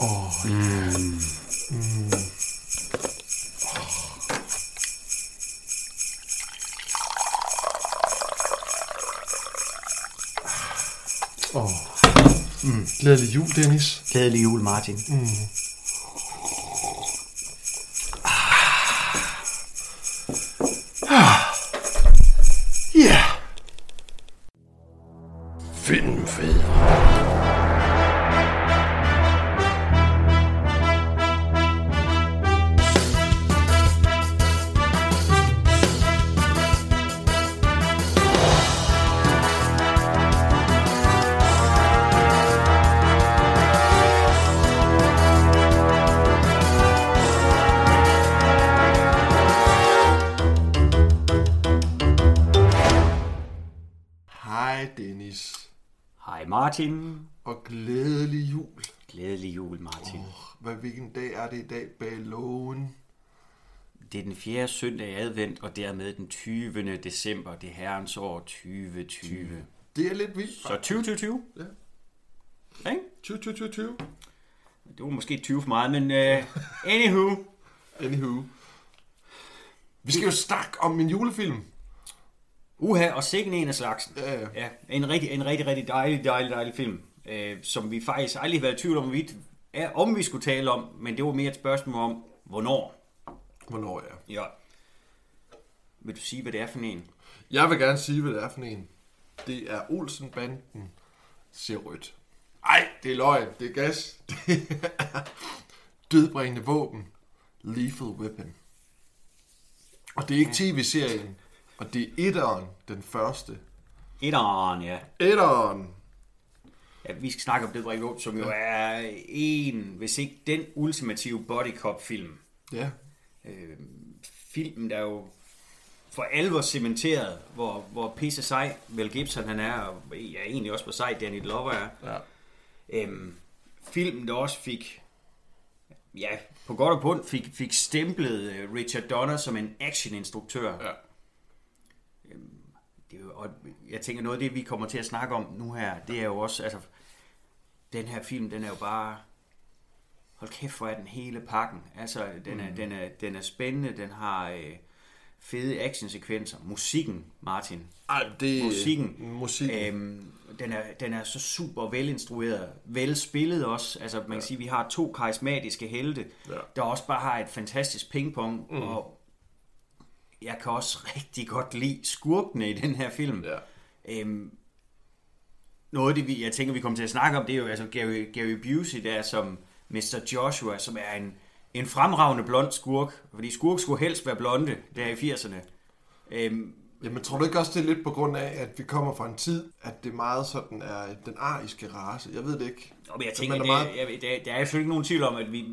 Åh, mm. Mm. Åh. Oh. Mm. Glædelig jul, Dennis. Glædelig jul, Martin. Mm. Den fjerde søndag i advent, og dermed den 20. december, det herrens år 2020. Det er lidt vildt. Så 2020? Ja. Ikke? 2020. Det var måske 20 for meget, men uh, anywho. Anywho. Vi skal jo snakke om en julefilm. Uha, og sikken en af slagsen. Ja, ja. ja en, rigtig, en rigtig, rigtig dejlig, dejlig, dejlig film, øh, som vi faktisk aldrig har været i tvivl om, vi, om vi skulle tale om, men det var mere et spørgsmål om, hvornår. Hvornår, ja. Ja. Vil du sige, hvad det er for en? Jeg vil gerne sige, hvad det er for en. Det er Olsenbanden ser rødt. Ej, det er løgn. Det er gas. Det er dødbringende våben. Lethal Weapon. Og det er ikke tv-serien. Og det er etteren, den første. Etteren, ja. Etteren. Ja, vi skal snakke om det, Brink som jo er en, hvis ikke den ultimative body cop film. Ja. Øh, filmen, der er jo for alvor cementeret, hvor, hvor pisse sej Mel Gibson han er, og ja, egentlig også hvor sej Danny Glover er. Ja. Øhm, filmen, der også fik, ja, på godt og punkt, fik, fik stemplet øh, Richard Donner som en actioninstruktør. Ja. Øhm, det er jo, og jeg tænker, noget af det, vi kommer til at snakke om nu her, det er jo også, altså, den her film, den er jo bare, hold kæft, hvor er den hele pakken. Altså, den er, Mm. den er, den er spændende, den har øh, fede actionsekvenser. Musikken, Martin. Ej, det- Musikken. musikken. Øhm, den, er, den er så super velinstrueret, velspillet også. Altså, man kan sige, at vi har to karismatiske helte, Ja. der også bare har et fantastisk pingpong, Mm. og jeg kan også rigtig godt lide skurkene i den her film. Ja. Øhm, noget af det, vi, jeg tænker, vi kommer til at snakke om, det er jo altså Gary, Gary Busey der som Mr. Joshua, som er en, en fremragende blond skurk. Fordi skurk skulle helst være blonde, der i 80'erne. Øhm, Jamen, tror du ikke også, det er lidt på grund af, at vi kommer fra en tid, at det meget sådan er den ariske race? Jeg ved det ikke. Og men jeg tænker, det, er meget... jeg, der, der er selvfølgelig ikke nogen tvivl om, at vi...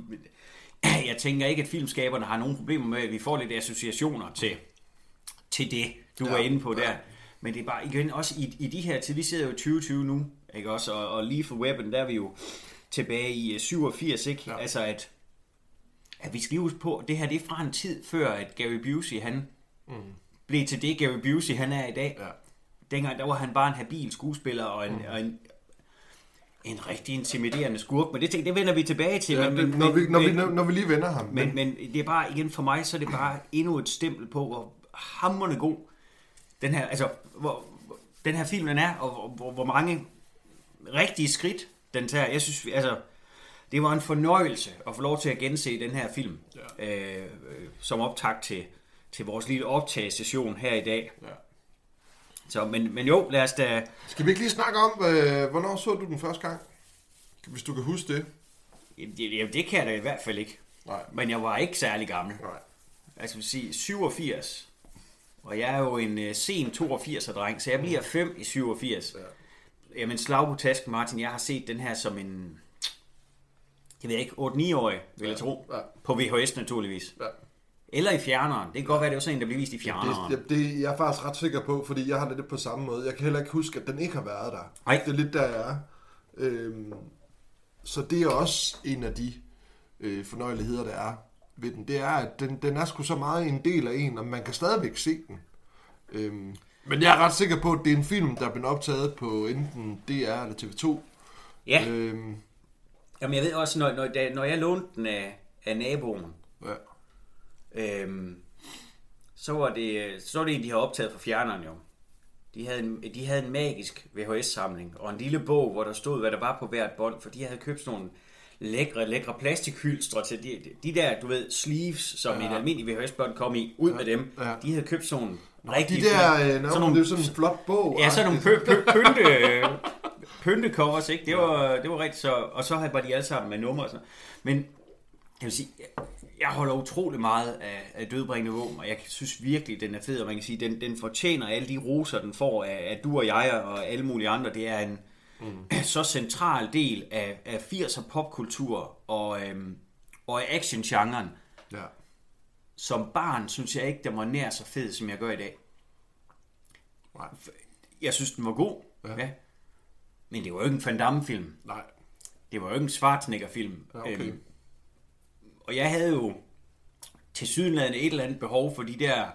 Jeg tænker ikke, at filmskaberne har nogen problemer med, at vi får lidt associationer til, til det, du Ja, var inde på ja. der. Men det er bare igen også i, i de her til, vi sidder jo i 2020 nu, ikke også? Og, og lige for Weapon, der er vi jo tilbage i øh, 87, ikke? Ja. Altså at, at vi skal huske på, det her det er fra en tid før, at Gary Busey, han Mm. blev til det, Gary Busey, han er i dag. Ja. Dengang, der var han bare en habil skuespiller og en, Mm. og en, en rigtig intimiderende skurk, men det, tænker- det vender vi tilbage til. Ja, men, det- men, når vi- når vi- men, når vi lige vender ham, Men, men- men, men det er bare, igen for mig, så er det bare endnu et stempel på, hvor hammerende god den her, altså, hvor- den her film den er, og hvor, hvor, hvor mange rigtige skridt den tager. Jeg synes, altså, det var en fornøjelse at få lov til at gense den her film, ja. øh, som optakt til, til vores lille optagesession her i dag. Ja. Så, men, men jo, lad os da... Skal vi ikke lige snakke om, øh, hvornår så du den første gang? Hvis du kan huske det. Jamen, det, jamen, det kan jeg da i hvert fald ikke. Nej. Men jeg var ikke særlig gammel. Nej. Altså, vil sige 87. Og jeg er jo en uh, sen 82'er-dreng, så jeg bliver 5 i 87. Ja. Jamen, slag på tasken, Martin. Jeg har set den her som en... Jeg ved ikke, 8-9-årig, vil jeg tro. Ja. På VHS naturligvis. Ja. Eller i fjerneren. Det kan godt være, det var sådan en, der blev vist i fjerneren. Det, det, det, jeg er faktisk ret sikker på, fordi jeg har det lidt på samme måde. Jeg kan heller ikke huske, at den ikke har været der. Nej. Det er lidt der, jeg er. Øhm, så det er også en af de øh, fornøjeligheder, der er ved den. Det er, at den, den er sgu så meget en del af en, og man kan stadigvæk se den. Øhm, men jeg er ret sikker på, at det er en film, der er blevet optaget på enten DR eller TV2. Ja. Øhm, Jamen, jeg ved også, når, når, da, når jeg lånte den af, af naboen, Ja. øhm, så var det, så var det en, de havde optaget fra fjerneren jo. De havde, en, de havde en magisk VHS-samling, og en lille bog, hvor der stod, hvad der var på hvert bånd, for de havde købt sådan nogle lækre, lækre plastikhylstre til de, de der, du ved, sleeves, som ja. et almindeligt VHS-bånd kom i, ud med dem. Ja. De havde købt sådan nogle De rigtig der, øh, sådan no, nogle- det er sådan en flot bog. Ja, sådan nogle pø, pø, pynte, pyntekovers, ikke? Det var, det var rigtigt så, og så var de alle sammen med numre og sådan. Men jeg vil sige, jeg, jeg holder utrolig meget af, af dødbringende våben, og jeg synes virkelig, den er fed, og man kan sige, den, den fortjener alle de roser, den får af, af du og jeg og alle mulige andre. Det er en mm. så central del af, af 80'er popkultur og, øhm, og af actiongenren. Ja. Som barn synes jeg ikke, den var nær så fed, som jeg gør i dag. Nej. Jeg synes, den var god, Ja. ja. Men det var jo ikke en Van Damme-film. Nej. Det var jo ikke en Schwarzenegger-film. Ja, okay. Øhm, og jeg havde jo til sydenladende et eller andet behov for de der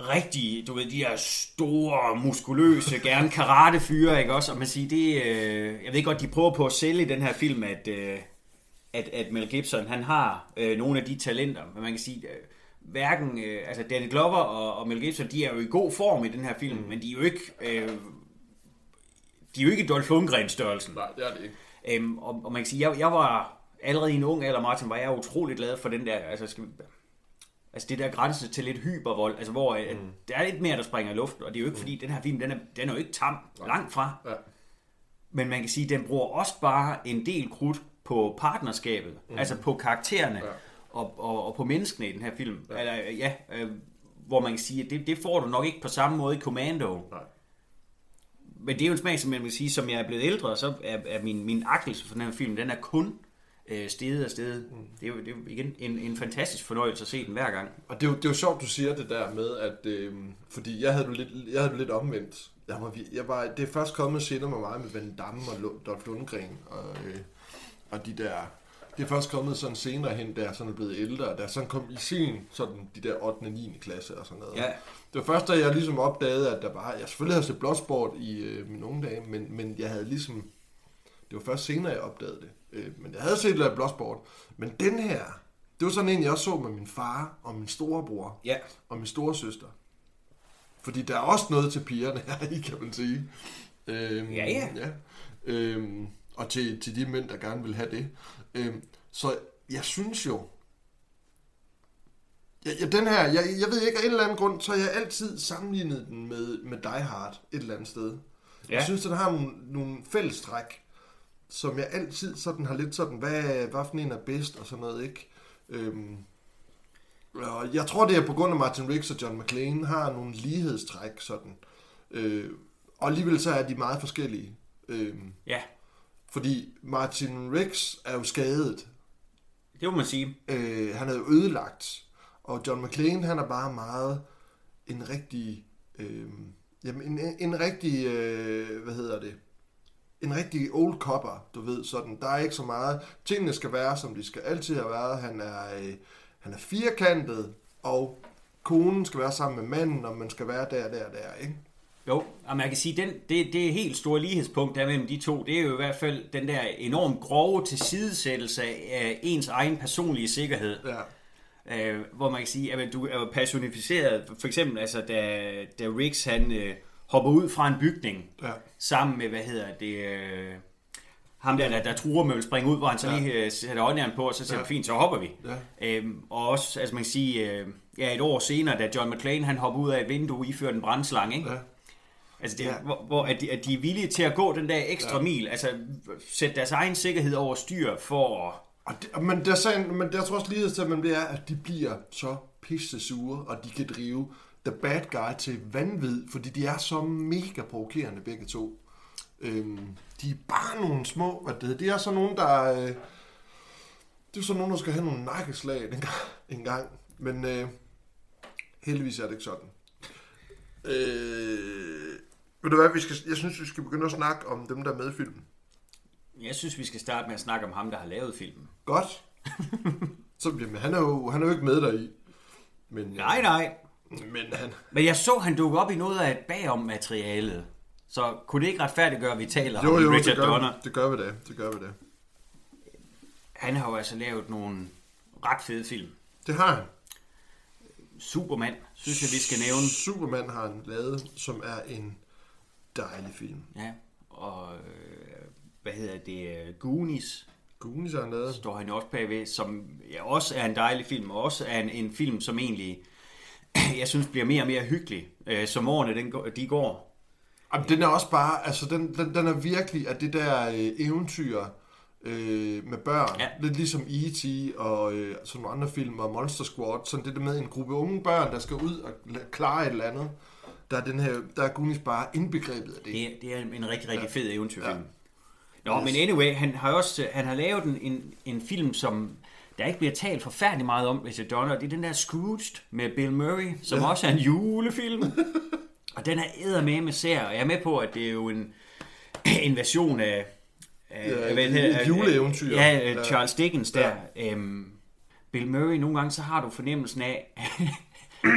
rigtige, du ved, de der store, muskuløse, gerne karate-fyre, ikke også? Og man siger, det, øh, jeg ved godt, de prøver på at sælge i den her film, at, øh, at, at Mel Gibson, han har øh, nogle af de talenter, men man kan sige, øh, hverken, øh, altså Danny Glover og, og Mel Gibson, de er jo i god form i den her film, mm. men de er jo ikke, øh, de er jo ikke Dolph Lundgren-størrelsen. Nej, det er det ikke. Øhm, og, og man kan sige, jeg, jeg var allerede i en ung alder, Martin, var jeg utrolig glad for den der, altså, skal vi, altså det der grænse til lidt hypervold, altså hvor mm. der er lidt mere, der springer i luften, og det er jo ikke fordi, den her film, den er, den er jo ikke tam, langt fra, Ja. men man kan sige, den bruger også bare en del krudt på partnerskabet, mm. altså på karaktererne, Ja. og, og, og på menneskene i den her film. Ja. Eller, ja, øh, hvor man kan sige, at det, det får du nok ikke på samme måde i Commando. Nej. Men det er jo en smag, som jeg vil sige, som jeg er blevet ældre, så er, er min, min akkelse for den her film, den er kun øh, steget og steget. Mm. Det, er jo, det er jo igen en, en fantastisk fornøjelse at se den hver gang. Og det er, jo, det er jo sjovt, du siger det der med, at... Øh, fordi jeg havde det lidt, jeg havde det lidt omvendt. Jeg var, jeg var, det er først kommet senere med mig med Van Damme og Dolph Lundgren og, øh, og de der... Det er først kommet sådan senere hen, da jeg sådan er blevet ældre, da sådan kom i sin, sådan de der 8. og 9. klasse og sådan noget. Ja. Det var først, da jeg ligesom opdagede, at der bare... Jeg selvfølgelig havde set Bloodsport i øh, mine unge dage, men, men jeg havde ligesom... Det var først senere, jeg opdagede det. Øh, men jeg havde set lidt af Bloodsport. Men den her, det var sådan en, jeg også så med min far og min storebror Ja. og min store søster. Fordi der er også noget til pigerne her i, kan man sige. Øhm, Ja, ja. ja. Øhm, og til, til de mænd, der gerne vil have det. Øhm, så jeg synes jo, ja, ja, den her, jeg, jeg ved ikke, af en eller anden grund, så har jeg altid sammenlignet den med, med Die Hard et eller andet sted. Ja. Jeg synes, den har nogle, nogle fællestræk, som jeg altid sådan har lidt sådan, hvad, hvad for en er bedst og sådan noget, ikke? Øhm, og jeg tror, det er på grund af Martin Riggs og John McClane har nogle lighedstræk sådan. Øh, og alligevel så er de meget forskellige. Øh, Ja, fordi Martin Riggs er jo skadet. det må man sige. Øh, han er jo ødelagt. Og John McClane, han er bare meget en rigtig... Øh, jamen, en, en rigtig... Øh, hvad hedder det? En rigtig old copper, du ved, sådan. Der er ikke så meget. Tingene skal være, som de skal altid have været. Han er, øh, han er firkantet, og konen skal være sammen med manden, og man skal være der, der, der, ikke? Jo, og man kan sige, den, det, det helt store lighedspunkt der mellem de to, det er jo i hvert fald den der enormt grove tilsidesættelse af ens egen personlige sikkerhed. Ja. Øh, hvor man kan sige, at du er personificeret, for eksempel altså, da, da Riggs han øh, hopper ud fra en bygning, Ja. sammen med, hvad hedder det, øh, ham der, der, der truer med at springe ud, hvor han så Ja. lige øh, sætter øjneren på, og så siger Ja. fint, så hopper vi. Ja. Øhm, og også, altså man kan sige, øh, ja, et år senere, da John McClane han hopper ud af et vindue, iført en brændslange, ikke? Ja. Altså det, Ja. hvor, hvor at, de, at de er villige til at gå den der ekstra Ja. mil, altså sætte deres egen sikkerhed over styr for at Og det, men der, sagen, men der tror også lige til, at man bliver, at de bliver så pisse sure, og de kan drive the bad guy til vanvid, fordi de er så mega provokerende begge to. Øhm, de er bare nogle små, hvad det hedder, de er så nogen, der... Øh, det er så nogen, der skal have nogle nakkeslag en gang. En gang. Men øh, heldigvis er det ikke sådan. Øh, ved du hvad, vi skal, jeg synes, vi skal begynde at snakke om dem, der er med i filmen. Jeg synes, vi skal starte med at snakke om ham, der har lavet filmen. Godt. Så bliver men han er jo han er jo ikke med deri. Men, øh, Nej, nej. Men han... Men jeg så, han dukke op i noget af et bagom materialet. Så kunne det ikke retfærdiggøre, at vi taler Jo, om jo, Richard det gør, Donner? det gør vi det. Det gør vi det. han har jo altså lavet nogle ret fede film. Det har han. Superman, synes jeg, vi skal nævne. Superman har han lavet, som er en dejlig film. Ja, og øh, hvad hedder det? øh, Goonies Goonies har han lavet. står han også bagved, som ja, også er en dejlig film, og også er en, en film, som egentlig, jeg synes, bliver mere og mere hyggelig, øh, som årene den, de går. Jamen, den er også bare, altså den, den, den er virkelig af det der øh, eventyr øh, med børn. Ja. Lidt ligesom E.T. og øh, sådan nogle andre film og Monster Squad. Sådan det der med en gruppe unge børn, der skal ud og la- klare et eller andet. Der er, den her, der er Goonies bare indbegrebet af det. Det, er- det er en rigtig, rigtig fed eventyrfilm. Ja. Nå, men anyway, han har også han har lavet en, en, en film, som der ikke bliver talt forfærdeligt meget om, hvis jeg donner. Det er den der Scrooged med Bill Murray, som ja. også er en julefilm. og den er eddermame med sær, og jeg er med på, at det er jo en, en version af... af Ja, hvad af- juleeventyr. Ja, Ja. ja, Charles Dickens der. Ja. Øhm, Bill Murray, nogle gange så har du fornemmelsen af,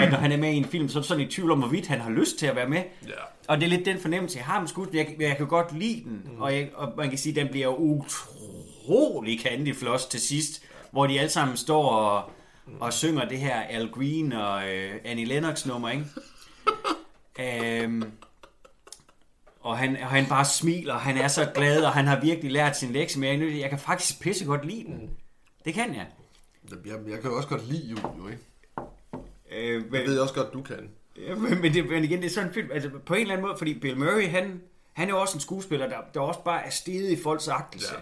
at når han er med i en film, så er sådan i tvivl om, hvorvidt han har lyst til at være med. Ja. Og det er lidt den fornemmelse, jeg har med skudt. Jeg, jeg kan godt lide den, mm. og, jeg, og man kan sige, at den bliver utrolig candy floss til sidst, hvor de alle sammen står og, og synger det her Al Green og øh, Annie Lennox nummer, ikke? øhm, og han, og han bare smiler, og han er så glad, og han har virkelig lært sin lektie, men jeg, jeg kan faktisk pisse godt lide den. Det kan jeg. Jeg, jeg kan jo også godt lide jul, jo, ikke? Øh, men, Det ved jeg også godt, du kan. Ja, men, men, det, men igen, det er sådan en film, altså på en eller anden måde, fordi Bill Murray, han, han er jo også en skuespiller, der, der også bare er steget i folks agtelse Ja.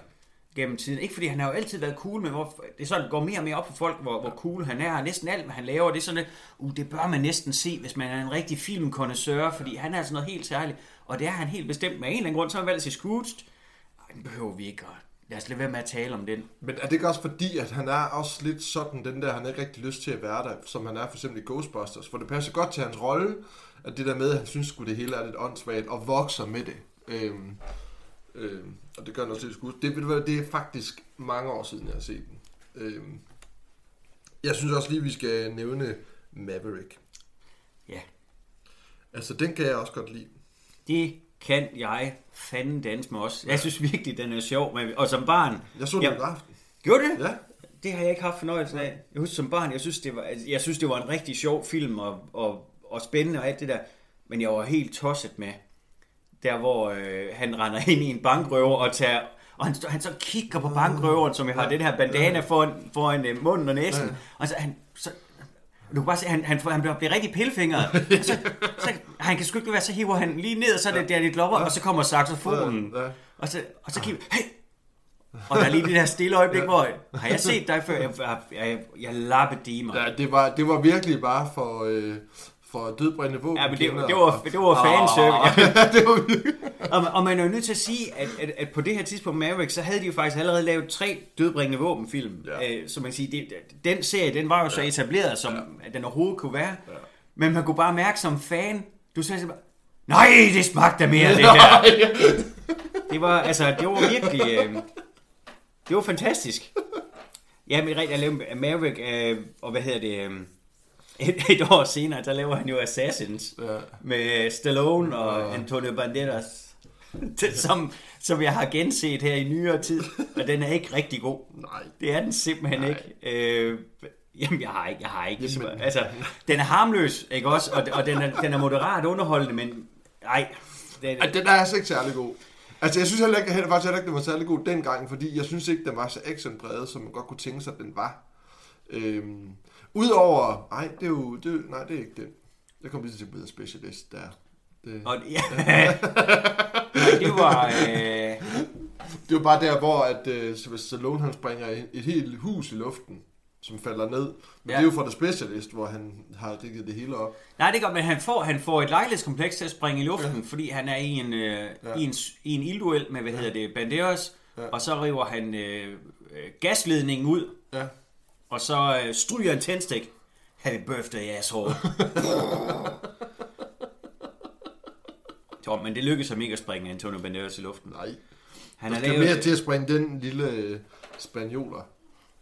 gennem tiden. Ikke fordi han har jo altid været cool, men hvor, det er sådan, det går mere og mere op for folk, hvor, hvor cool han er, og næsten alt, hvad han laver, det er sådan, at, uh, det bør man næsten se, hvis man er en rigtig filmkondensør, fordi han er altså noget helt særligt, og det er han helt bestemt. Med en eller anden grund, så har han valgt at se Scrooged. Ej, den behøver vi ikke at... Lad os lade være med at tale om den. Men er det ikke også fordi, at han er også lidt sådan, den der, han ikke rigtig lyst til at være der, som han er for eksempel i Ghostbusters, for det passer godt til hans rolle, at det der med, at han synes, at det hele er lidt åndssvagt, og vokser med det. Øhm, øhm, og det gør han også lidt skud. Det, ved det er faktisk mange år siden, jeg har set den. Øhm, jeg synes også lige, vi skal nævne Maverick. Ja, Altså, den kan jeg også godt lide. det kan jeg fanden danse med også. Jeg synes virkelig, den er sjov. Men, og som barn... Jeg så den Ja. i aften. Gjorde det? Ja. Det har jeg ikke haft fornøjelsen af. Jeg husker som barn, jeg synes, det var, altså, jeg synes, det var en rigtig sjov film og, og, og spændende og alt det der. Men jeg var helt tosset med, der hvor øh, han render ind i en bankrøver og tager... Og han, han så kigger på bankrøveren, som jeg har den her bandana foran, foran øh, munden og næsen. Og så han... Du kan bare se, han, han, han bliver, bliver rigtig pillefingret. Så, så, han kan sgu ikke være, så hiver han lige ned, og så er det der lidt lopper, og så kommer saxofonen. Ja, ja. Og så, og så kigger hey, og der er lige det der stille øjeblik, hvor har jeg set dig før? Jeg, jeg, jeg, jeg lappedimer. Ja, det var, det var virkelig bare for, øh, for dødbrændende våben. Ja, men det, det var, det var fanservice. Ja, det var. Og, og man er jo nødt til at sige, at, at, at på det her tidspunkt Maverick, så havde de jo faktisk allerede lavet tre dødbringende våbenfilm. Ja. Ja. Øh, så man kan sige, det, den serie, den var jo så etableret, som at den overhovedet kunne være. Ja. Men man kunne bare mærke som fan, du sagde bare, nej, det smagte mere, det her. Det var, altså, det var virkelig, øh, det var fantastisk. Ja, men rigtig, jeg lavede Maverick, øh, og hvad hedder det, øh, et, et år senere, der laver han jo Assassins Ja. med Stallone og Antonio Banderas, det, som, som jeg har genset her i nyere tid, og den er ikke rigtig god. Nej. Det er den simpelthen Nej. ikke. Øh, jamen, jeg har ikke, jeg har ikke. Jamen. Altså, den er harmløs, ikke også? Og, og den, er, den er moderat underholdende, men nej. Den, Ej, den er altså ikke særlig god. Altså, jeg synes heller ikke, at faktisk heller ikke, den var særlig god dengang, fordi jeg synes ikke, den var så actionpræget, som man godt kunne tænke sig, at den var. Øhm, Udover... Nej, det er jo... Det, nej, det er ikke den. Jeg kommer lige til at blive specialist der. Det, og, ja, Nej, det var... Øh, det var bare der, hvor at, uh, Sylvester Stallone han springer et, et helt hus i luften, som falder ned. Men ja. Ja. det er jo fra The Specialist, hvor han har rigget det hele op. nej, det gør, men han får, han får et lejlighedskompleks til at springe i luften, ja. fordi han er i en, øh, Ja. i en, i en ildduel med, hvad hedder det, Banderas, Ja. ja. og så river han øh, øh, gasledningen ud, Ja. Og så øh, stryger en tændstik. Happy birthday, asshole. Jo, men det lykkedes ham ikke at springe Antonio Banderas i luften. Nej. Han skal lavet mere til at springe den lille øh, spanioler,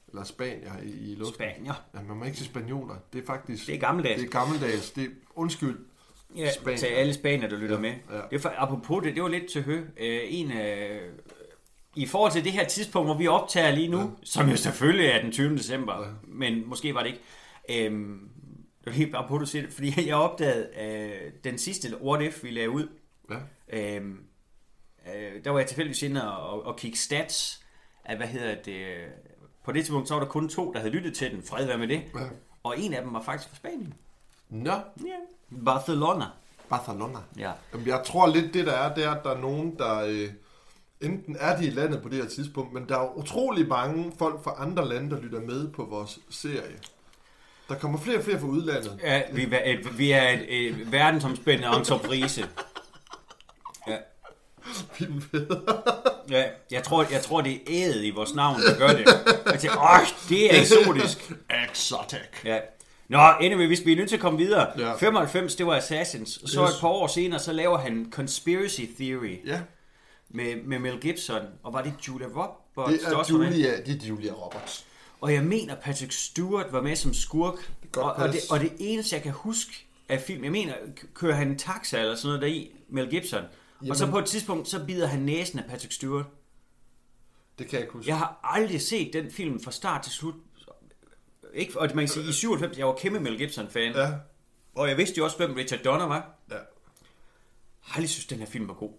eller spanier i, i luften. Spanier. Ja, man må ikke sige spanioler. Det er faktisk... Det er gammeldags. Det er gammeldags. Det er, undskyld. Ja, Spanier. til alle spanier, der lytter Ja, med. ja. Det er for, apropos det, det var lidt til hø. Øh, en af i forhold til det her tidspunkt, hvor vi optager lige nu, ja. som jo selvfølgelig er den 20. december, ja. men måske var det ikke. Øhm, det var helt bare på, at du siger det, fordi jeg opdagede øh, den sidste What If, vi lavede ud. Ja. Øhm, øh, der var jeg tilfældigvis inde og, og, og kigge stats af, hvad hedder det, på det tidspunkt, så var der kun to, der havde lyttet til den. Fred være med det. Ja. Og en af dem var faktisk fra Spanien. Nå, Ja. Barcelona. Barcelona. Ja. Jamen, jeg tror lidt, det der er, det er, at der er nogen, der... Øh, enten er de i landet på det her tidspunkt, men der er utrolig mange folk fra andre lande, der lytter med på vores serie. Der kommer flere og flere fra udlandet. Ja, vi, er et, vi er et, et verdensomspændende entreprise. Ja. ja, jeg tror, jeg tror, det er ædet i vores navn, der gør det. Jeg tænker, åh, det er eksotisk. Exotic. Ja. Nå, anyway, hvis vi er nødt til at komme videre. Ja. 95, det var Assassins. Så Yes. et par år senere, så laver han Conspiracy Theory Ja, med, med Mel Gibson. Og var det Julia Roberts? det der er også? Julia, det er Julia Roberts. Og jeg mener, Patrick Stewart var med som skurk. godt Og, og, det, og det eneste, jeg kan huske af film, jeg mener, kører han en taxa eller sådan noget deri, Mel Gibson. Jamen. Og så på et tidspunkt, så bider han næsen af Patrick Stewart. Det kan jeg ikke huske. Jeg har aldrig set den film fra start til slut. Ikke, og man kan sige, i 97, jeg var kæmpe Mel Gibson-fan. Ja, Og jeg vidste jo også, hvem Richard Donner var. ja. Jeg har aldrig synes, den her film var god.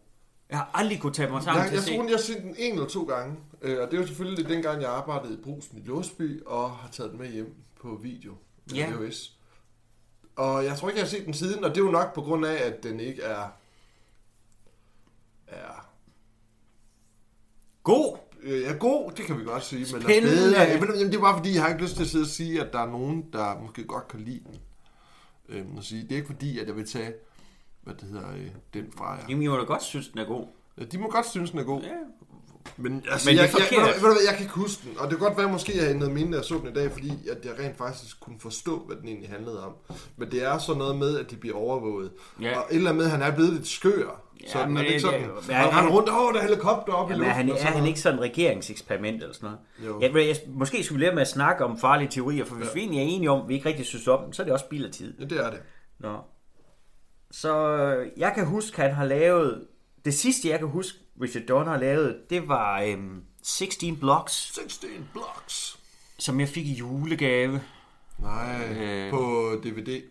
Jeg har aldrig kunne tage mig sammen Jeg, til jeg at se. tror, jeg har set den en eller to gange. Øh, og det var selvfølgelig dengang, jeg arbejdede i Brusen i Låsby, og har taget den med hjem på video. Med Ja. VHS. Og jeg tror ikke, jeg har set den siden, og det er jo nok på grund af, at den ikke er... er God! øh, er god, det kan vi godt sige, men er Spændende. bedre. Jamen, jamen, det er bare fordi, jeg har ikke lyst til at sidde og sige, at der er nogen, der måske godt kan lide den. Øhm, og sige, det er ikke fordi, at jeg vil tage, hvad det hedder, øh, den fra jer. Jamen, jeg må da godt synes, den er god. Ja, de må godt synes, den er god. Ja. Men, altså, Men jeg, jeg, jeg, ved du hvad, jeg kan ikke huske den, og det kan godt være, måske jeg ændret mine, da jeg så den i dag, fordi at jeg rent faktisk kunne forstå, hvad den egentlig handlede om. Men det er sådan noget med, at de bliver overvåget. Ja. Og et eller andet med, at han er blevet lidt skør. Ja, sådan, men er det ikke sådan? det- han render rundt, åh, der er helikopter op i Jamen, luften. er han, er han ikke sådan et regeringseksperiment eller sådan Jo. noget? Jeg, jeg, måske skulle vi lære med at snakke om farlige teorier, for hvis ja. vi egentlig er enige om, at vi ikke rigtig synes om dem, så er det også spild af tid. Ja, det er det. Nå. Så øh, jeg kan huske, han har lavet... Det sidste, jeg kan huske, Richard Donner har lavet, det var øhm, 16 Blocks, 16 blocks. som jeg fik i julegave. Nej, Øh. på DVD.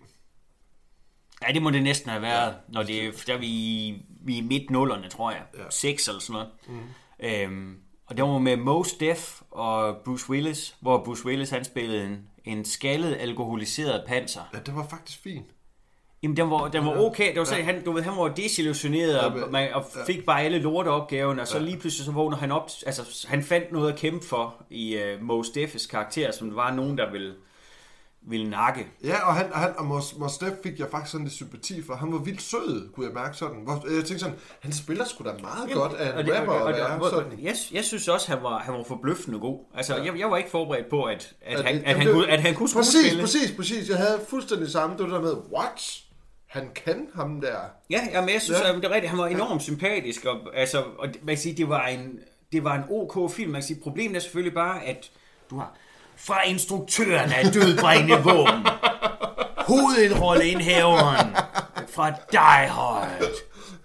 Ja, det må det næsten have været, ja. når det er, der er vi, i- vi er i midt nullerne, tror jeg. Ja. 6 eller sådan noget. Mm. Øhm, og det var med Mos Def og Bruce Willis, hvor Bruce Willis han spillede en, en skaldet, alkoholiseret panser. Ja, det var faktisk fint. Jamen, den var, den var okay. Det var så, han, du ved, han var desillusioneret Ja, og, man, og fik bare alle lorteopgaven, og så lige pludselig så vågner han op. Altså, han fandt noget at kæmpe for i uh, Mos Def's karakter, som der var nogen, der ville, ville nakke. Ja, og han, og han og Mos, Mos Def fik jeg faktisk sådan lidt sympati for. Han var vildt sød, kunne jeg mærke sådan. Hvor, jeg tænkte sådan, han spiller sgu da meget godt af en det- rapper og- og- og- være og- sådan. Jeg, jeg synes også, han var, han var forbløffende god. Altså, jeg, jeg var ikke forberedt på, at, at, At- han, at at, han, kunne, at han kunne Præcis, skuespille. præcis, præcis. Jeg havde fuldstændig samme. Det der med, what? Han kan ham der. Ja, ja, men jeg synes, Ja. ja. det er rigtigt. Han var enormt sympatisk. Og, altså, og man kan sige, det var en, det var en OK film. Man kan sige, problemet er selvfølgelig bare, at du har fra instruktøren af dødbringende våben, hovedindrolleindhaveren fra Die Hard.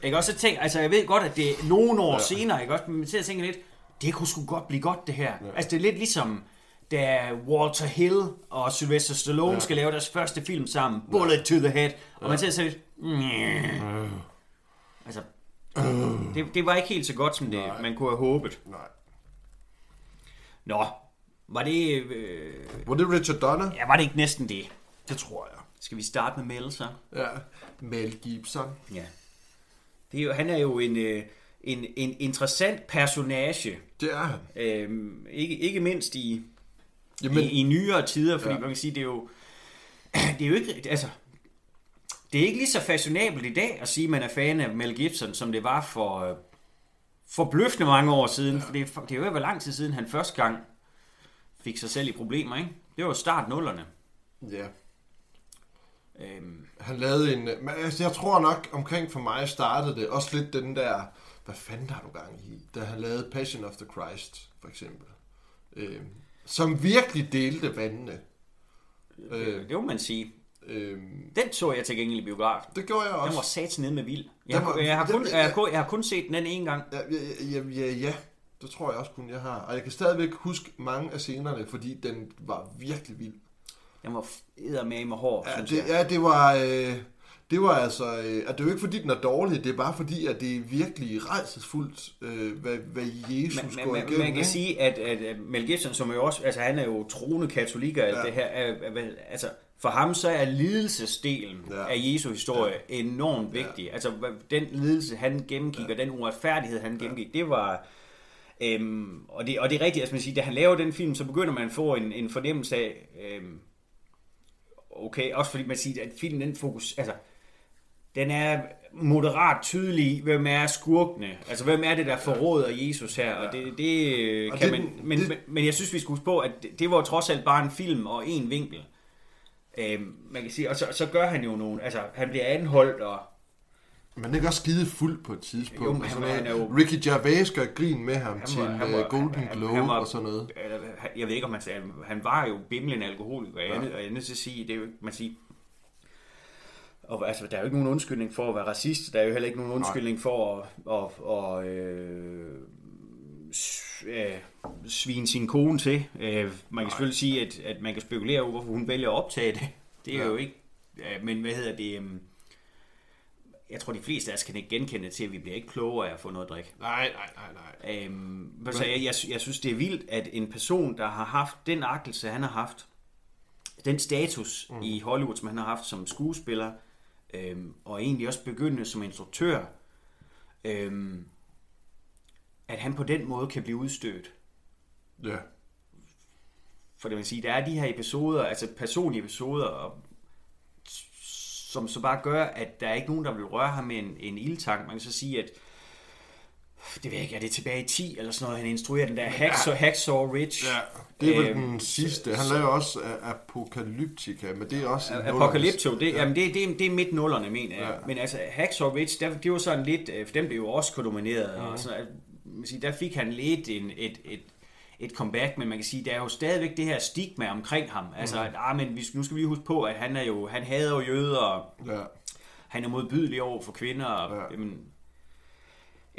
Ikke også så tænk, altså jeg ved godt, at det er nogle år ja. senere, ikke også, men til at tænke lidt, det kunne sgu godt blive godt det her. Ja. Altså det er lidt ligesom, da Walter Hill og Sylvester Stallone ja. skal lave deres første film sammen, Bullet to the Head, og man til at sige lidt, "Nyeh." altså, det, det var ikke helt så godt, som det, man kunne have håbet. Nej. Nå, var det, øh, Var det Richard Donner? ja, var det ikke næsten det? Det tror jeg. Skal vi starte med Mel så? Ja. Mel Gibson. Ja. Det er jo, han er jo en, øh, en, en interessant personage. Det er han. Øhm, ikke, ikke mindst i, Jamen, i, i nyere tider, fordi Ja. man kan sige, det er jo, det er jo ikke, altså, det er ikke lige så fashionabelt i dag at sige, at man er fan af Mel Gibson, som det var for øh, forbløffende mange år siden. Ja. For det, er- det er jo ikke lang tid siden, han første gang fik sig selv i problemer, ikke? Det var start nullerne. ja. Øhm, Han lavede en... Men altså, jeg tror nok, omkring for mig startede det også lidt den der... Hvad fanden har du gang i? Da han lavede Passion of the Christ, for eksempel. Øh, som virkelig delte vandene. Øh, det må man sige. øh, Den så jeg til gengæld i biografen. det gjorde jeg Den var også. sats nede med vild. Jeg, har, var- jeg, har kun, jeg, kun, jeg har kun set den en gang. Ja, ja, ja, ja. Det tror jeg også kun, jeg har. Og jeg kan stadigvæk huske mange af scenerne, fordi den var virkelig vild. Den var med med hår, Ja, det, jeg. ja, det var... Øh, det var altså... Øh, at det er jo ikke fordi, den er dårlig, det er bare fordi, at det er virkelig rejsesfuldt, øh, hvad, hvad Jesus Man, går man, igennem. man kan ikke? sige, at, at, Mel Gibson, som jo også, altså han er jo troende katolik og alt Ja. det her, er, er, altså for ham så er lidelsesdelen Ja. af Jesu historie enormt vigtig. Altså hvad- den lidelse, han gennemgik, og den uretfærdighed, han gennemgik, det var... Øhm, og, det, og det er rigtigt, altså man siger, da han laver den film, så begynder man at få en, en fornemmelse af, øhm, okay, også fordi man siger, at filmen den fokus, altså, den er moderat tydelig, hvem er skurkene, altså hvem er det, der forråder Jesus her, og det, det øh, Og kan det- man, men, det- men, men jeg synes, vi skulle huske på, at det, det var trods alt bare en film og en vinkel. Øhm, man kan sige, og så, så gør han jo nogle, altså han bliver anholdt, og Men det er også skide fuld på et tidspunkt. Jo, og han sådan var- noget. han er jo- Ricky Gervais gør grin med ham Han til var- han øh, var- Golden han- Globe han var- og sådan noget. Han- jeg ved ikke, om man sagde, han var jo bimlende alkoholiker, og jeg, er nødt- og jeg er nødt til at sige, det er jo ikke, man siger, og altså, der er jo ikke nogen undskyldning for at være racist, der er jo heller ikke nogen undskyldning for at, at, at øh, s- øh, svine sin kone til. Øh, man kan selvfølgelig sige, at, at man kan spekulere over, hvorfor hun vælger at optage det. Det er Ja. jo ikke, øh, men hvad hedder det, øh, jeg tror, de fleste af os kan ikke genkende til, at vi bliver ikke klogere af at få noget at drikke. Nej, nej, nej, nej. Øhm, så jeg, jeg, jeg synes, det er vildt, at en person, der har haft den agtelse, han har haft, den status mm. i Hollywood, som han har haft som skuespiller, øhm, og egentlig også begyndende som instruktør, øhm, at han på den måde kan blive udstødt. Ja. For det vil sige, der er de her episoder, altså personlige episoder, og, som så bare gør, at der er ikke nogen, der vil røre ham med en, en ildtang. Man kan så sige, at det ved jeg ikke, er det tilbage i 10 eller sådan noget, han instruerer den der Hacksaw, Hacksaw Ridge. ja. Det er vel Øhm, den sidste. Han laver også Apocalyptica, men det er også... en Apocalypto, det, Ja. ja. jamen det, det, det er midt nullerne, mener jeg. Ja. Ja. Men altså, Hacksaw Ridge, der, det var sådan lidt, øh, for den blev jo også nomineret, mm. og sådan, at, man kan sige, der fik han lidt en, et, et, et comeback, men man kan sige, der er jo stadigvæk det her stigma omkring ham. Altså, at, ah, men vi, nu skal vi lige huske på, at han er jo, han hader jo jøder, og Ja. han er modbydelig over for kvinder, Ja. ja. jamen,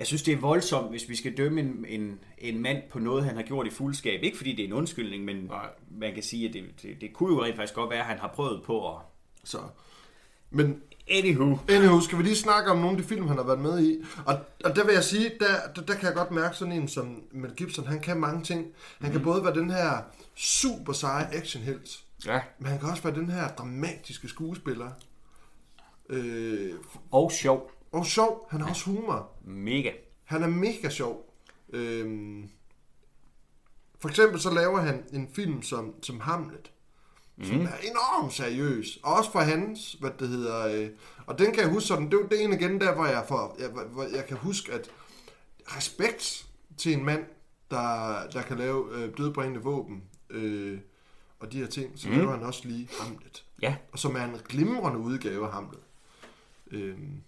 jeg synes, det er voldsomt, hvis vi skal dømme en, en, en mand på noget, han har gjort i fuldskab. Ikke fordi det er en undskyldning, men Nej. man kan sige, at det, det, det kunne jo rent faktisk godt være, at han har prøvet på at... Så. Men Anywho. Anywho, skal vi lige snakke om nogle af de film, han har været med i? Og, og der vil jeg sige, der, der, der kan jeg godt mærke sådan en som Mel Gibson, han kan mange ting. Han mm. kan både være den her super seje actionhelt, Ja. men han kan også være den her dramatiske skuespiller. Øh, Og sjov. Og sjov, han har også humor. Mega. Han er mega sjov. Øhm, for eksempel så laver han en film som, som Hamlet, mm. som er enormt seriøs. Og også for hans, hvad det hedder. Øh, og den kan jeg huske sådan, det, er- det er en igen der, hvor jeg, får, jeg, hvor jeg kan huske, at respekt til en mand, der, der kan lave øh, dødbringende våben, øh, og de her ting, så mm. laver han også lige Hamlet. Ja. Og som er en glimrende udgave af Hamlet. Øhm,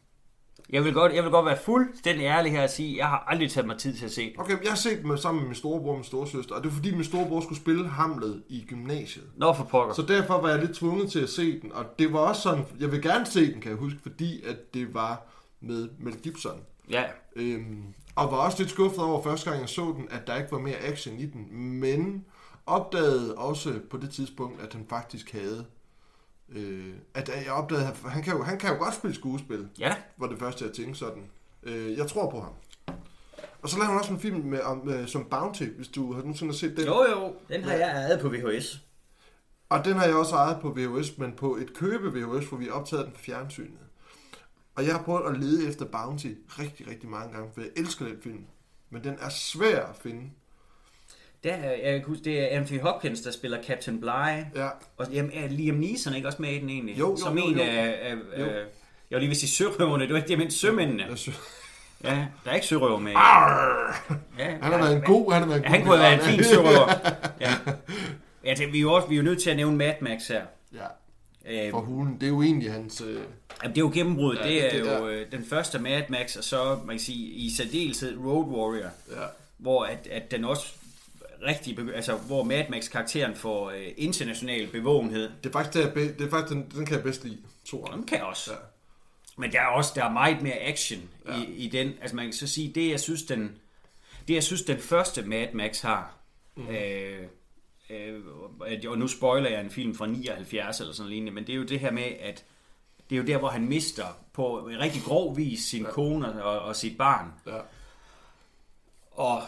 Jeg vil, godt, jeg vil godt være fuldstændig ærlig her og sige, jeg har aldrig taget mig tid til at se det. Okay, jeg har set dem sammen med min storebror og min storesøster, og det er fordi min storebror skulle spille Hamlet i gymnasiet. Nå for pokker. Så derfor var jeg lidt tvunget til at se den, og det var også sådan, jeg vil gerne se den, kan jeg huske, fordi at det var med Mel Gibson. Ja. Øhm, og var også lidt skuffet over første gang jeg så den, at der ikke var mere action i den, men opdagede også på det tidspunkt, at han faktisk havde, øh, at jeg opdagede, at han kan, jo, han kan jo godt spille skuespil, Ja da. var det første, jeg tænkte sådan. Øh, jeg tror på ham. Og så lavede han også en film med, om, øh, som Bounty, hvis du har nogensinde set den. Jo jo, den har jeg ejet på VHS. Og den har jeg også ejet på VHS, men på et købe VHS, hvor vi optaget den på fjernsynet. Og jeg har prøvet at lede efter Bounty rigtig, rigtig mange gange, for jeg elsker den film. Men den er svær at finde. Der, er- jeg kan huske, det er Anthony Hopkins, der spiller Captain Bligh. Ja, Og jamen, er Liam Neeson ikke også med i den egentlig? Jo, jo, Som jo, en jo. af... af, Jo. af jeg var lige ved at sige sørøverne, det var ikke det, jeg mente sømændene. jeg synes, Ja, der er ikke sørøver med. Ja, han har været en god, han har været en Ja, god han kunne have været en fin sørøver. Ja. Ja, det, vi, er jo også, vi er jo nødt til at nævne Mad Max her. Ja, Øh, for hulen. Det er jo egentlig hans... Øh, Jamen, det er jo gennembruddet. Ja, det er det- jo øh, den første Mad Max, og så, man kan sige, i særdeleshed Road Warrior, ja. hvor at, at den også rigtig, altså hvor Mad Max karakteren får øh, international bevågenhed. Det er faktisk, det er, be- det er faktisk den, den kan jeg bedst lide. To Den kan jeg også. Ja. Men der er også der er meget mere action Ja. i, i den. Altså man kan så sige, det jeg synes, den... det jeg synes, den første Mad Max har, mm. øh, øh, og nu spoiler jeg en film fra 79 eller sådan lignende, men det er jo det her med, at det er jo der, hvor han mister på rigtig grov vis sin ja. kone og, og sit barn. Ja. Og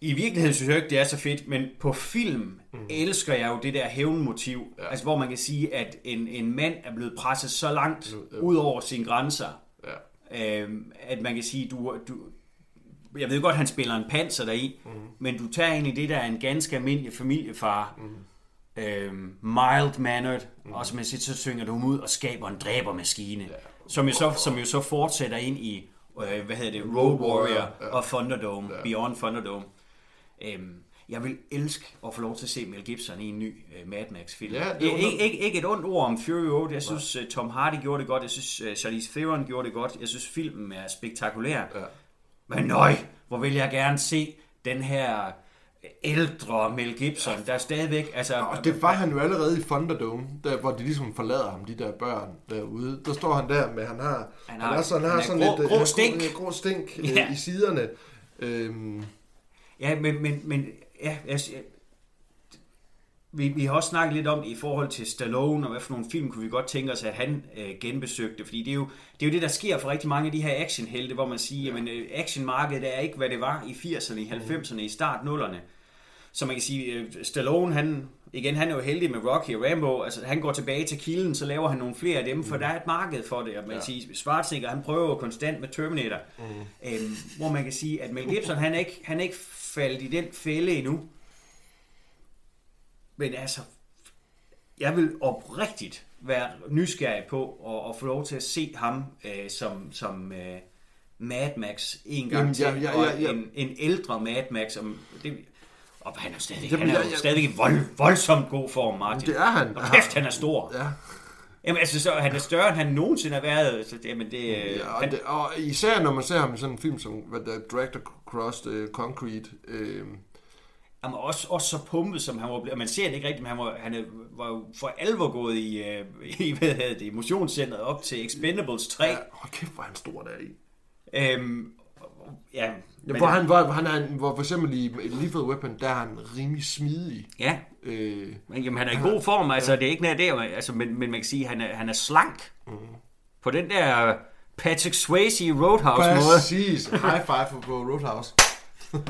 i virkeligheden synes jeg ikke, det er så fedt, men på film mm. elsker jeg jo det der hævnmotiv. Ja. Altså, hvor man kan sige, at en, en mand er blevet presset så langt ja. ud over sine grænser, Ja. øhm, at man kan sige, du, du, jeg ved godt, han spiller en panser deri, mm. men du tager egentlig det, der er en ganske almindelig familiefar, mm. øhm, mild-mannered, mm. og som jeg siger, så synger du ham ud og skaber en dræbermaskine, ja. som, jo så, som jo så fortsætter ind i, øh, hvad hedder det, Road Warrior ja. og Thunderdome, ja. Beyond Thunderdome. Øhm, jeg vil elske at få lov til at se Mel Gibson i en ny uh, Mad Max-film. Ja, det ikke, ikke, ikke et ondt ord om Fury Road. Jeg synes, uh, Tom Hardy gjorde det godt. Jeg synes, uh, Charlize Theron gjorde det godt. Jeg synes, filmen er spektakulær. Ja. Men nøj, hvor vil jeg gerne se den her ældre Mel Gibson, der er stadigvæk... Altså, Og det var han jo allerede i Thunderdome, der, hvor de ligesom forlader ham, de der børn derude. Der står han der med, han har, Han han har- har, sådan, han han har er sådan grå- lidt grå øh, stink. grå, grå stink øh, Ja. i siderne. Øhm, Ja, men, men, men ja, jeg, jeg, vi, vi har også snakket lidt om det i forhold til Stallone, og hvad for nogle film kunne vi godt tænke os, at han øh, genbesøgte. Fordi det er, jo, det er jo det, der sker for rigtig mange af de her actionhelte, hvor man siger, jamen øh, actionmarkedet er ikke, hvad det var i 80'erne, i 90'erne, i start 0'erne. Så man kan sige, øh, Stallone, han, igen, han er jo heldig med Rocky og Rambo, altså han går tilbage til kilden, så laver han nogle flere af dem, for der er et marked for det, og man kan sige, Schwarzenegger, han prøver jo konstant med Terminator, mm. øhm, hvor man kan sige, at Mel Gibson, han er ikke, han er ikke faldet i den fælde endnu, men altså, jeg vil oprigtigt være nysgerrig på at, at få lov til at se ham øh, som, som øh, Mad Max en gang Jamen, til, ja, ja, ja, ja. En, en ældre Mad Max, om det, og han er stadig, Jamen, han er ja, ja. stadig i vold, voldsomt god form, Martin. det er han. Og kæft, han er stor. Ja. Jamen altså, så, han er større, end han nogensinde har været. Så det, men det, Ja, og, han, det, og især når man ser ham i sådan en film som hvad der, Dragged Across the Concrete. Øh, var også, også så pumpet, som han var blevet. Man ser det ikke rigtigt, men han var, han var for alvor gået i, øh, i hvad hedder det, i motionscenteret op til Expendables 3. ja, hold kæft, hvor han stor der i. Øhm, ja, Ja, hvor, han, hvor, han er, hvor for eksempel i Lethal Weapon, der er han rimelig smidig. Ja, Øh, men jamen, han er i god form, altså det er ikke nær der, altså, men, men man kan sige, at han er, han er slank. Mhm. På den der Patrick Swayze Roadhouse måde. præcis. High five på Roadhouse.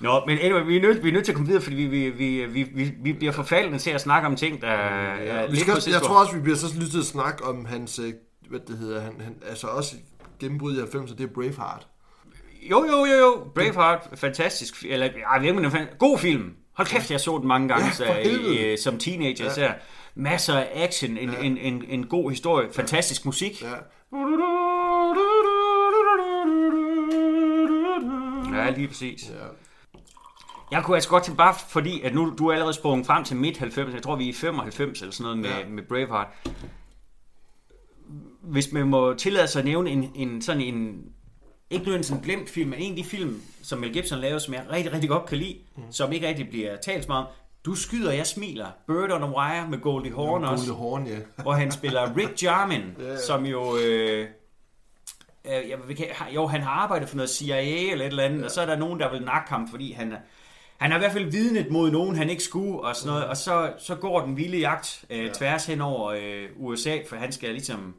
Nå, men anyway, vi er, nødt, vi er nødt til at komme videre, fordi vi, vi, vi, vi, vi, vi bliver forfaldende til at snakke om ting, der er Ja, vi skal, jeg tror også, vi bliver så lyttet til at snakke om hans, øh, hvad det hedder, han, han, altså også gennembrud i 90'erne, det er Braveheart. Jo, jo, jo, jo. Braveheart, fantastisk. Eller, det er fan- god film. Hold kæft, jeg så den mange gange Ja, så, i, i, som teenager Ja. især. Masser af action, en, en, en, en god historie, fantastisk musik. Ja. Ja, lige præcis. ja. Jeg kunne altså godt til, bare fordi, at nu du er allerede sprunget frem til midt 90, jeg tror vi er i 95 eller sådan noget med, Ja. med Braveheart. Hvis man må tillade sig at nævne en, en sådan en, ikke nødvendigvis en glemt film, men en af de film, som Mel Gibson lavede, som jeg rigtig, rigtig godt kan lide, mm. som ikke rigtig bliver talt meget om. Du skyder, jeg smiler. Bird on a Wire med Goldie Hawn også Goldie Horn, ja. hvor han spiller Rick Jarman, Ja, ja. som jo... Øh, øh, jeg, ved jo, han har arbejdet for noget CIA eller et eller andet, ja. og så er der nogen, der vil nakke ham, fordi han han har i hvert fald vidnet mod nogen, han ikke skulle, og sådan noget, og så, så går den vilde jagt øh, ja. tværs hen over øh, USA, for han skal ligesom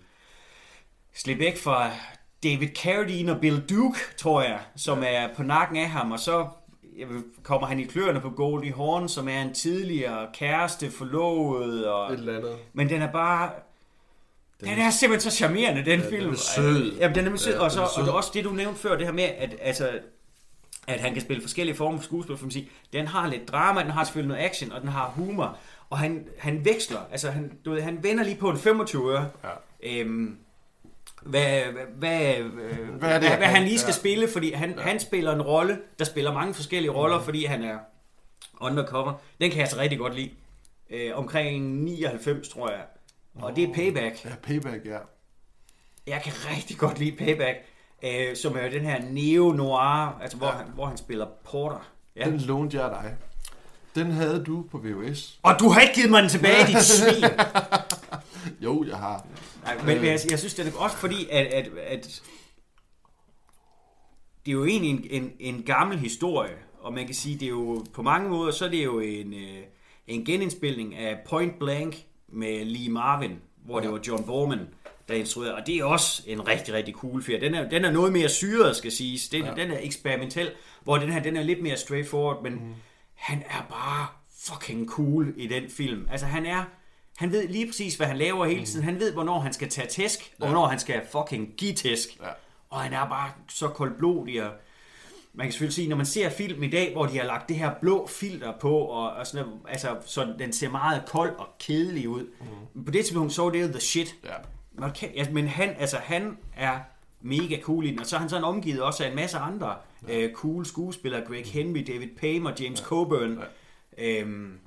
slippe væk fra David Carradine og Bill Duke, tror jeg, som er på nakken af ham, og så kommer han i kløerne på Goldie Hawn, som er en tidligere kæreste, forlovet, og Et eller andet. men den er bare... Den, den er simpelthen så charmerende, den Ja, film. den er sød. Ja, den er sød. Ja, og, så, og sød. er også det, du nævnte før, det her med, at, altså, at han kan spille forskellige former for skuespil, for sige. Den har lidt drama, den har selvfølgelig noget action, og den har humor. Og han, han veksler, altså han, du ved, han vender lige på en 25 øre. Ja. Øhm, hvad, hvad, hvad, øh, hvad, er det, hvad, hvad han- lige skal ja. spille, fordi han, ja. han spiller en rolle, der spiller mange forskellige roller, mm. fordi han er undercover. Den kan jeg altså rigtig godt lide. Øh, omkring 99, tror jeg. Og det er Payback. Ja, Payback, ja. Jeg kan rigtig godt lide Payback, øh, som er den her neo-noir, altså hvor, ja. han, hvor han spiller Porter. Ja. Den lånte jeg dig. Den havde du på VHS. Og du har ikke givet mig den tilbage, dit svin! Jo, jeg har. Nej, men men jeg, jeg synes, det er også fordi, at, at, at det er jo egentlig en, en, en gammel historie, og man kan sige, det er jo på mange måder, så er det jo en, øh, en genindspilning af Point Blank med Lee Marvin, hvor ja. det var John Borman, der instruerede, og det er også en rigtig, rigtig cool film. Den er, den er noget mere syret, skal siges. Den, ja. den er eksperimentel, hvor den her, den er lidt mere straightforward, men mm. han er bare fucking cool i den film. Altså han er, han ved lige præcis, hvad han laver hele tiden. Han ved, hvornår han skal tage tæsk, og hvornår han skal fucking give tæsk. Ja. Og han er bare så koldblodig, og man kan selvfølgelig sige, når man ser film i dag, hvor de har lagt det her blå filter på, og, og sådan altså, så den ser meget kold og kedelig ud. Mm. På det tidspunkt så det jo the shit. Ja. Man kan, ja, men han, altså, han er mega cool i den, og så er han sådan omgivet også af en masse andre ja. øh, cool skuespillere, Greg Henry, David Paymer, James ja. Coburn, ja. Øhm,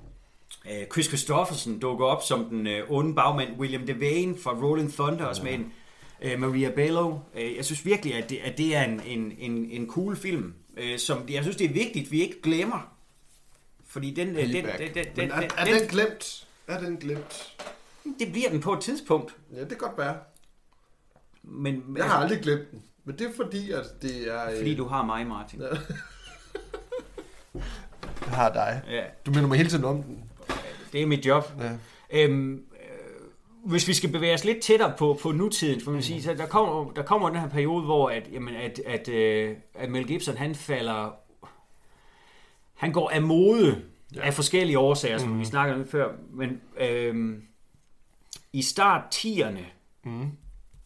øh, Chris Christopherson dukker op som den øh, onde bagmand, William Devane fra Rolling Thunder, også med en øh, Maria Bello. Øh, jeg synes virkelig, at det, at det er en, en, en, en cool film, øh, som jeg synes, det er vigtigt, vi ikke glemmer. Fordi den... Øh, den, den, den, den, Men er, den, er den, den glemt? Er den glemt? det bliver den på et tidspunkt. Ja, det kan godt være. Men, Jeg har aldrig glemt den. Men det er fordi, at det er... øh, Fordi du har mig, Martin. Ja. Jeg har dig. ja. Du minder mig hele tiden om den. Det er mit job. Ja. Øhm, øh, hvis vi skal bevæge os lidt tættere på, på nutiden, for man sige, så der kommer, der kommer den her periode, hvor at, jamen, at, at, øh, at Mel Gibson, han falder... Han går af mode ja. af forskellige årsager, som mm. vi snakkede om før. Men øhm, i start 10'erne, Mm.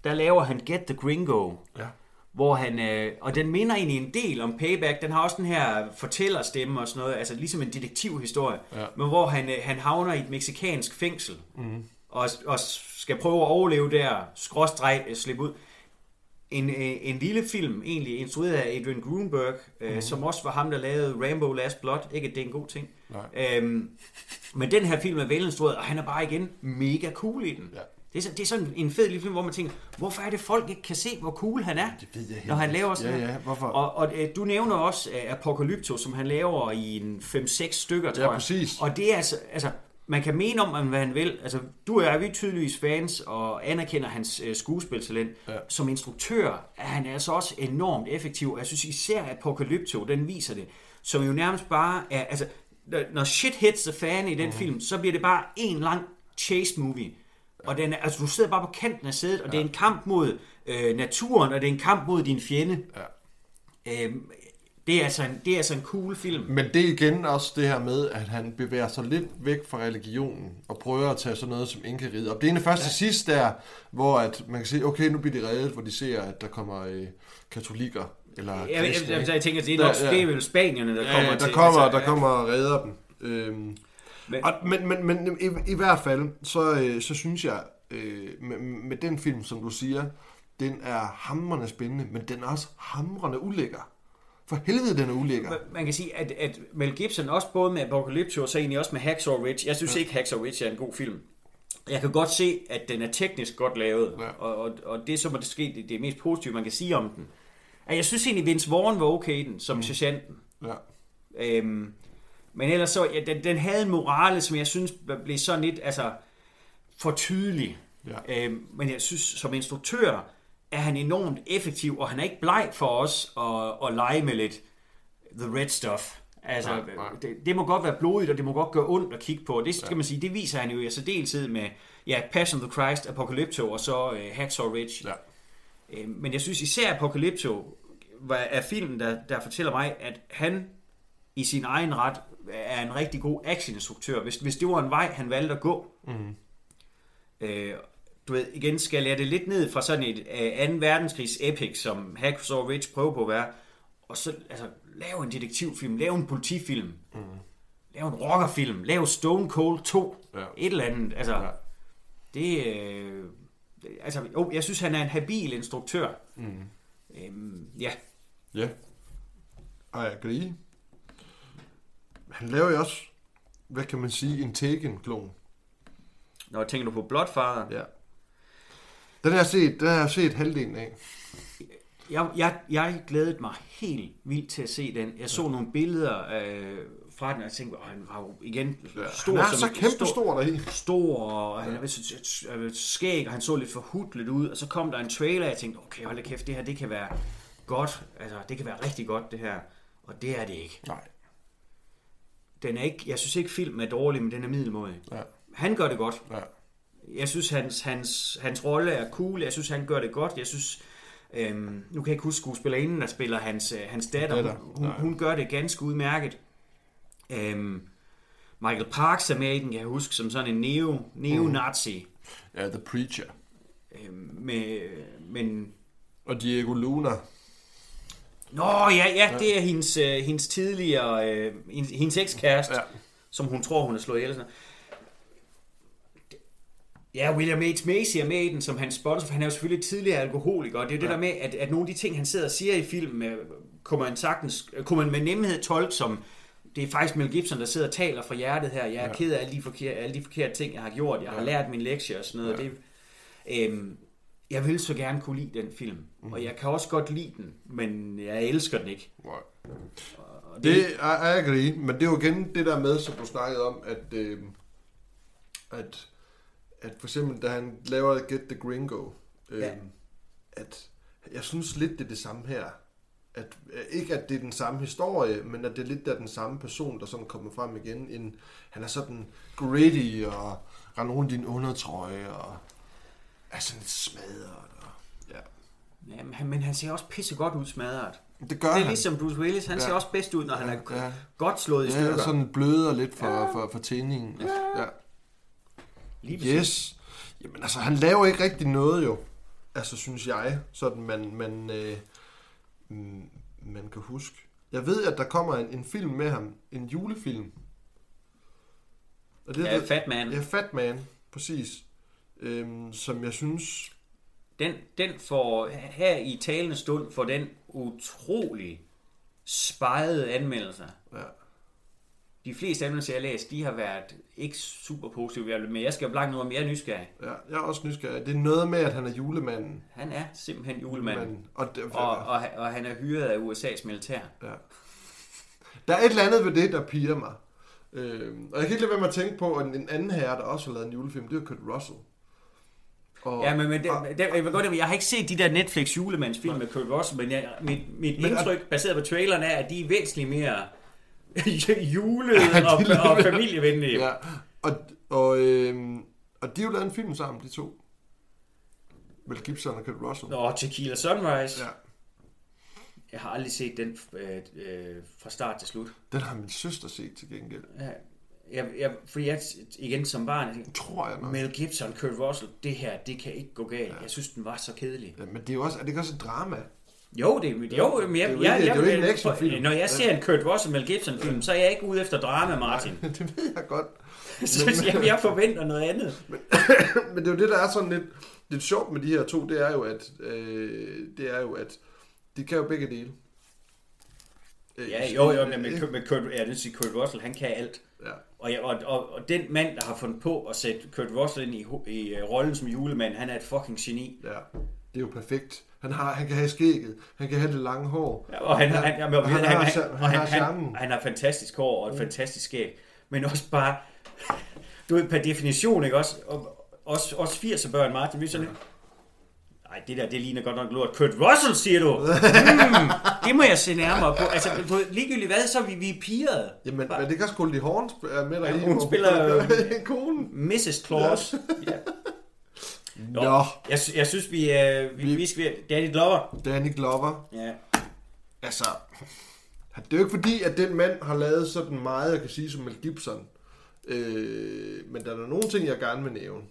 der laver han Get the Gringo, Ja. Hvor han, øh, og den minder egentlig en del om Payback, den har også den her fortællerstemme og sådan noget, altså ligesom en detektivhistorie, Ja. men hvor han, øh, han havner i et meksikansk fængsel, mm. og, og skal prøve at overleve der, skråstreg, øh, slippe ud. En, øh, en lille film, egentlig instrueret af Adrian Grunberg, øh, mm. som også var ham, der lavede Rambo Last Blood, ikke at det er en god ting. Nej. Øhm, men den her film er velinstrueret, og han er bare igen mega cool i den. Ja. Det er, så- det er sådan en fed lille film, hvor man tænker, hvorfor er det folk ikke kan se, hvor cool han er, Det ved jeg når han laver sådan Ja, ja, hvorfor? Og, og øh, du nævner også øh, Apocalypto, som han laver i en 5-6 stykker, tror Ja, jeg. præcis. Og det er altså, altså, man kan mene om, hvad han vil. Altså, du og jeg er vi er tydeligvis fans og anerkender hans øh, skuespiltalent. Ja. Som instruktør er han altså også enormt effektiv. Og Jeg synes især, at Apocalypto, den viser det. Som jo nærmest bare er, altså, når- shit hits the fan i den Mhm. film, så bliver det bare en lang chase movie. Og den er, altså, du sidder bare på kanten af sædet, og det er en kamp mod øh, naturen, og det er en kamp mod din fjende. Ja. Øhm, det, er altså en, det er altså en cool film. Men det er igen også det her med, at han bevæger sig lidt væk fra religionen og prøver at tage sådan noget som inkeriget. Og det er egentlig først til sidst der, hvor at man kan sige, okay, nu bliver de reddet, hvor de ser, at der kommer øh, katolikker eller Jeg, jeg, kristne, jeg, ikke? jeg tænker, det er, nok, Der- ja. det er vel spanierne, der Ja, kommer ja, der til. kommer, altså, der kommer og redder dem. Øhm, Men- og, men, men, men i, i hvert fald, så, øh, så synes jeg, øh, med, med den film, som du siger, den er hamrende spændende, men den er også hamrende ulækker. For helvede, den er ulækker. Man kan sige, at, at Mel Gibson også både med Apocalypse og så egentlig også med Hacksaw Ridge. Jeg synes ja. ikke, Hacksaw Ridge er en god film. Jeg kan godt se, at den er teknisk godt lavet, Ja. og, og, og det som er det sket, det, det mest positive, man kan sige om den. At jeg synes egentlig, Vince Vaughn var okay i den, som mm. sergeanten. Ja. Øhm, men ellers så, ja, den, den havde en morale, som jeg synes blev sådan lidt, altså, for tydelig. Ja. Øhm, men jeg synes, som instruktør, er han enormt effektiv, og han er ikke bleg for os at, at lege med lidt the red stuff. Altså, Nej, nej. det, det må godt være blodigt, og det må godt gøre ondt at kigge på. Det skal man sige, det viser han jo i særdeleshed med ja, Passion of the Christ, Apocalypto og så uh, Hacksaw Ridge. Ja. Øh, Men jeg synes især Apocalypto var, er filmen, der, der fortæller mig, at han i sin egen ret er en rigtig god actioninstruktør. Hvis, hvis det var en vej, han valgte at gå. Mm. Øh, du ved, igen skal jeg det lidt ned fra sådan et øh, 2. verdenskrigs epic, som Hacksaw Ridge prøver på at være, og så altså, lave en detektivfilm, lave en politifilm, mm. lave en rockerfilm, lave Stone Cold 2, Ja. et eller andet. Altså, Ja. det, øh, altså, jo, jeg synes, han er en habil instruktør. Mm. Øhm, ja, Ja. I agree. Han laver jo også, hvad kan man sige, en Taken-klon. når tænker du på Bloodfather, Ja. Den har jeg set, den har jeg set halvdelen af. jeg, jeg, jeg glædede mig helt vildt til at se den. Jeg så nogle billeder øh, fra den, og jeg tænkte, åh, han var jo igen stor. han er som- så kæmpe stor deri. Stor, og han er et- et- et skæg, og han så lidt forhudlet ud, og så kom der en trailer, og jeg tænkte, okay, hold da kæft, det her, det kan være godt, altså det kan være rigtig godt det her, og det er det ikke. Nej. Den er ikke, jeg synes ikke filmen er dårlig, men den er middelmådig. Ja. Han gør det godt. Ja. Jeg synes, hans, hans, hans rolle er cool. Jeg synes, han gør det godt. Jeg synes, øhm, nu kan jeg ikke huske skuespillerinden, der spiller hans, øh, hans datter. Datter, Hun, hun, hun gør det ganske udmærket. Øhm, Michael Parks er med i den, kan jeg huske, som sådan en neo, neo-nazi. Ja, The Preacher. Øhm, med, men... Og Diego Luna. Nå, ja, ja, det er hendes, øh, hendes tidligere... Øh, hendes, hendes ekskæreste, ja. Som hun tror, hun er slået ihjel. Sådan. Ja, William H. Macy er med i den som hans sponsor, for han er jo selvfølgelig tidligere alkoholiker, og det er jo det Ja. der med, at, at nogle af de ting, han sidder og siger i filmen, øh, kunne man sagtens, kunne man med nemhed tolke som, det er faktisk Mel Gibson, der sidder og taler fra hjertet her, jeg er ja. Ked af alle de, forkerte, alle de forkerte ting, jeg har gjort, jeg har Ja. lært min lektie og sådan noget. Ja. Det, øhm, jeg vil så gerne kunne lide den film, mm. og jeg kan også godt lide den, men jeg elsker den ikke. Nej. Og Det er jeg agree, men det er jo igen det der med, som du snakkede om, at, øh, at, at for eksempel, da han laver Get the Gringo, øh, Ja. ja. at jeg synes lidt, det er det samme her. At, øh, ikke at det er den samme historie, men at det er lidt der den samme person, der sådan kommer frem igen. En, han er sådan gritty og render rundt i en undertrøje og er sådan lidt smadret. Og, ja. Ja, men han- men han ser også pisse godt ud smadret. Det gør Det er han. ligesom Bruce Willis, han Ja. ser også bedst ud, når han er Ja. godt slået i Ja, stykker. og sådan bløder lidt for, ja. for, for tændingen. Ja. ja. Lige. Yes. Jamen altså, han laver ikke rigtig noget jo. Altså, synes jeg. Sådan, man, man, øh, mm, man kan huske. Jeg ved, at der kommer en, en film med ham. En julefilm. Og det Ja, Fat Man. Ja, Fat Man. Præcis. Øhm, som jeg synes... Den, den får her i talende stund for den utrolig spejede anmeldelser. Ja, De fleste anmeldelser, jeg har læst, de har været ikke super positive, men jeg skal jo om, jeg er nysgerrig. ja, jeg er også nysgerrig. Det er noget med, at han er julemanden. Han er simpelthen julemanden. Og, det, Og, og, og han er hyret af USA's militær. Ja. Der er et eller andet ved det, der piger mig. Øhm, og jeg kan ikke lade være med at tænke på, at en anden herre, der også har lavet en julefilm, det er Kurt Russell. Og, Ja, men, men det, og, det, jeg, vil godt, jeg har ikke set de der Netflix julemandsfilm med Kurt Russell, men jeg, mit, mit Men- indtryk, baseret på traileren, er, at de er væsentligt mere julede Ja, og, leverer. og familievenlige. ja, og, og, øhm, og de har jo lavet en film sammen, de to. Mel Gibson og Kurt Russell. Nå, Tequila Sunrise. Ja, Jeg har aldrig set den øh, øh, fra start til slut. den har min søster set til gengæld. Ja, Jeg, jeg, fordi jeg, igen som barn, jeg tænkte, Tror jeg nok. Mel Gibson, Kurt Russell, det her, det kan ikke gå galt. Jeg synes, den var så kedelig. Ja, men det er jo også, er det ikke også et drama? Jo, det, jo, men jeg, Det er jo jeg, ikke- jeg, det er jo ikke en actionfilm. Når jeg ser en Kurt Russell, Mel Gibson film, så er jeg ikke ude efter drama, Martin. det ved jeg godt. Så jeg, jeg forventer noget andet. Men det er jo det, der er sådan lidt, lidt sjovt med de her to, det er jo, at, øh, det er jo, at de kan jo begge dele. Øh, Ja, jo, jo, men, men, men Kurt, jeg vil sige, Kurt Russell, han kan alt. Ja. Og, jeg, og, og, og den mand, der har fundet på at sætte Kurt Russell ind i, i uh, rollen som julemand, han er et fucking geni. Ja, det er jo perfekt. Han, har, han kan have skægget, han kan have det lange hår. Ja, Og han, han, han, han, han, han, har, han, cha- og han, han, har han, charmen. han har fantastisk hår og et fantastisk skæg. Men også bare, du ved, per definition, ikke også? Og, også, også 80'er børn, Martin, vi sådan lidt, Nej, det der, det ligner godt nok lort. Kurt Russell, siger du? Hmm, det må jeg se nærmere på. Altså, på ligegyldigt hvad, så er vi, vi er pirrede. Jamen, men det kan Goldie Hawn sp- er med der Ja, hun spiller, kone. Mrs. Claus. Ja. Nå, Nå, Jeg, jeg synes, vi, øh, vi, Vi- vi skal... Danny Glover. Danny Glover. Ja. Altså, det er jo ikke fordi, at den mand har lavet sådan meget, jeg kan sige, som Mel Gibson. Øh, men der er nogle ting, jeg gerne vil nævne.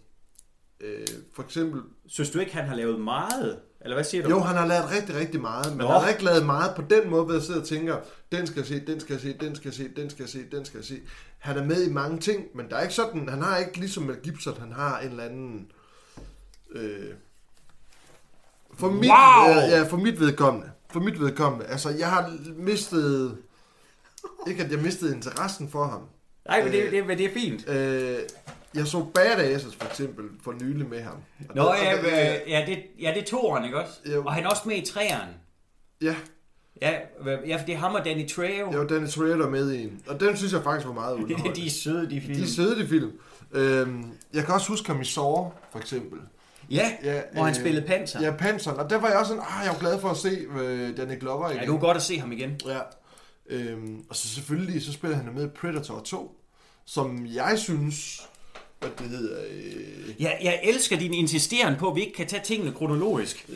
Øh, for eksempel, Synes du ikke, han har lavet meget? Eller hvad siger du? jo, han har lavet rigtig, rigtig meget, men Nå. han har ikke lavet meget på den måde, hvor jeg sidder og tænker, den skal jeg se, den skal jeg se, den skal jeg se, den skal jeg se, den skal jeg se. Han er med i mange ting, men der er ikke sådan, han har ikke ligesom Mel Gibson, han har en eller anden... Øh, for mit, Wow! ja, ja, for mit vedkommende. For mit vedkommende. Altså, jeg har mistet... Ikke at jeg mistede interessen for ham. Nej, men det, det, men det er fint. Øh, jeg så Badasses for eksempel for nylig med ham. Og Nå, og ja, det- øh, ja, det, ja, det er toeren, ikke også? Jo. Og han er også med i træeren. Ja, Ja, ja, for det er ham og Danny Trejo. det var Dennis Rader med i en. Og den synes jeg faktisk var meget underholdende. de er søde, de film. De er søde, de film. Øhm, jeg kan også huske ham i Saw, for eksempel. Ja, Ja, hvor han øh, spillede panser. Ja, Panseren. Og der var jeg også sådan, ah, jeg var glad for at se øh, Danny Glover igen. Ja, det var godt at se ham igen. Ja. Øhm, og så selvfølgelig, så spiller han jo med i Predator 2, som jeg synes, hvad det hedder... Øh, Ja, jeg elsker din insisteren på, at vi ikke kan tage tingene kronologisk.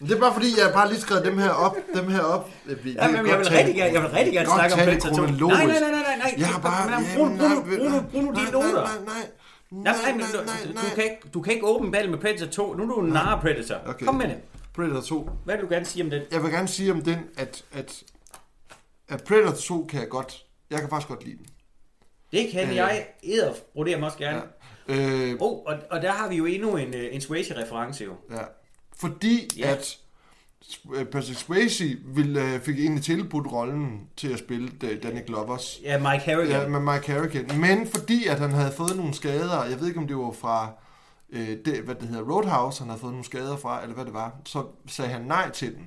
det er bare fordi, jeg bare lige skrevet dem her op. Dem her op. Vi, Ja, men jeg vil rigtig gerne, jeg vil rigtig gerne snakke om Predator 2. kronologisk. Nej, nej, nej, nej, nej. Jeg har bare... Nej, Bruno, Bruno, Bruno, nej, dine nej, noter. Nej, nej, Nej, nej, du, kan ikke, du kan ikke åbne ball med Predator 2. Nu er du en narre Predator. Okay. Kom med det. Predator 2. Hvad vil du gerne sige om det? Jeg vil gerne sige om den, at, at, at Predator 2 kan jeg godt... Jeg kan faktisk godt lide den. Det kan Øh. jeg æder broderer mig også gerne. Ja. Øh, Oh, og, og der har vi jo endnu en, uh, en Swayze-reference jo. Ja. Fordi Ja. at øh, Patrick Swayze ville, øh, fik egentlig tilbudt rollen til at spille øh, Danny Glovers. Ja, Mike Harrigan. Ja, med Mike Harrigan. Men fordi at han havde fået nogle skader, jeg ved ikke om det var fra øh, det, hvad det hedder, Roadhouse, han havde fået nogle skader fra, eller hvad det var, så sagde han nej til den.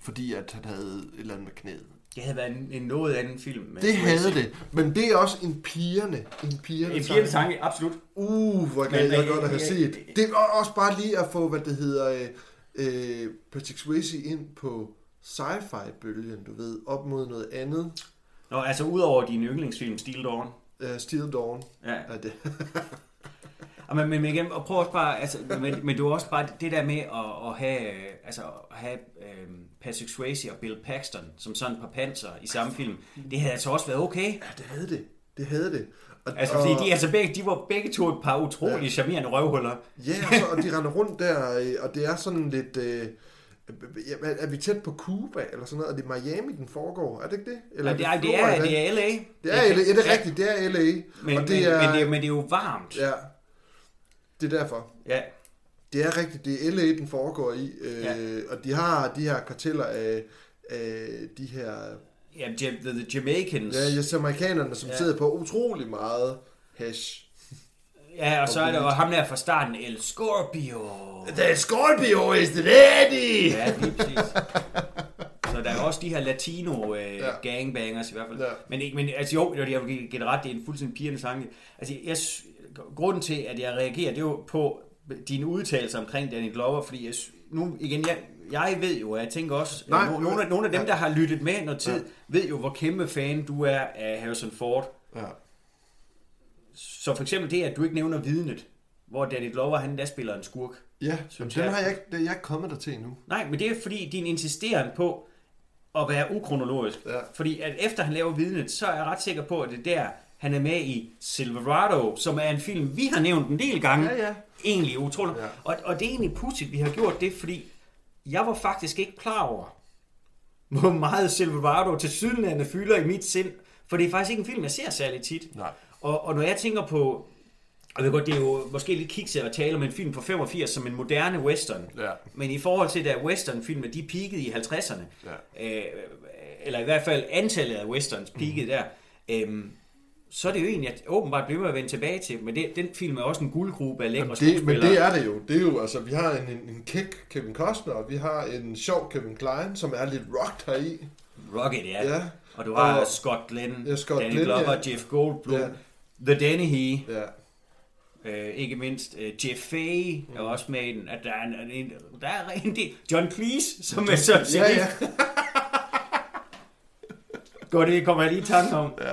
Fordi at han havde et eller andet med knæet. Det havde været en, en noget anden film. Med Det havde det. Men det er også en pigerne. En pigerne En pigerne sange, absolut. Uh, hvor Men, gad jeg godt at have set. Det var også bare lige at få, hvad det hedder, øh, øh, Patrick Swayze ind på sci-fi-bølgen, du ved, op mod noget andet. Nå, altså udover din yndlingsfilm, Steel Dawn. Uh, Steel Dawn. Ja. Er det. Og men, men, men igen, og prøv også bare, altså, men, men er også bare det der med at, at have, øh, altså, at have øh, Patrick Swayze og Bill Paxton som sådan et par panser i samme film. Det havde altså også været okay. Ja, det havde det. Det havde det. Og, Altså, fordi de, altså begge, de var begge to et par utrolig ja. charmerende røvhuller. Ja, og, så, og de render rundt der, øh, og det er sådan lidt... Øh, er vi tæt på Cuba, eller sådan noget? Er det Miami, den foregår? Er det ikke det? Eller Ja, det, er, det, er, det er LA. Det er LA, ja, det er rigtigt, det er LA. Men, og det men, er, men, det, er- men det er jo varmt. Ja, det er derfor. Ja. Det er rigtigt, det er LA, den foregår i, øh, Ja. og de har de her karteller af, af de her, Ja, the, the Jamaicans. ja, yes, amerikanerne, som Ja. sidder på utrolig meget hash. Ja, og så er der jo ham der fra starten, El Scorpio. The Scorpio is the lady! Ja, lige præcis. Så der er også de her latino øh, ja. Gangbangers i hvert fald. Ja. Men, ikke, men altså jo, jeg vil give ret, det er en fuldstændig pigerne sang. Altså, jeg, grunden til, at jeg reagerer, det er jo på dine udtalelser omkring Danny Glover, fordi jeg, nu igen, jeg, jeg ved jo, og jeg tænker også, Nej, Nej, nogle, af, nogle af dem, ja. der har lyttet med noget tid, Ja. ved jo, hvor kæmpe fan du er af Harrison Ford. Ja. Så for eksempel det, at du ikke nævner vidnet, hvor Danny Glover, han der spiller en skurk. Ja, Synes den har jeg ikke, det er jeg ikke kommet der til endnu. Nej, men det er fordi din insisteren på at være ukronologisk. Ja. Fordi at efter han laver vidnet, så er jeg ret sikker på, at det er der, han er med i Silverado, som er en film, vi har nævnt en del gange. Ja, ja. Egentlig utroligt. Ja. Og, og det er egentlig pudsigt, vi har gjort det, fordi jeg var faktisk ikke klar over, hvor meget Silverado til sydenlandet fylder i mit sind. For det er faktisk ikke en film, jeg ser særlig tit. Nej. Og, og når jeg tænker på, og jeg ved godt, det er jo måske lidt kikset at tale om en film fra 85 som en moderne western. Ja. Men i forhold til, da westernfilmer, de peakede i 50'erne, Ja. øh, eller i hvert fald antallet af westerns peakede der, øh, så er det jo egentlig, at åbenbart bliver at vende tilbage til. Men det, den film er også en guldgruppe af lækre det, men det er det jo. Det er jo, altså, vi har en, en, en kick Kevin Costner, og vi har en sjov Kevin Klein, som er lidt rocked heri. Rocket, ja. Ja. Og du har Og- Scott Glenn, Ja, Scott Danny Glenn, Glover, ja. Jeff Goldblum, Ja. The Dennehy, Ja. øh, ikke mindst øh, Jeff Fay er også med i den. At der, er en, en, der er en del. John Cleese, som er så Ja, ja. Går det, kommer jeg lige i tanke om. ja.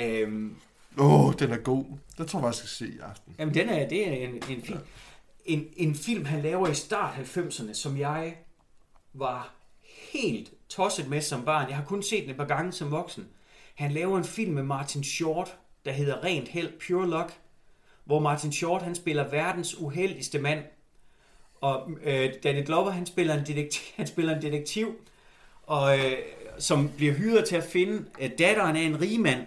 Øhm, Åh, oh, den er god. Den tror jeg jeg skal se i aften. Jamen, den er, det er en, en film. En, en film, han laver i start 90'erne, som jeg var helt tosset med som barn. Jeg har kun set den et par gange som voksen. Han laver en film med Martin Short, der hedder Rent Held, Pure Luck, hvor Martin Short, han spiller verdens uheldigste mand. Og øh, Danny Glover, han spiller en detektiv, han spiller en detektiv og, øh, som bliver hyret til at finde øh, datteren af en rigmand,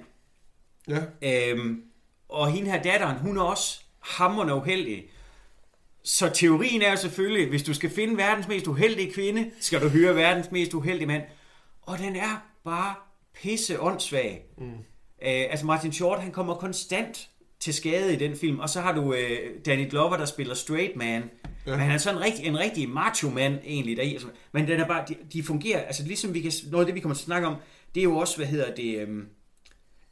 Ja. Øhm, og hende her datteren, hun er også hammerende uheldig. Så teorien er jo selvfølgelig, hvis du skal finde verdens mest uheldige kvinde, skal du høre verdens mest uheldige mand. Og den er bare pisse åndssvag. Mm. Øh, altså Martin Short, han kommer konstant til skade i den film. Og så har du øh, Danny Glover, der spiller straight man. Ja. Men han er sådan en rigtig, en rigtig macho mand egentlig deri. Altså, men den er bare, de, de fungerer, altså ligesom vi kan, noget af det vi kommer til at snakke om, det er jo også, hvad hedder det, øhm,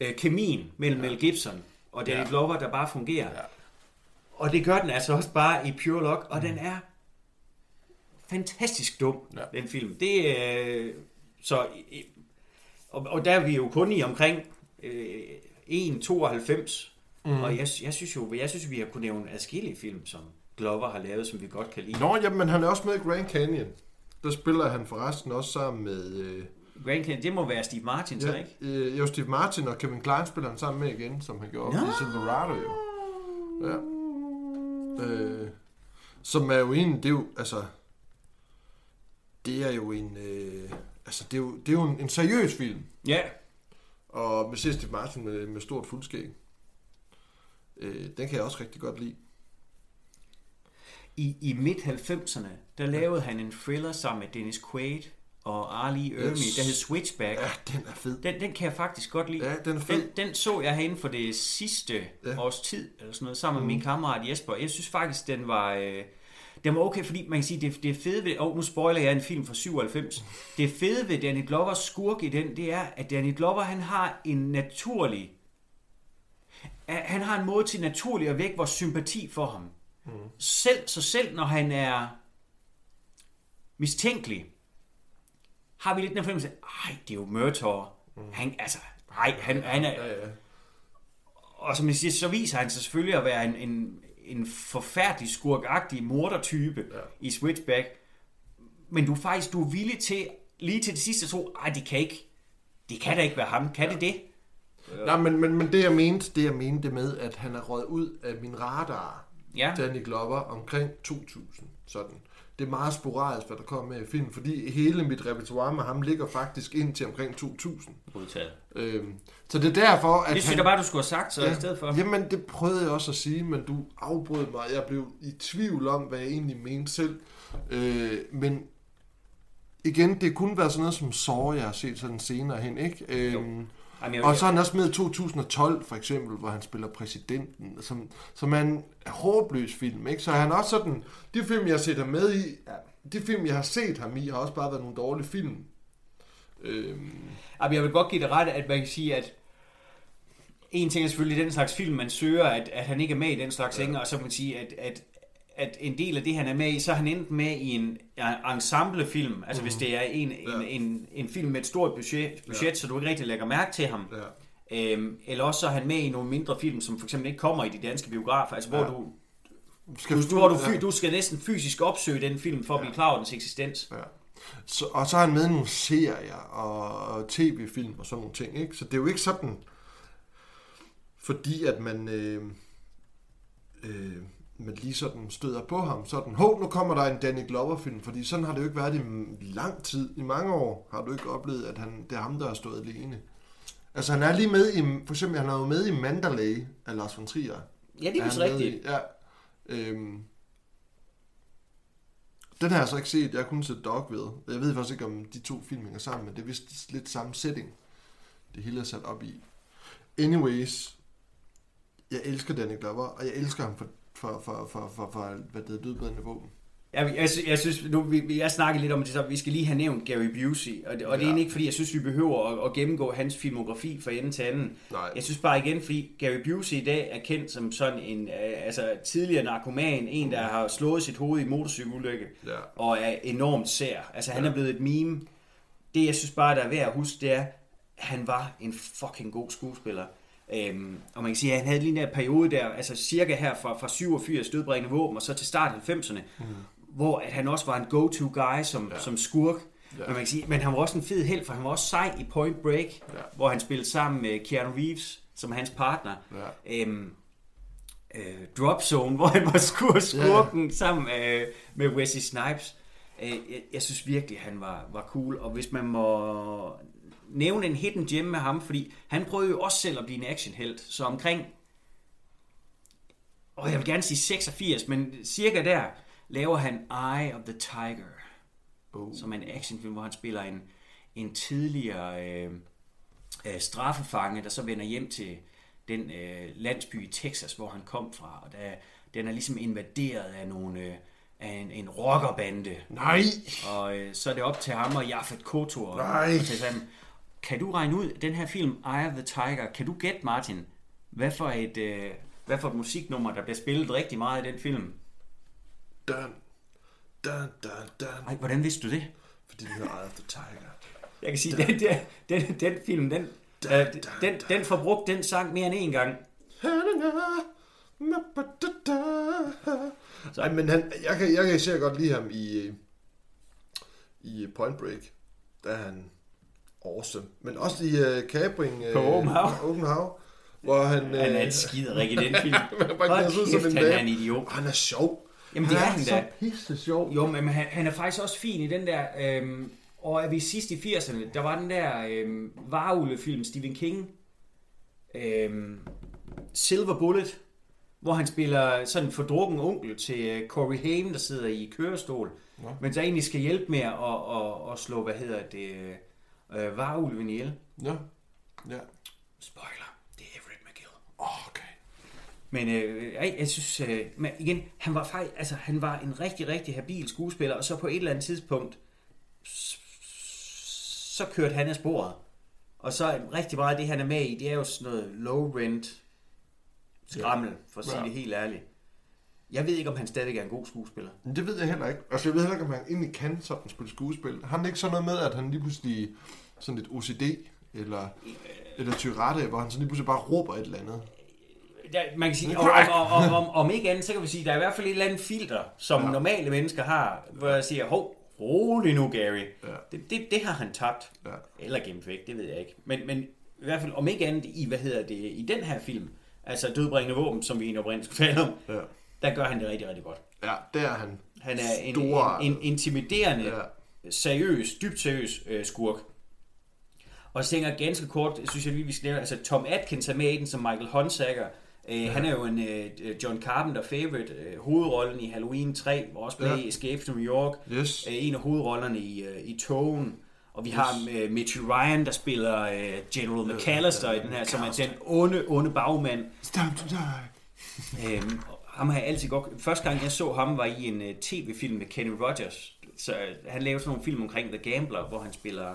øh, kemien mellem ja. Mel Gibson og Danny ja. Glover, der bare fungerer. Ja. Og det gør den altså også bare i Pure Lock, og mm. den er fantastisk dum, Ja. ja. den film. Det øh, så, øh, og, og der er vi jo kun i omkring øh, 1,92, mm. og jeg, jeg synes jo, jeg synes, vi har kunnet nævne adskillige film, som Glover har lavet, som vi godt kan lide. Nå, jamen han er også med i Grand Canyon. Der spiller han forresten også sammen med... Øh, Grand Canyon, det må være Steve Martin, så ja, ikke? øh, jo, Steve Martin og Kevin Klein spiller han sammen med igen, som han gjorde Nå. i Silverado jo. Ja. Øh, som er jo en, det er jo, altså... Det er jo en... Øh, altså, det er jo, det er jo en, en seriøs film. Ja, Og med Steve Martin med, med stort fuldskæg. Øh, den kan jeg også rigtig godt lide. i, i midt-90'erne, der lavede han en thriller sammen med Dennis Quaid og Ali Ermi, Yes. der hed Switchback. Ja, den er fed. Den, den kan jeg faktisk godt lide. Ja, den er fed. Den, den så jeg herinde for det sidste Ja. års tid, eller sådan noget, sammen med min kammerat Jesper. Jeg synes faktisk, den var... Øh, den var okay, fordi man kan sige, det, det er fede ved... Oh, nu spoiler jeg en film fra 97. Det fede ved Danny Glovers skurk i den, det er, at Danny Glover, han har en naturlig... at Han har en måde til naturligt at vække vores sympati for ham. Mm. Selv, så selv når han er mistænkelig, har vi lidt den fornemmelse, ej, det er jo Murtaugh. Mm. Han, altså, ej, han, han er, Ja, ja. og som jeg siger, så viser han sig selvfølgelig at være en, en, en forfærdelig skurkagtig mordertype Ja. ja. i Switchback. Men du er faktisk du er villig til, lige til det sidste, tro, ej, det kan ikke, det kan da ikke være ham. Kan ja. det det? Nej, men, men, men det jeg mente, det jeg mente det med, at han er røget ud af min radar, Ja. Danny Glover, omkring 2000, sådan. Det er meget sporadisk, hvad der kommer med i film, fordi hele mit repertoire med ham ligger faktisk ind til omkring 2000. Modtaget. Øhm, så det er derfor, at Det synes jeg bare, du skulle have sagt så ja. i stedet for. Jamen, det prøvede jeg også at sige, men du afbrød mig. Jeg blev i tvivl om, hvad jeg egentlig mente selv. Øh, men igen, det kunne være sådan noget som Saw, jeg har set sådan senere hen, ikke? Øhm, Jamen, jeg, og så er han også med i 2012, for eksempel, hvor han spiller præsidenten, som, som er en håbløs film, ikke? Så er han også sådan, de film, jeg har set ham med i, de film, jeg har set ham i, har også bare været nogle dårlige film. Øhm, Jamen, jeg vil godt give det ret, at man kan sige, at en ting er selvfølgelig den slags film, man søger, at, at han ikke er med i den slags ja. enge, og så kan man sige, at, at, at en del af det, han er med i, så er han endt med i en ensemblefilm. Altså mm. hvis det er en, Mhm. Ja. en, en, en film med et stort budget, budget ja. så du ikke rigtig lægger mærke til ham. ja. Øhm, eller også så er han med i nogle mindre film, som for eksempel ikke kommer i de danske biografer, altså hvor Ja. du, Skal du, hvor du, fy, ja. du skal næsten fysisk opsøge den film, for at blive klar over dens eksistens. Ja. Så, og så er han med i nogle serier og, og tv-film og sådan nogle ting, ikke? Så det er jo ikke sådan, fordi at man, øh, øh, man lige sådan støder på ham, sådan, hov, nu kommer der en Danny Glover-film, fordi sådan har det jo ikke været i lang tid, i mange år har du ikke oplevet, at han, det er ham, der har stået alene. Altså han er lige med i, for eksempel han er jo med i Mandalay af Lars von Trier. Ja, det er vist rigtigt. i. Ja. Øhm, den har jeg så ikke set. Jeg har kun set Dogville. Jeg ved faktisk ikke, om de to film hænger sammen, men det er vist lidt samme setting. Det hele er sat op i. Anyways, jeg elsker Danny Glover, og jeg elsker ham for, for, for, for, for, for hvad det er dødbringende våben. Jeg, jeg, sy- jeg synes, nu, vi, vi- jeg snakkede lidt om det, så vi skal lige have nævnt Gary Busey, og det, og det er Ja. egentlig ikke, fordi jeg synes, vi behøver at, at gennemgå hans filmografi fra ende til anden. Nej. Jeg synes bare igen, fordi Gary Busey i dag er kendt som sådan en øh, altså, tidligere narkoman, en, der har slået sit hoved i motorcykelulykke, Ja. og er enormt sær. Altså, han Ja. er blevet et meme. Det, jeg synes bare, der er værd at huske, det er, han var en fucking god skuespiller. Øhm, og man kan sige, at han havde lige den der periode der, altså cirka her fra, fra 87 dødbringende våben, og så til start af 90'erne, mm. hvor at han også var en go-to guy som, Ja. som skurk. Ja. Men, man kan sige, men han var også en fed held, for han var også sej i Point Break, Ja. hvor han spillede sammen med Keanu Reeves som hans partner. Ja. Øhm, øh, Drop Zone, hvor han var skur skurken ja. sammen øh, med Wesley Snipes. Øh, jeg, jeg synes virkelig, han var, var cool. Og hvis man må nævne en hidden gem med ham, fordi han prøvede jo også selv at blive en actionhelt. Så omkring, og jeg vil gerne sige 86, men cirka der, laver han Eye of the Tiger Oh. som er en actionfilm, hvor han spiller en, en tidligere øh, øh, straffefange, der så vender hjem til den øh, landsby i Texas, hvor han kom fra. Og der, den er ligesom invaderet af, nogle, øh, af en, en rockerbande. Nej! Og øh, så er det op til ham og Jafet Kotor. Nej. Og til kan du regne ud, den her film, Eye of the Tiger, kan du gætte, Martin, hvad for et, øh, hvad for et musiknummer, der bliver spillet rigtig meget i den film. Dun, dun, dun, dun. Ej, hvordan vidste du det? Fordi det hedder Eye of the Tiger. Jeg kan sige, den, den, den, den film, den, øh, den, den får brugt den sang mere end en gang. Ej, men han, jeg, kan, jeg kan især godt lide ham i, i Point Break. Er han awesome. Men også i uh, Cabring uh, På Åben Hav. Åben Hav hvor han... Han er øh, en skiderik i den film. han bare ud som kæft, en han er en idiot. Og han er sjov. Jamen, det er han så da. pisse sjov. Jo, men han, han er faktisk også fin i den der... Øhm, og er vi sidst i 80'erne, der var den der øhm, varulvefilm, Stephen King, øhm, Silver Bullet, hvor han spiller sådan en fordrukken onkel til øh, Corey Haim, der sidder i kørestol, Nå. men der egentlig skal hjælpe med at, at, at, at slå, hvad hedder det, øh, varulven ihjel. Ja. Ja. Spoiler, det er Everett McGill. Okay. Men øh, jeg, jeg synes, øh, men igen, han var faktisk, altså han var en rigtig, rigtig habil skuespiller, og så på et eller andet tidspunkt, så kørte han af sporet. Og så er rigtig meget af det, han er med i, det er jo sådan noget low rent skrammel, for at sige Ja. det helt ærligt. Jeg ved ikke, om han stadig er en god skuespiller. Men det ved jeg heller ikke. Altså, jeg ved heller ikke, om han egentlig kan sådan spille skuespil. Har han ikke sådan noget med, at han lige pludselig sådan lidt OCD, eller, eller tyrette, hvor han sådan lige pludselig bare råber et eller andet? Ja, man kan sige, om, om, om, om, om ikke andet, så kan vi sige, der er i hvert fald et eller andet filter, som Ja. normale mennesker har, hvor jeg siger, hov, rolig nu, Gary. Ja. Det, det, det har han tabt. Ja. Eller gemt væk, det ved jeg ikke. Men, men i hvert fald, om ikke andet i, hvad hedder det, i den her film, altså Dødbringende Våben, som vi egentlig oprindeligt skulle tale om, Ja. der gør han det rigtig, rigtig godt. Ja, der er han. Han er en, en, en intimiderende, ja. seriøs, dybt seriøs øh, skurk. Og så tænker jeg ganske kort, synes jeg lige, vi skal nævne, altså Tom Atkins er med i den som Michael Hunsaker. Øh, ja. Han er jo en øh, John Carpenter favorite. Øh, hovedrollen i Halloween 3, var også med Ja. ja. i Escape from New York. Yes. Øh, en af hovedrollerne i, øh, i Togen. Og vi har øh, Mitchell Ryan, der spiller øh, General McAllister i den her, som er den onde, onde bagmand. It's time to die. Øhm, og ham har jeg altid godt... Første gang jeg så ham var i en uh, tv-film med Kenny Rogers. Så øh, han lavede sådan nogle film omkring The Gambler, hvor han spiller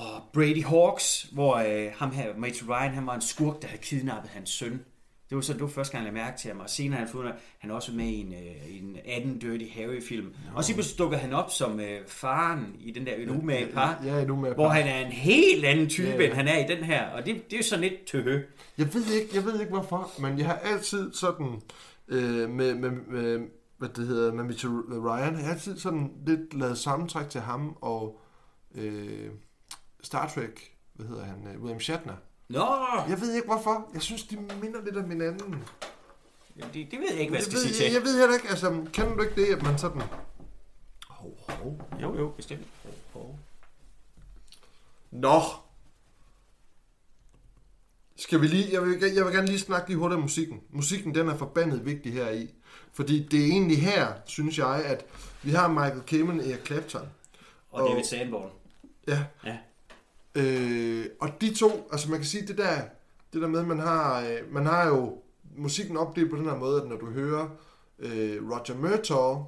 oh, Brady Hawks, hvor uh, ham her, Mitch Ryan, han var en skurk, der havde kidnappet hans søn. Det var så det var første gang, jeg lagde mærke til ham. Og senere han fundet, han også med i en, i en anden Dirty Harry-film. No. Og så pludselig dukker han op som uh, faren i den der En umage par. Ja, en umage Hvor par. han er en helt anden type, Ja, ja, ja. ja. end han er i den her. Og det, det er jo sådan lidt tøhø. Jeg ved ikke, jeg ved ikke hvorfor, men jeg har altid sådan øh, med, med, med, hvad det hedder, med Mitchell Ryan, jeg har altid sådan lidt lavet sammentræk til ham og øh, Star Trek, hvad hedder han, øh, William Shatner. Nå, Jeg ved ikke hvorfor, jeg synes, de minder lidt om hinanden. det, det ved jeg ikke, hvad jeg skal ved, sige til. jeg, jeg ved heller ikke, altså, kender du ikke det, at man sådan... Hov, hov. Jo, jo, bestemt. Nå. Skal vi lige, jeg vil, jeg vil gerne lige snakke lige hurtigt om musikken. Musikken, den er forbandet vigtig her i. Fordi det er egentlig her, synes jeg, at vi har Michael Kamen og Eric Clapton. Og David Sanborn. Ja. Ja. Øh, og de to, altså man kan sige, det der, det der med, man har, øh, man har jo musikken opdelt på den her måde, at når du hører øh, Roger Murtaugh,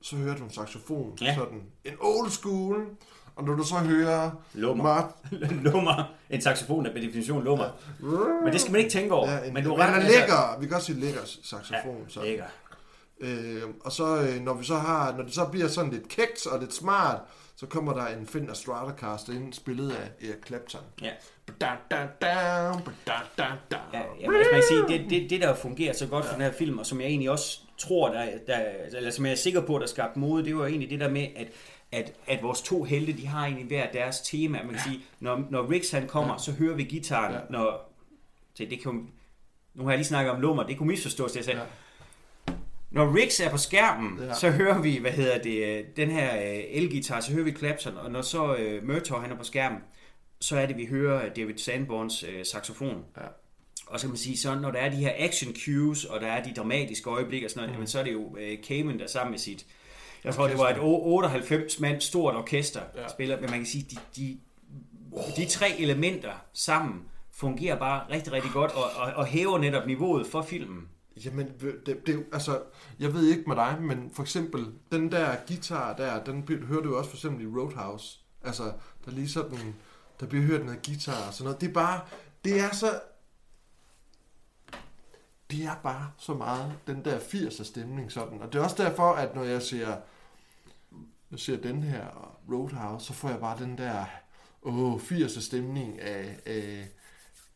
så hører du en saxofon, Ja. sådan en old school, og når du så hører Lummer. Mart, lummer. En saxofon er per definition lummer. Men det skal man ikke tænke over. Ja, en, men du men er er altså- lækker, vi kan også sige lækker saxofon. Ja, så. lækker. Øh, og så øh, når vi så har, når det så bliver sådan lidt kægt og lidt smart, så kommer der en Fender Stratocaster ind, spillet af Eric Clapton. Ja. Ba-da-da-da, ba-da-da-da. Ja, jamen, altså man kan sige, det, det, det, der fungerer så godt for den her film, og som jeg egentlig også tror, der, der, eller som jeg er sikker på, der skabte mode, det var egentlig det der med, at, at, at vores to helte, de har egentlig hver deres tema. Man kan sige, når, når Riggs han kommer, så hører vi gitaren, Ja. når, så det kan, nu har jeg lige snakket om lummer, det kunne misforstås, det jeg sagde. Ja. Når Riggs er på skærmen, Ja. så hører vi, hvad hedder det, øh, den her øh, elgitar, så hører vi Clapton, og når så øh, Murtaugh han er på skærmen, så er det, vi hører David Sanborns øh, saxofon. Ja. Og så kan man sige, så når der er de her action cues, og der er de dramatiske øjeblikke og sådan noget, mm. jamen, så er det jo øh, Kamen, der sammen med sit, jeg tror det var et 98 mand stort orkester, ja. spiller, men man kan sige, de, de, de tre elementer sammen fungerer bare rigtig, rigtig godt, og, og, og hæver netop niveauet for filmen. Jamen, det, det, altså, jeg ved ikke med dig, men for eksempel, den der guitar der, den hører du jo også for eksempel i Roadhouse. Altså, der er lige sådan, der bliver hørt noget guitar og sådan noget. Det er bare, det er så, det er bare så meget den der 80'er stemning sådan. Og det er også derfor, at når jeg ser, jeg ser den her Roadhouse, så får jeg bare den der åh, 80'er stemning af, af,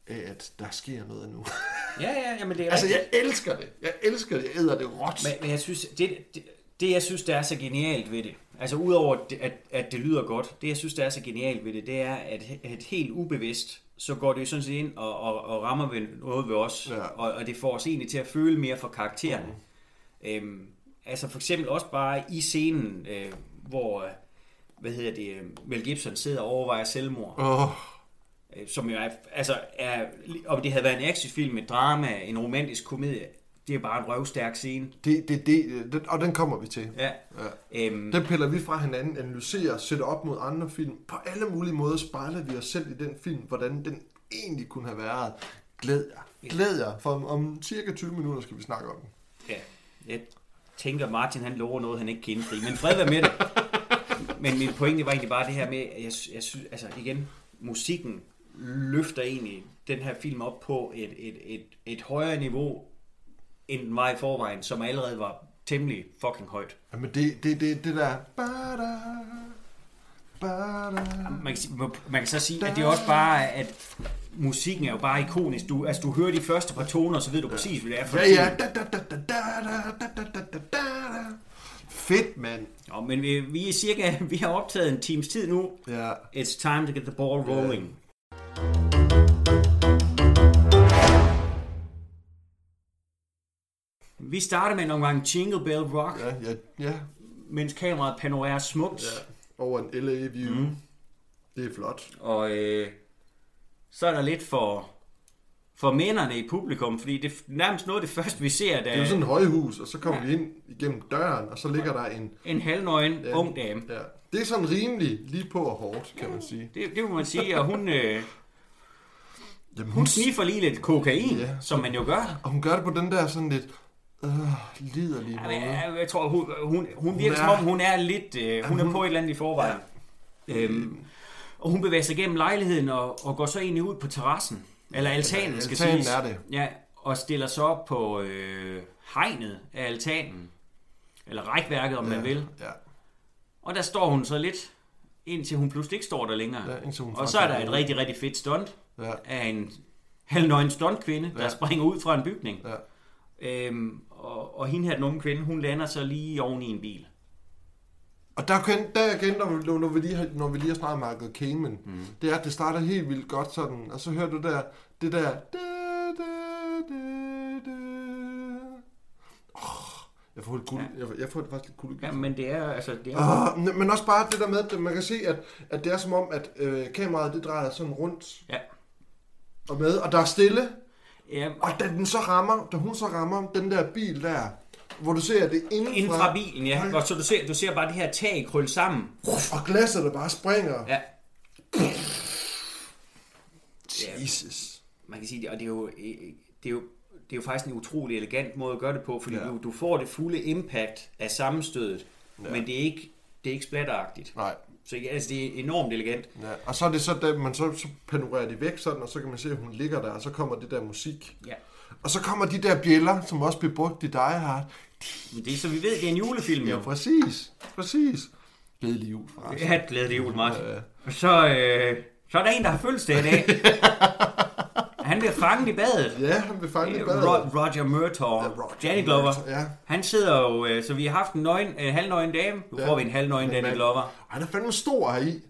af, at der sker noget nu. Ja, ja, jamen det er altså, rigtigt. jeg elsker det. Jeg elsker det. Jeg æder det råt. Men, men jeg synes, det, det, det, jeg synes, der er så genialt ved det, altså udover at, at det lyder godt, det jeg synes, der er så genialt ved det, det er, at, at helt ubevidst, så går det jo sådan set ind og, og, og rammer ved noget ved os, Ja. og, og det får os egentlig til at føle mere for karaktererne. Mm. Øhm, altså for eksempel også bare i scenen, øh, hvor, øh, hvad hedder det, øh, Mel Gibson sidder og overvejer selvmord. Øh, som jo er, altså er, om det havde været en actionfilm, et drama, en romantisk komedie, det er bare en røvstærk scene. det, det, det, det, og den kommer vi til. Ja. Ja. Øhm, Den piller vi fra hinanden, analyserer, sætter op mod andre film. På alle mulige måder spejler vi os selv i den film, hvordan den egentlig kunne have været. Glæd jer. Glæd jer, for om, om cirka 20 minutter skal vi snakke om den. ja, jeg tænker, Martin han lover noget, han ikke kan indfri, men fred være med det. Men min pointe var egentlig bare det her med, at jeg, jeg synes, altså igen, musikken løfter egentlig den her film op på et, et, et, et højere niveau, end den var i forvejen, som allerede var temmelig fucking højt. Jamen det, det, det, det der... Bada, bada. Man kan, man kan så sige, at det er også bare, at musikken er jo bare ikonisk. Du, altså, du hører de første par toner, så ved du præcis, hvad det er for Ja, en ja. Da, da, da, da, da, da, da, da, da, da, da. Fedt, mand. Nå, men vi, vi er cirka, vi har optaget en times tid nu. Ja. It's time to get the ball rolling. Vi starter med en omgang Jingle Bell Rock, Ja, ja, ja. mens kameraet panorerer smukt. ja. Over en LA-view. Mm. Det er flot. Og øh, så er der lidt for, for mændene i publikum, fordi det er nærmest noget af det første, vi ser, Det er sådan et højhus, og så kommer vi ind igennem døren, og så ligger der en... en halvnøgen Ja. ung dame. Ja. Det er sådan rimelig lige på og hårdt, kan man sige. Det, det må man sige, og hun, øh, Jamen, hun sniffer lige lidt kokain, Ja. som man jo gør. Og hun gør det på den der sådan lidt øh, liderlige Jeg, måde. jeg, jeg tror, hun, hun, hun virker er- som om, hun er lidt, øh, hun er hun- på et eller andet i forvejen. Øhm, og hun bevæger sig gennem lejligheden og, og går så egentlig ud på terrassen. Eller altanen, Ja, skal altanen siges. er det. Ja, og stiller sig op på øh, hegnet af altanen. Eller rækværket, om man vil. Ja. Og der står hun så lidt, indtil hun pludselig ikke står der længere. Ja, indtil hun og så er der et er rigtig, rigtig fedt stunt Ja. af en halvnøgen stuntkvinde, der Ja. springer ud fra en bygning. Ja. Øhm, og, og hende her, den unge kvinde, hun lander så lige oven i en bil. Og der, kan, der igen, når vi, når vi lige har, når vi lige har snakket Michael Kamen, mm. det er, at det starter helt vildt godt sådan, og så hører du der, det der... Da, da, da, da. Oh, jeg får, lidt kul, jeg, får- jeg får det faktisk lidt kul. Ja, men det er, altså, det er Uh, men også bare det der med, at man kan se, at, at det er som om, at øh, kameraet det drejer sådan rundt Ja. og med, og der er stille, ja, og da, den så rammer, da hun så rammer den der bil der, hvor du ser, at det indenfra, inden fra bilen, ja. Og så du ser, du ser bare det her tag krølle sammen. og glasset der bare springer. Ja, Jesus. man kan sige det, og det er jo, øh, det er jo, det er jo faktisk en utrolig elegant måde at gøre det på, fordi Ja. ja. du, du får det fulde impact af sammenstødet, ja. men det er ikke, det er ikke splatteragtigt. Nej. Så ja, altså, det er enormt elegant. Ja. Og så er det så, da man så, så panorerer de væk sådan, og så kan man se, at hun ligger der, og så kommer det der musik. Ja. Og så kommer de der bjæller, som også bliver brugt i Die Hard. Men det er, så vi ved, det er en julefilm jo. Ja, præcis. Præcis. Glædelig jul, forresten. Ja, glædelig jul, Martin. Ja. Så, øh, så er der en, der har fødselsdag i dag. Han bliver fanget i badet. Ja, han vil fange i Øh, badet. Ro- Roger Murtaugh, Ja, Roger Danny Glover. Murtaugh, ja. Han sidder jo, øh, så vi har haft en nøgen, øh, halvnøgen dame. Nu Ja. får vi en halvnøgen Men Danny Glover. Han er fandme stor heri. I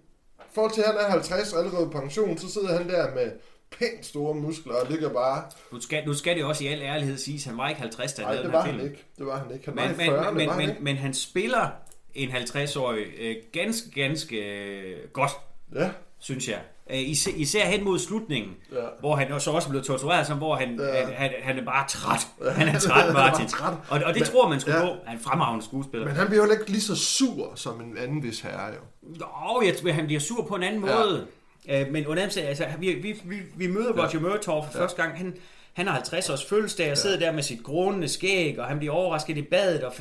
forhold til, han er 50 og allerede på pension, så sidder han der med pænt store muskler og ligger bare... Nu skal, nu skal det også i al ærlighed siges, han var ikke 50, da han lavede det den var her han film. ikke. Det var han ikke. Han Men, var men, 40'erne, men, var han men, men han spiller en 50-årig øh, ganske, ganske øh, godt, Ja, synes jeg. Øh, især, især hen mod slutningen, Ja. hvor han så også blev tortureret, som hvor han, Ja. han, han, han er bare træt. Han er Han er træt, bare Martin. træt. Og, og det Men- tror man skulle ja. på. Han er en fremragende skuespiller. men han bliver jo ikke lige så sur som en anden vis herre, jo. Nå, jeg tror, han bliver sur på en anden Ja. måde. Øh, men under andet, altså, vi, vi, vi, vi møder Roger Murtaugh for første gang. Han, han har 50 års fødselsdag og sidder der med sit grånende skæg, og han bliver overrasket i badet. Og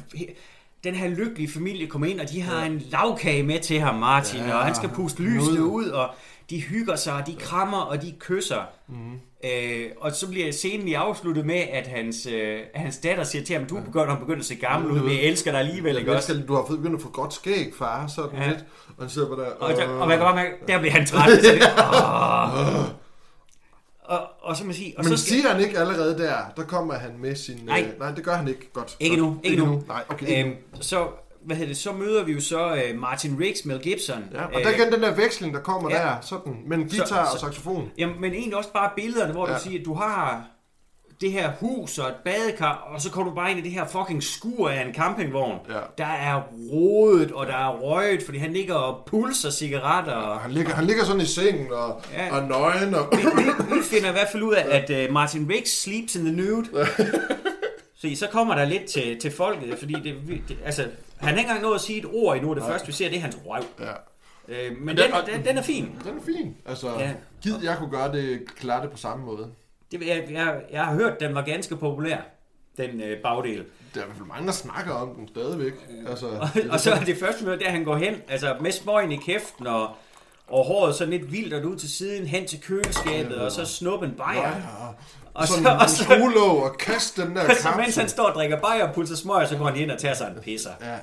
den her lykkelige familie kommer ind, og de har en lavkage med til ham, Martin, Ja, og han skal puste noget. ud, og de hygger sig, de krammer, og de kysser. Mm. Øh, og så bliver scenen lige afsluttet med, at hans, øh, hans datter siger til ham, du begynder, han begynder at se gammel ud, men jeg elsker dig alligevel, ikke også? du har fået begyndt at få godt skæg, far, sådan Ja. lidt. Og han sidder bare der. Og, der, og man kan godt mærke, der bliver han træt. Så det, åh. og, og så jeg sige, og Men så skal, siger han ikke allerede der, der kommer han med sin... Nej. Øh, nej, det gør han ikke godt. Ikke godt. nu, ikke nu. Nej, okay. Ikke nu. øhm, så, hvad hedder det, så møder vi jo så øh, Martin Riggs, Mel Gibson. Ja, og der er igen den der veksling, der kommer ja. der, sådan, mellem guitar Så- og så- saxofon. Jamen, men egentlig også bare billederne, hvor ja. Ja. du siger, at du har det her hus og et badekar, og så kommer du bare ind i det her fucking skur af en campingvogn. Ja. Der er rodet, og der er røget, fordi han ligger og pulser cigaretter. Og Og han ligger, han ligger sådan i sengen og, Ja. ja. og nøgen og... vi finder i hvert fald ud af, at uh, Martin Riggs sleeps in the nude. Så, så kommer der lidt til, til folket, fordi det, det, altså, han har ikke engang nået at sige et ord endnu. Det første, vi ser, det er hans røv. Ja. Øh, men den- den, den, den er fin. Den er fin. Altså, Ja. ja. gid jeg kunne gøre det, klare det på samme måde. Det, jeg, jeg, jeg har hørt, den var ganske populær, den øh, bagdel. Der er i hvert fald mange, der snakker om den stadigvæk. Altså, Og, og så er det første møde, der han går hen, altså med smøgen i kæften, og, og håret sådan lidt vildt og ud til siden, hen til køleskabet, og så snuppen bajer. ja, Og og så- sådan og så- skruelåg og kaste den der Så mens han kapsel. står og drikker bajer og pulser smøger, så går han ind og tager sig en pisser. Ja.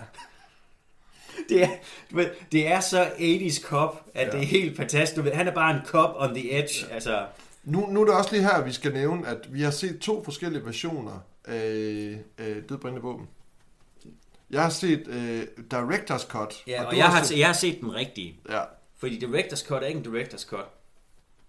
Det er, du ved, det er så 80's cop, at ja. det er helt fantastisk. Du ved, han er bare en cop on the edge. Ja. Altså, Nu, nu er det også lige her, vi skal nævne, at vi har set to forskellige versioner af, af Dødbrændende Våben. Jeg har set øh, Director's Cut. ja, og du jeg har, set, jeg har set den rigtige. Ja. Fordi Director's Cut er ikke en Director's Cut.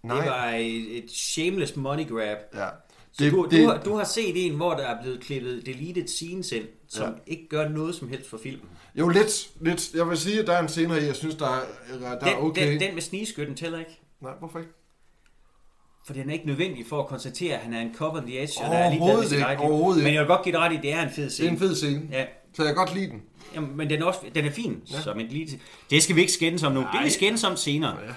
Nej, Det var et, et shameless money grab. ja. Så Det, du, det, du, har, du har set en, hvor der er blevet klippet deleted scenes ind, som Ja. ikke gør noget som helst for filmen. Jo, lidt, lidt. Jeg vil sige, at der er en scene her, jeg synes, der er, der er Den, okay. den, den med snigeskytten tæller ikke. Nej, hvorfor ikke? For den er ikke nødvendig for at konstatere, at han er en cop on the edge, og der er lige eget liv. overhovedet Men jeg vil godt give dig ret i, det er en fed Det er scene. en fed scene. Ja, Så jeg kan godt lide den. Jamen, men den er, også, den er fin, ja. som en lille... Det skal vi ikke skændes om nu. Nej. Det vi skændes om senere. Ja.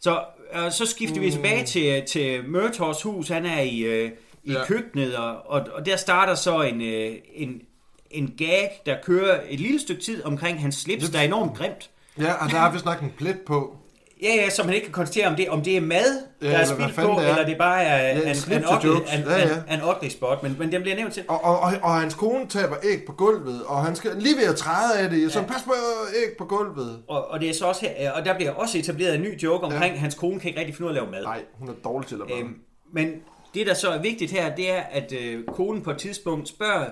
Så, øh, så skifter vi tilbage til, til Murtaugh hus. Han er i, øh, i. Ja. køkkenet, og, og, og der starter så en, øh, en, en gag, der kører et lille stykke tid omkring hans slips, der er enormt grimt. Ja, og der er vist nok en plet på. Ja, ja, så man ikke kan konstatere, om det, om det er mad, Ja, der er spildt på, det er. eller det bare er Ja, en en, en, ugly, en, Ja, ja. en, en ugly spot, men, men den bliver nævnt til. Og, og, og, og hans kone taber æg på gulvet, og han skal lige ved at træde af det. Så Ja. pas på æg på gulvet. Og, og, det er så også her, og der bliver også etableret en ny joke omkring, ja. hans kone kan ikke rigtig finde ud af at lave mad. Nej, hun er dårlig til at lave Øhm, men det, der så er vigtigt her, det er, at øh, konen på et tidspunkt spørger,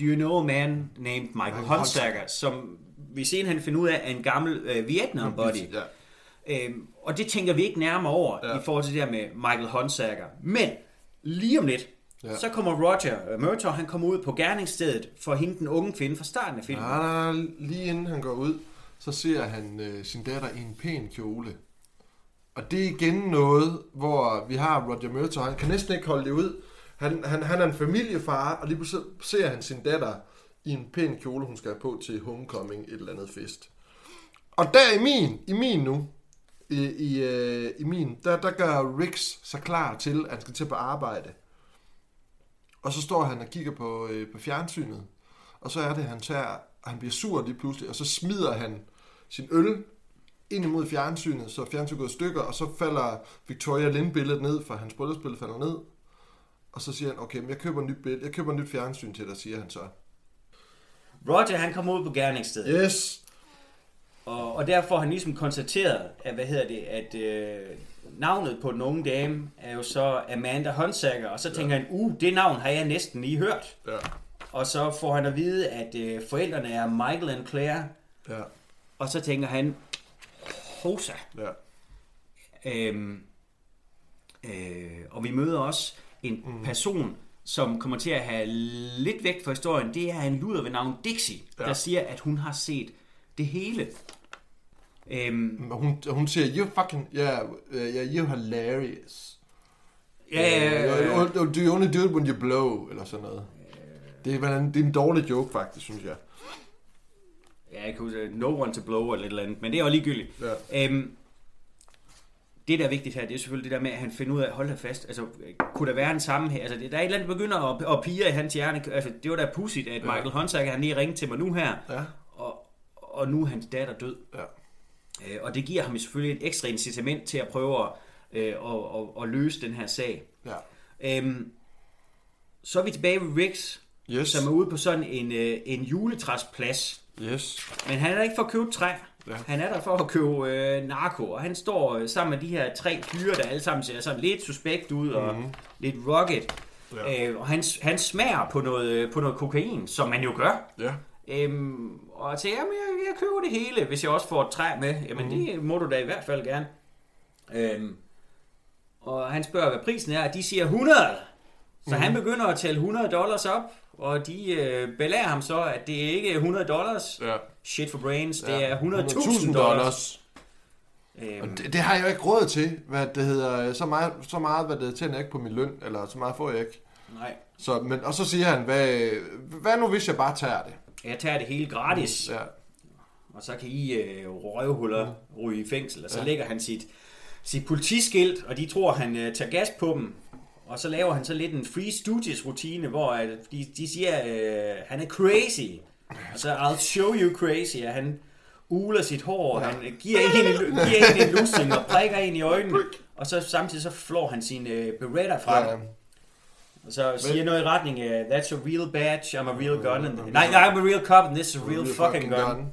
do you know a man named Michael Hunsaker, som vi senere finder ud af er en gammel øh, Vietnam buddy. Ja. Øhm, og det tænker vi ikke nærmere over ja. I forhold til det der med Michael Hunsaker. Men lige om lidt, ja. Så kommer Roger uh, Murtaugh, han kommer ud på gerningsstedet for at hente den unge kvinde fra starten af filmen. Nej, nej, lige inden han går ud, så ser han øh, sin datter i en pæn kjole. Og det er igen noget, hvor vi har Roger Murtaugh, han kan næsten ikke holde det ud. Han, han, han er en familiefar, og lige pludselig ser han sin datter i en pæn kjole, hun skal have på til homecoming, et eller andet fest. Og der i min, i min nu, i, i, øh, i min, der, der gør Riggs sig klar til, at han skal til på arbejde. Og så står han og kigger på, øh, på fjernsynet, og så er det, han tager, han bliver sur lige pludselig, og så smider han sin øl ind imod fjernsynet, så fjernsynet går i stykker, og så falder Victoria Lind-billedet ned, for hans bryllupsbillede falder ned. Og så siger han, okay, men jeg køber et nyt, billede, jeg køber et nyt fjernsyn til dig, siger han så. Roger, han kommer ud på gerningsstedet. Yes! Og, og der får han ligesom konstateret, at, hvad hedder det, at øh, navnet på den unge dame er jo så Amanda Hunsaker, og så tænker han, uh, det navn har jeg næsten lige hørt. Ja. Og så får han at vide, at øh, forældrene er Michael and Claire, Ja. og så tænker han, Hosa. Ja. Øhm, øh, og vi møder også en mm. person, som kommer til at have lidt vægt for historien. Det er en luder ved navn Dixie, ja. der Ja. siger, at hun har set det hele. Øhm, Hun, hun siger, you fucking, yeah, yeah you're hilarious. ja, ja, ja, Uh, do you only do it when you blow, eller sådan noget. Det er, en- det er en dårlig joke, faktisk, synes jeg. ja, jeg kan huske, no one to blow eller et eller andet, men det er jo ligegyldigt. Ja. Øhm, det, der er vigtigt her, det er selvfølgelig det der med, at han finder ud af, hold da fast, altså, kunne der være en sammenhæng? Altså, det- der er et eller andet, der begynder at, at pige i hans hjerne. Altså, det var da pudsigt, at Ja. Michael Hunsaker, han lige ringede til mig nu her, Ja. og, og nu er hans datter død. Ja. Øh, og det giver ham selvfølgelig et ekstra incitament til at prøve at, øh, at, at, at løse den her sag. Ja. Øhm, så er vi tilbage ved Riggs, Yes. som er ude på sådan en, øh, en juletræsplads. Yes. Men han er der ikke for at købe træ. Ja. Han er der for at købe øh, narko, og han står øh, sammen med de her tre fyre, der alle sammen ser sådan lidt suspekt ud og mm-hmm. lidt rugged. Ja. Øh, og han, han smager på noget, øh, på noget kokain, som man jo gør. Ja. Øhm, og jeg tænker, jamen, jeg, jeg køber det hele, hvis jeg også får et træ med. Jamen, mm. det må du da i hvert fald gerne. Øhm, og han spørger, hvad prisen er, og de siger 100. Så mm. han begynder at tælle 100 dollars op, og de øh, belærer ham så, at det ikke er 100 dollars. Ja. Shit for brains, det Ja. er 100.000 100.000 dollars. Og Øhm, det, det har jeg jo ikke råd til, hvad det hedder, så meget, så meget hvad det tjener jeg ikke på min løn, eller så meget får jeg ikke. nej, Så, men, og så siger han, hvad, hvad nu hvis jeg bare tager det? Jeg tager det hele gratis, Ja, og så kan I øh, røvhuller ryge i fængsel. Og så Ja. lægger han sit, sit politiskilt, og de tror, han øh, tager gas på dem. Og så laver han så lidt en Free Stooges rutine, hvor øh, de, de siger, øh, han er crazy. Og så I'll show you crazy, at han uler sit hår, ja. han giver en, giver en en lussing og prikker en i øjnene. Og så samtidig så flår han sin øh, Beretta frem. ja, Og så siger noget i retning af, that's a real badge, I'm a real gun. And, nej, I'm a real cop, and this is a real fucking gun.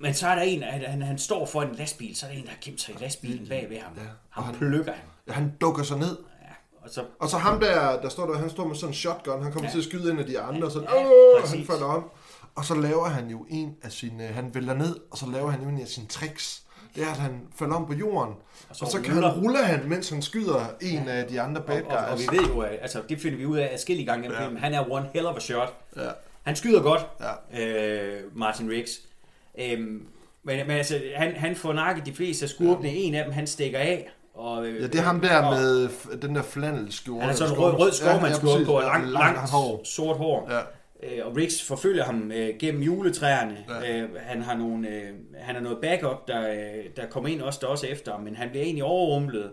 Men så er der en, at han, han står for en lastbil, så er der en, der har gemt sig i lastbilen bag ved ham. Ja. Ham han- plukker han. Ja, han dukker sig ned. Ja. Og så, Og så ham der, der står der, han står med sådan en shotgun, han kommer Ja. til at skyde ind af de andre, og så Ja, åh, han falder om. Og så laver han jo en af sine, han vælter ned, og så laver han jo en af sine tricks. Det er, at han falder om på jorden, og så, og så kan han, ruller- ruller han, mens han skyder en af de andre bad og, og, og, guys. vi ved jo, at, altså det finder vi ud af adskillige gange i Ja. ja. filmen. Han er one hell of a shot. Ja, Han skyder godt, ja. øh, Martin Riggs. Øhm, men, men altså, han, han får nakket de fleste af skurkene. Ja. En af dem, han stikker af. Og, øh, Ja, det er ham der og- med den der flanelskjorte. Han har sådan en rød, rød skovmandsskjorte præcis. på, og Ja, langt, langt, hår. sort hår. Ja, Øh, og Riggs forfølger ham øh, gennem juletræerne. Ja. Øh, han har nogle, øh, han har noget backup, der, øh, der kommer ind også der også efter, ham, men han bliver egentlig overrumplet.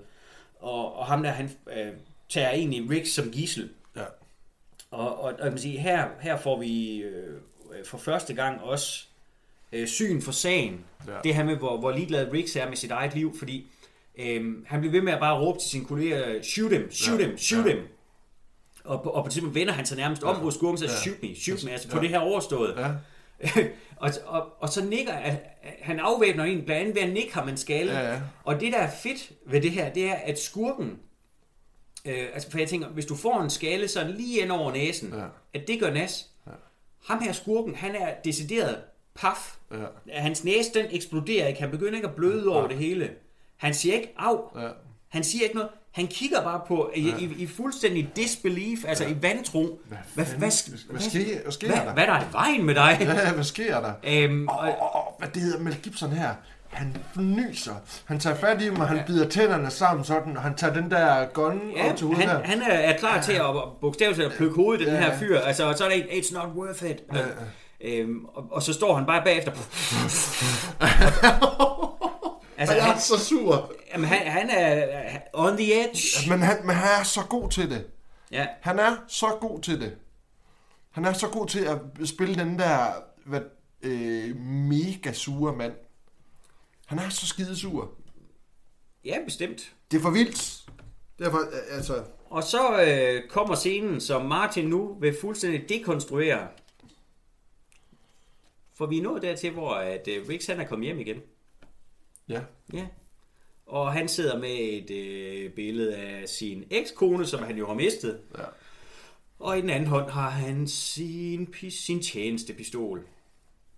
Og, og ham der, han øh, tager egentlig Riggs som gissel. ja. Og, og, og kan sige, her, her får vi øh, for første gang også øh, syn for sagen. Ja. Det her med, hvor, hvor ligeglad Riggs er med sit eget liv, fordi øh, han bliver ved med at bare råbe til sine kolleger, shoot him, shoot Ja. him, shoot Ja. him. Og på, og på tidspunkt vender han sig nærmest om Ja. mod skurken og siger, Ja. shoot me, shoot me, altså få Ja. det her overstået. ja. og, og, og så nikker, at, han afvæbner en blandt andet ved at nikke ham en skalle. Ja, ja. Og det, der er fedt ved det her, det er, at skurken, øh, altså for jeg tænker, hvis du får en skalle sådan lige ind over næsen, Ja. at det gør nas. Ja. Ham her skurken, han er decideret paf. Ja. Hans næse, den eksploderer ikke. Han begynder ikke at bløde over det hele. Han siger ikke, af. Ja. Han siger ikke noget. Han kigger bare på, i, i, i fuldstændig disbelief, altså i vantro. Hvad, hvad, fanden- hvad, hvad sker- hvad sker hvad, der? hvad der er i vejen med dig? Ja, hvad sker der? Øhm, Og, og, og, og, hvad det hedder Mel Gibson her, han fnyser. Han tager fat i og han bider tænderne sammen sådan, og han tager den der gun ja, op til hovedet han, han er, klar til at bogstaveligt at plukke hovedet den Ja. her fyr. Altså, og så er en, it's not worth it. Ja. Øhm, og, og så står han bare bagefter. altså, jeg han, er så sur. jamen, han, han er on the edge. Men han, men han er så god til det. Ja, Han er så god til det. Han er så god til at spille den der hvad, øh, mega sure mand. Han er så skide sur. ja bestemt. Det er for vildt. Derfor, øh, altså... Og så øh, kommer scenen, som Martin nu vil fuldstændig dekonstruere. For vi er nået dertil, hvor at, øh, Riggs han er kommet hjem igen. Ja. Ja. Og han sidder med et øh, billede af sin ekskone, som han jo har mistet. Ja. Og i den anden hånd har han sin, sin tjenestepistol,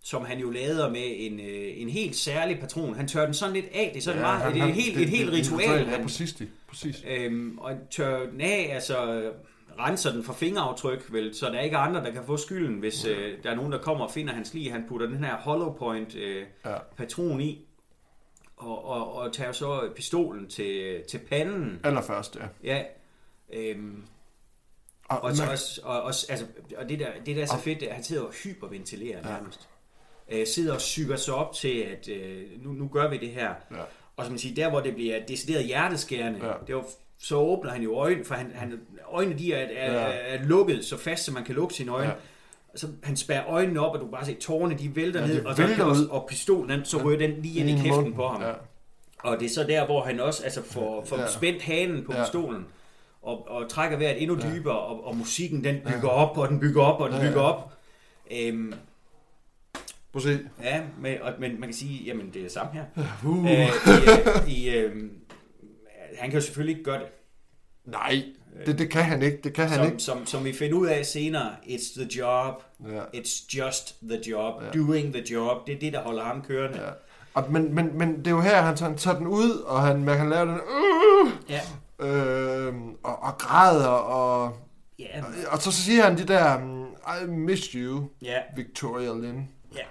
som han jo lader med en, øh, en helt særlig patron. Han tør den sådan lidt af. Det er sådan ja, meget, han- det er et helt, det- et helt det- det- ritual. Ja, han, præcis det. Præcis. øhm, og tør den af, altså renser den for fingeraftryk, vel, så der er ikke andre, der kan få skylden, hvis øh, der er nogen, der kommer og finder hans lig. Han putter den her hollow point øh, Ja. patron i, og, og, og tager så pistolen til, til panden. Allerførst, ja. Ja, øhm, Og, og, så, man- også, og, og, altså, og det, der, det der er så fedt, det er, at han sidder og hyperventilerer nærmest. Øh, sidder og psyker sig op til, at øh, nu, nu gør vi det her. Ja. Og som man siger, der hvor det bliver decideret hjerteskærende, Ja. det var, så åbner han jo øjnene, for han, han, øjnene de er, er, Ja. er, er lukket så fast, som man kan lukke sine øjne. Ja. Så han spærrer øjnene op, og du kan bare se tårerne, de vælter Ja, ja, ned, og, så, ud. og pistolen, den, så ryger den lige ind i kæften på ham. Ja. Og det er så der, hvor han også altså, får, får Ja. ja. spændt hanen på Ja. ja. pistolen, og, og trækker vejret endnu dybere, og, og musikken den bygger op, og den bygger op, og den Ja, ja. bygger op. Øhm, Prøv at se. ja, men, og, men man kan sige, jamen det er samme her. Uh. Øh, i, i, øh, han kan jo selvfølgelig ikke gøre det. Nej, det, det kan han ikke. Det kan han Som, ikke. som, som vi finder ud af senere, it's the job, Ja. it's just the job, Ja. doing the job, det er det, der holder ham kørende. Ja. Og, men, men, men det er jo her, han tager, han tager den ud, og han, man kan lave den, uh, Ja, øh, og, og græder, og, ja, og så siger han de der, um, I miss you, ja, Victoria Lynn. ja.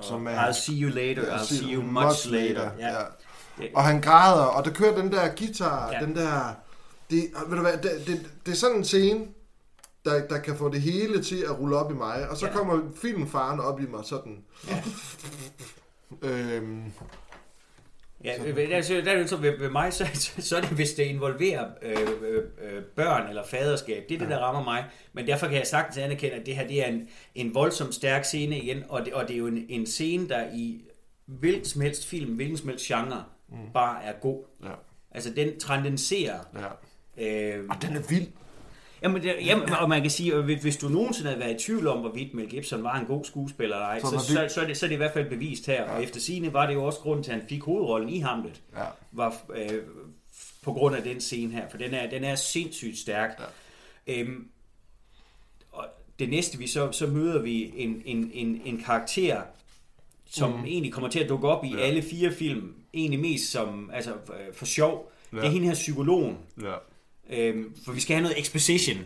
Som er- I'll see you later, I'll see you much later. Ja. ja. Og han græder, og der kører den der guitar. Ja. den der... Det, og ved du hvad, det, det, det er sådan en scene, der, der kan få det hele til at rulle op i mig. Og så ja. Kommer filmfaren op i mig sådan. Ja. Øhm, Ja, øh, der, der, er så ved, ved mig, så, så, så er det, hvis det involverer øh, øh, øh, børn eller faderskab. Det er det, der rammer mig. Men derfor kan jeg sagtens anerkende, at det her det er en, en voldsomt stærk scene igen, og det, og det er jo en, en scene, der i hvilken som helst film, hvilken som helst genre, mm. bare er god. ja, Altså, den transcenderer... ja. Øh, Og den er vild. Jamen, det, jamen, og man kan sige, at hvis- du nogensinde havde været i tvivl om, hvorvidt Mel Gibson var en god skuespiller eller ej, Så så, så, så, er det, så er det i hvert fald bevist her. Og efter sine var det jo også grunden til, at han fik hovedrollen i Hamlet, Ja. var øh, på grund af den scene her, for den er, den er sindssygt stærk. Ja. Øhm, og det næste vi så, så møder vi en, en, en, en karakter, som mm. egentlig kommer til at dukke op i Ja. ja. alle fire film, egentlig mest som, altså for, for sjov. Ja. Ja. Det er hende her psykologen, ja. Øhm, for vi skal have noget exposition.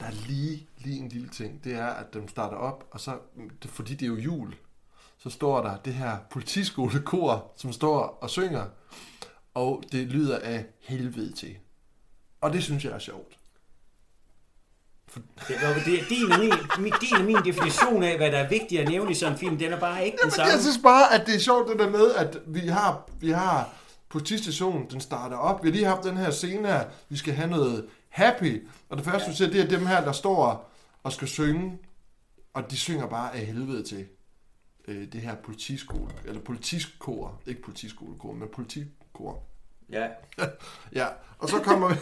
Der er lige, lige en lille ting. Det er, at den starter op, og så, fordi det er jo jul, så står der det her politiskolekor, som står og synger, og det lyder af helvede til. Og det synes jeg er sjovt. Det, det, det, din, og min, min, din og min definition af, hvad der er vigtigt at nævne i sådan en film, den er bare ikke den samme. jeg synes bare, at det er sjovt det der med, at vi har, vi har politistationen, den starter op. Vi har lige haft den her scene her, vi skal have noget happy. Og det første, du ser, det er dem her, der står og skal synge, og de synger bare af helvede til øh, det her politiskole, eller politiskor, ikke politiskolekor, men politikor. Ja. Ja, og så kommer vi,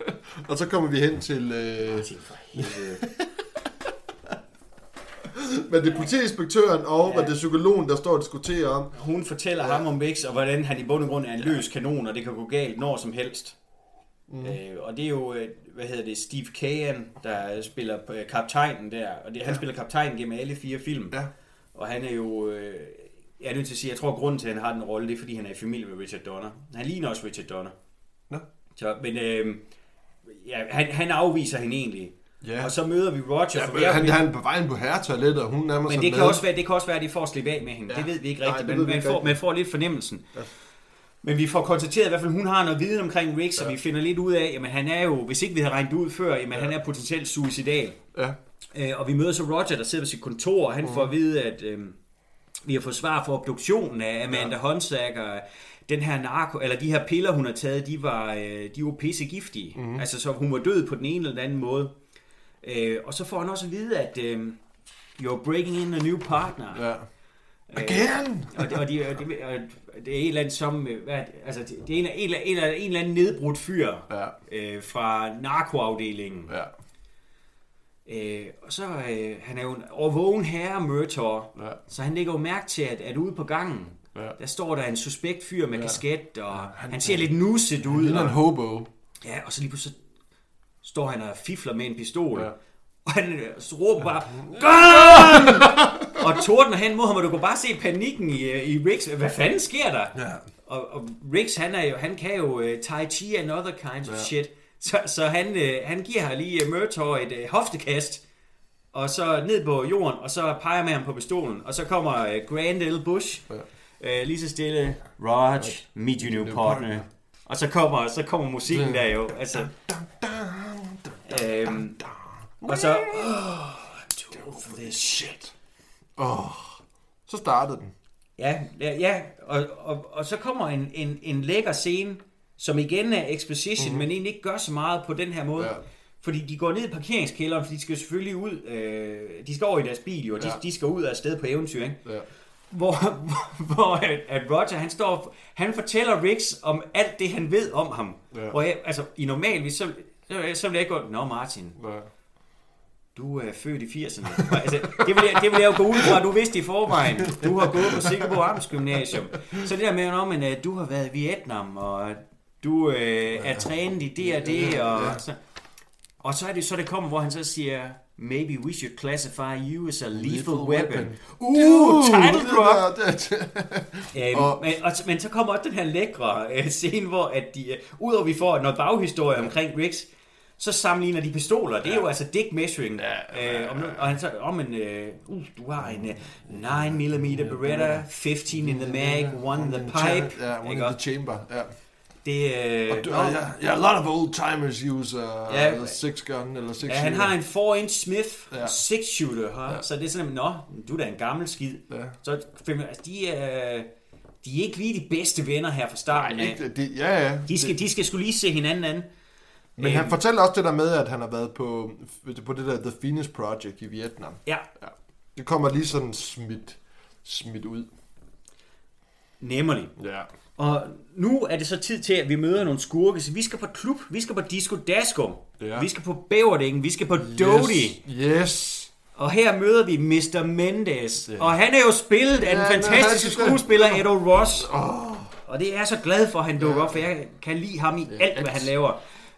og så kommer vi hen til, øh, for helvede. men det er politiinspektøren og Ja. ja. det er psykologen, der står og diskuterer om, Hun fortæller ja. ham om Vix, og hvordan han i bund og grund er en løs kanon, og det kan gå galt når som helst. Mm. Øh, og det er jo, øh, hvad hedder det, Steve Kahan, der spiller øh, kaptajnen der, og det, han spiller kaptajnen gennem alle fire film. Ja. Og han er jo, øh, jeg er nødt til at sige, jeg tror, at grunden til, at han har den rolle, det er, fordi han er i familie med Richard Donner. Han ligner også Richard Donner. Nå. Så, men øh, ja, han, han afviser hende egentlig. Ja. Og så møder vi Roger. ja, for men han, han er på vejen på herretoilettet, og hun nærmer sig men det kan, med. også være, det kan også være, at de får at slippe af med hende. Ja. Det ved vi ikke Nej, rigtigt, det men man ikke får, man får lidt fornemmelsen. Ja. Men vi får konstateret i hvert fald, at hun har noget viden omkring Rick, så Ja. vi finder lidt ud af, at han er jo, hvis ikke vi havde regnet ud før, jamen Ja. han er potentielt suicidal. Ja. Øh, og vi møder så Roger, der sidder på sit kontor, og han Mhm. får at vide, at øh, vi har fået svar for obduktionen af Amanda ja. Honsager. Den her narko, eller de her piller, hun har taget, de var, øh, de var pissegiftige. Mhm. Mm. Altså, så hun var død på den ene eller den anden måde. Øh, og så får han også at vide, at øh, you're breaking in a new partner. Ja. Øh, Again! og, det, og, de, og, de, og det er en eller anden som, øh, hvad, er altså det er en, en, en, en, en eller anden nedbrudt fyr Ja. øh, fra narkoafdelingen. Ja. Øh, og så øh, han er jo en overvågen herre Murtor, Ja. så han lægger jo mærke til, at, at ude på gangen, Ja. der står der en suspekt fyr med Ja. kasket, og han- han, han ser lidt nusset ud. Ligner en Og, hobo. ja, og så lige pludselig står han og fifler med en pistol. Ja. Og han øh, råber bare, Gun! og tordner hen mod ham, og du kan bare se panikken i, øh, i Riggs. Hvad fanden sker der? Ja. Og, og Riggs, han, er jo, han kan jo uh, tai chi and other kinds of Ja. shit. Så, så han, uh, han giver her lige uh, Murtor et uh, hoftekast, og så ned på jorden, og så peger med ham på pistolen. Og så kommer uh, Grand L. Bush, Ja. uh, lige så stille, Raj, meet your new New partner. partner. Og så kommer, så kommer musikken Ja. der jo. Altså, øhm, og så... Oh, I'm for this shit. Åh. Så startede den. Ja, ja, ja. Og, og, og så kommer en, en, en lækker scene, som igen er exposition, mm. men egentlig ikke gør så meget på den her måde. Ja. Fordi de går ned i parkeringskælderen, for de skal selvfølgelig ud, øh, de skal over i deres bil, jo, og de, Ja. de skal ud af sted på eventyr, ikke? Ja. Hvor, hvor at, at Roger, han står, han fortæller Riggs om alt det, han ved om ham. Ja. Hvor jeg, altså, i normalvis, så, så, så vil jeg ikke gå, Nå Martin, Ja. du er født i 80'erne. altså, det, vil jeg, det vil jeg jo gå ud fra, du vidste i forvejen. Du har gået på Sikkerbo Amts Gymnasium. Så det der med, nå, men, uh, du har været i Vietnam, og du øh, er trænet i det og det. Og, så, og så er det så, det kommer, hvor han så siger, maybe we should classify you as a lethal weapon. Uh, title drop! Øhm, Og- men, og, men så kommer også den her lækre øh, scene, hvor at de, øh, udover vi får noget baghistorie omkring Riggs, så sammenligner de pistoler. Det er jo altså dick measuring. Øh, om, og han så, om en, øh, uh, du har en øh, 9mm Beretta, 15 in the mag, one in the pipe. Ja, one in the chamber. Ja. Det, øh, Og nå, ja, ja, a lot of old timers use uh, Ja. ja, six gun eller six ja, han har en 4-inch Smith Ja. 6-shooter, ja. Ja. så det er sådan, nå, du er da en gammel skid. Ja. Så altså, de, er, de er ikke lige de bedste venner her fra starten af. Ikke, det, ja, ja. De skal, det, de skal skulle lige se hinanden an. Men han Øhm, fortæller også det der med, at han har været på, på det der The Phoenix Project i Vietnam. Ja, Ja. Det kommer lige sådan smidt, smidt ud. nemlig. Ja. Og nu er det så tid til, at vi møder nogle skurke. Så vi skal på klub, vi skal på Disco Dasco, Ja. vi skal på Bæverdingen, vi skal på Dodie. Yes. yes. Og her møder vi Mr. Mendes. Ja. Og han er jo spillet af den Ja, fantastiske skuespiller Edo Ross. Og det er jeg så glad for, at han dukker op, for jeg kan lide ham i Ja, alt, hvad han laver.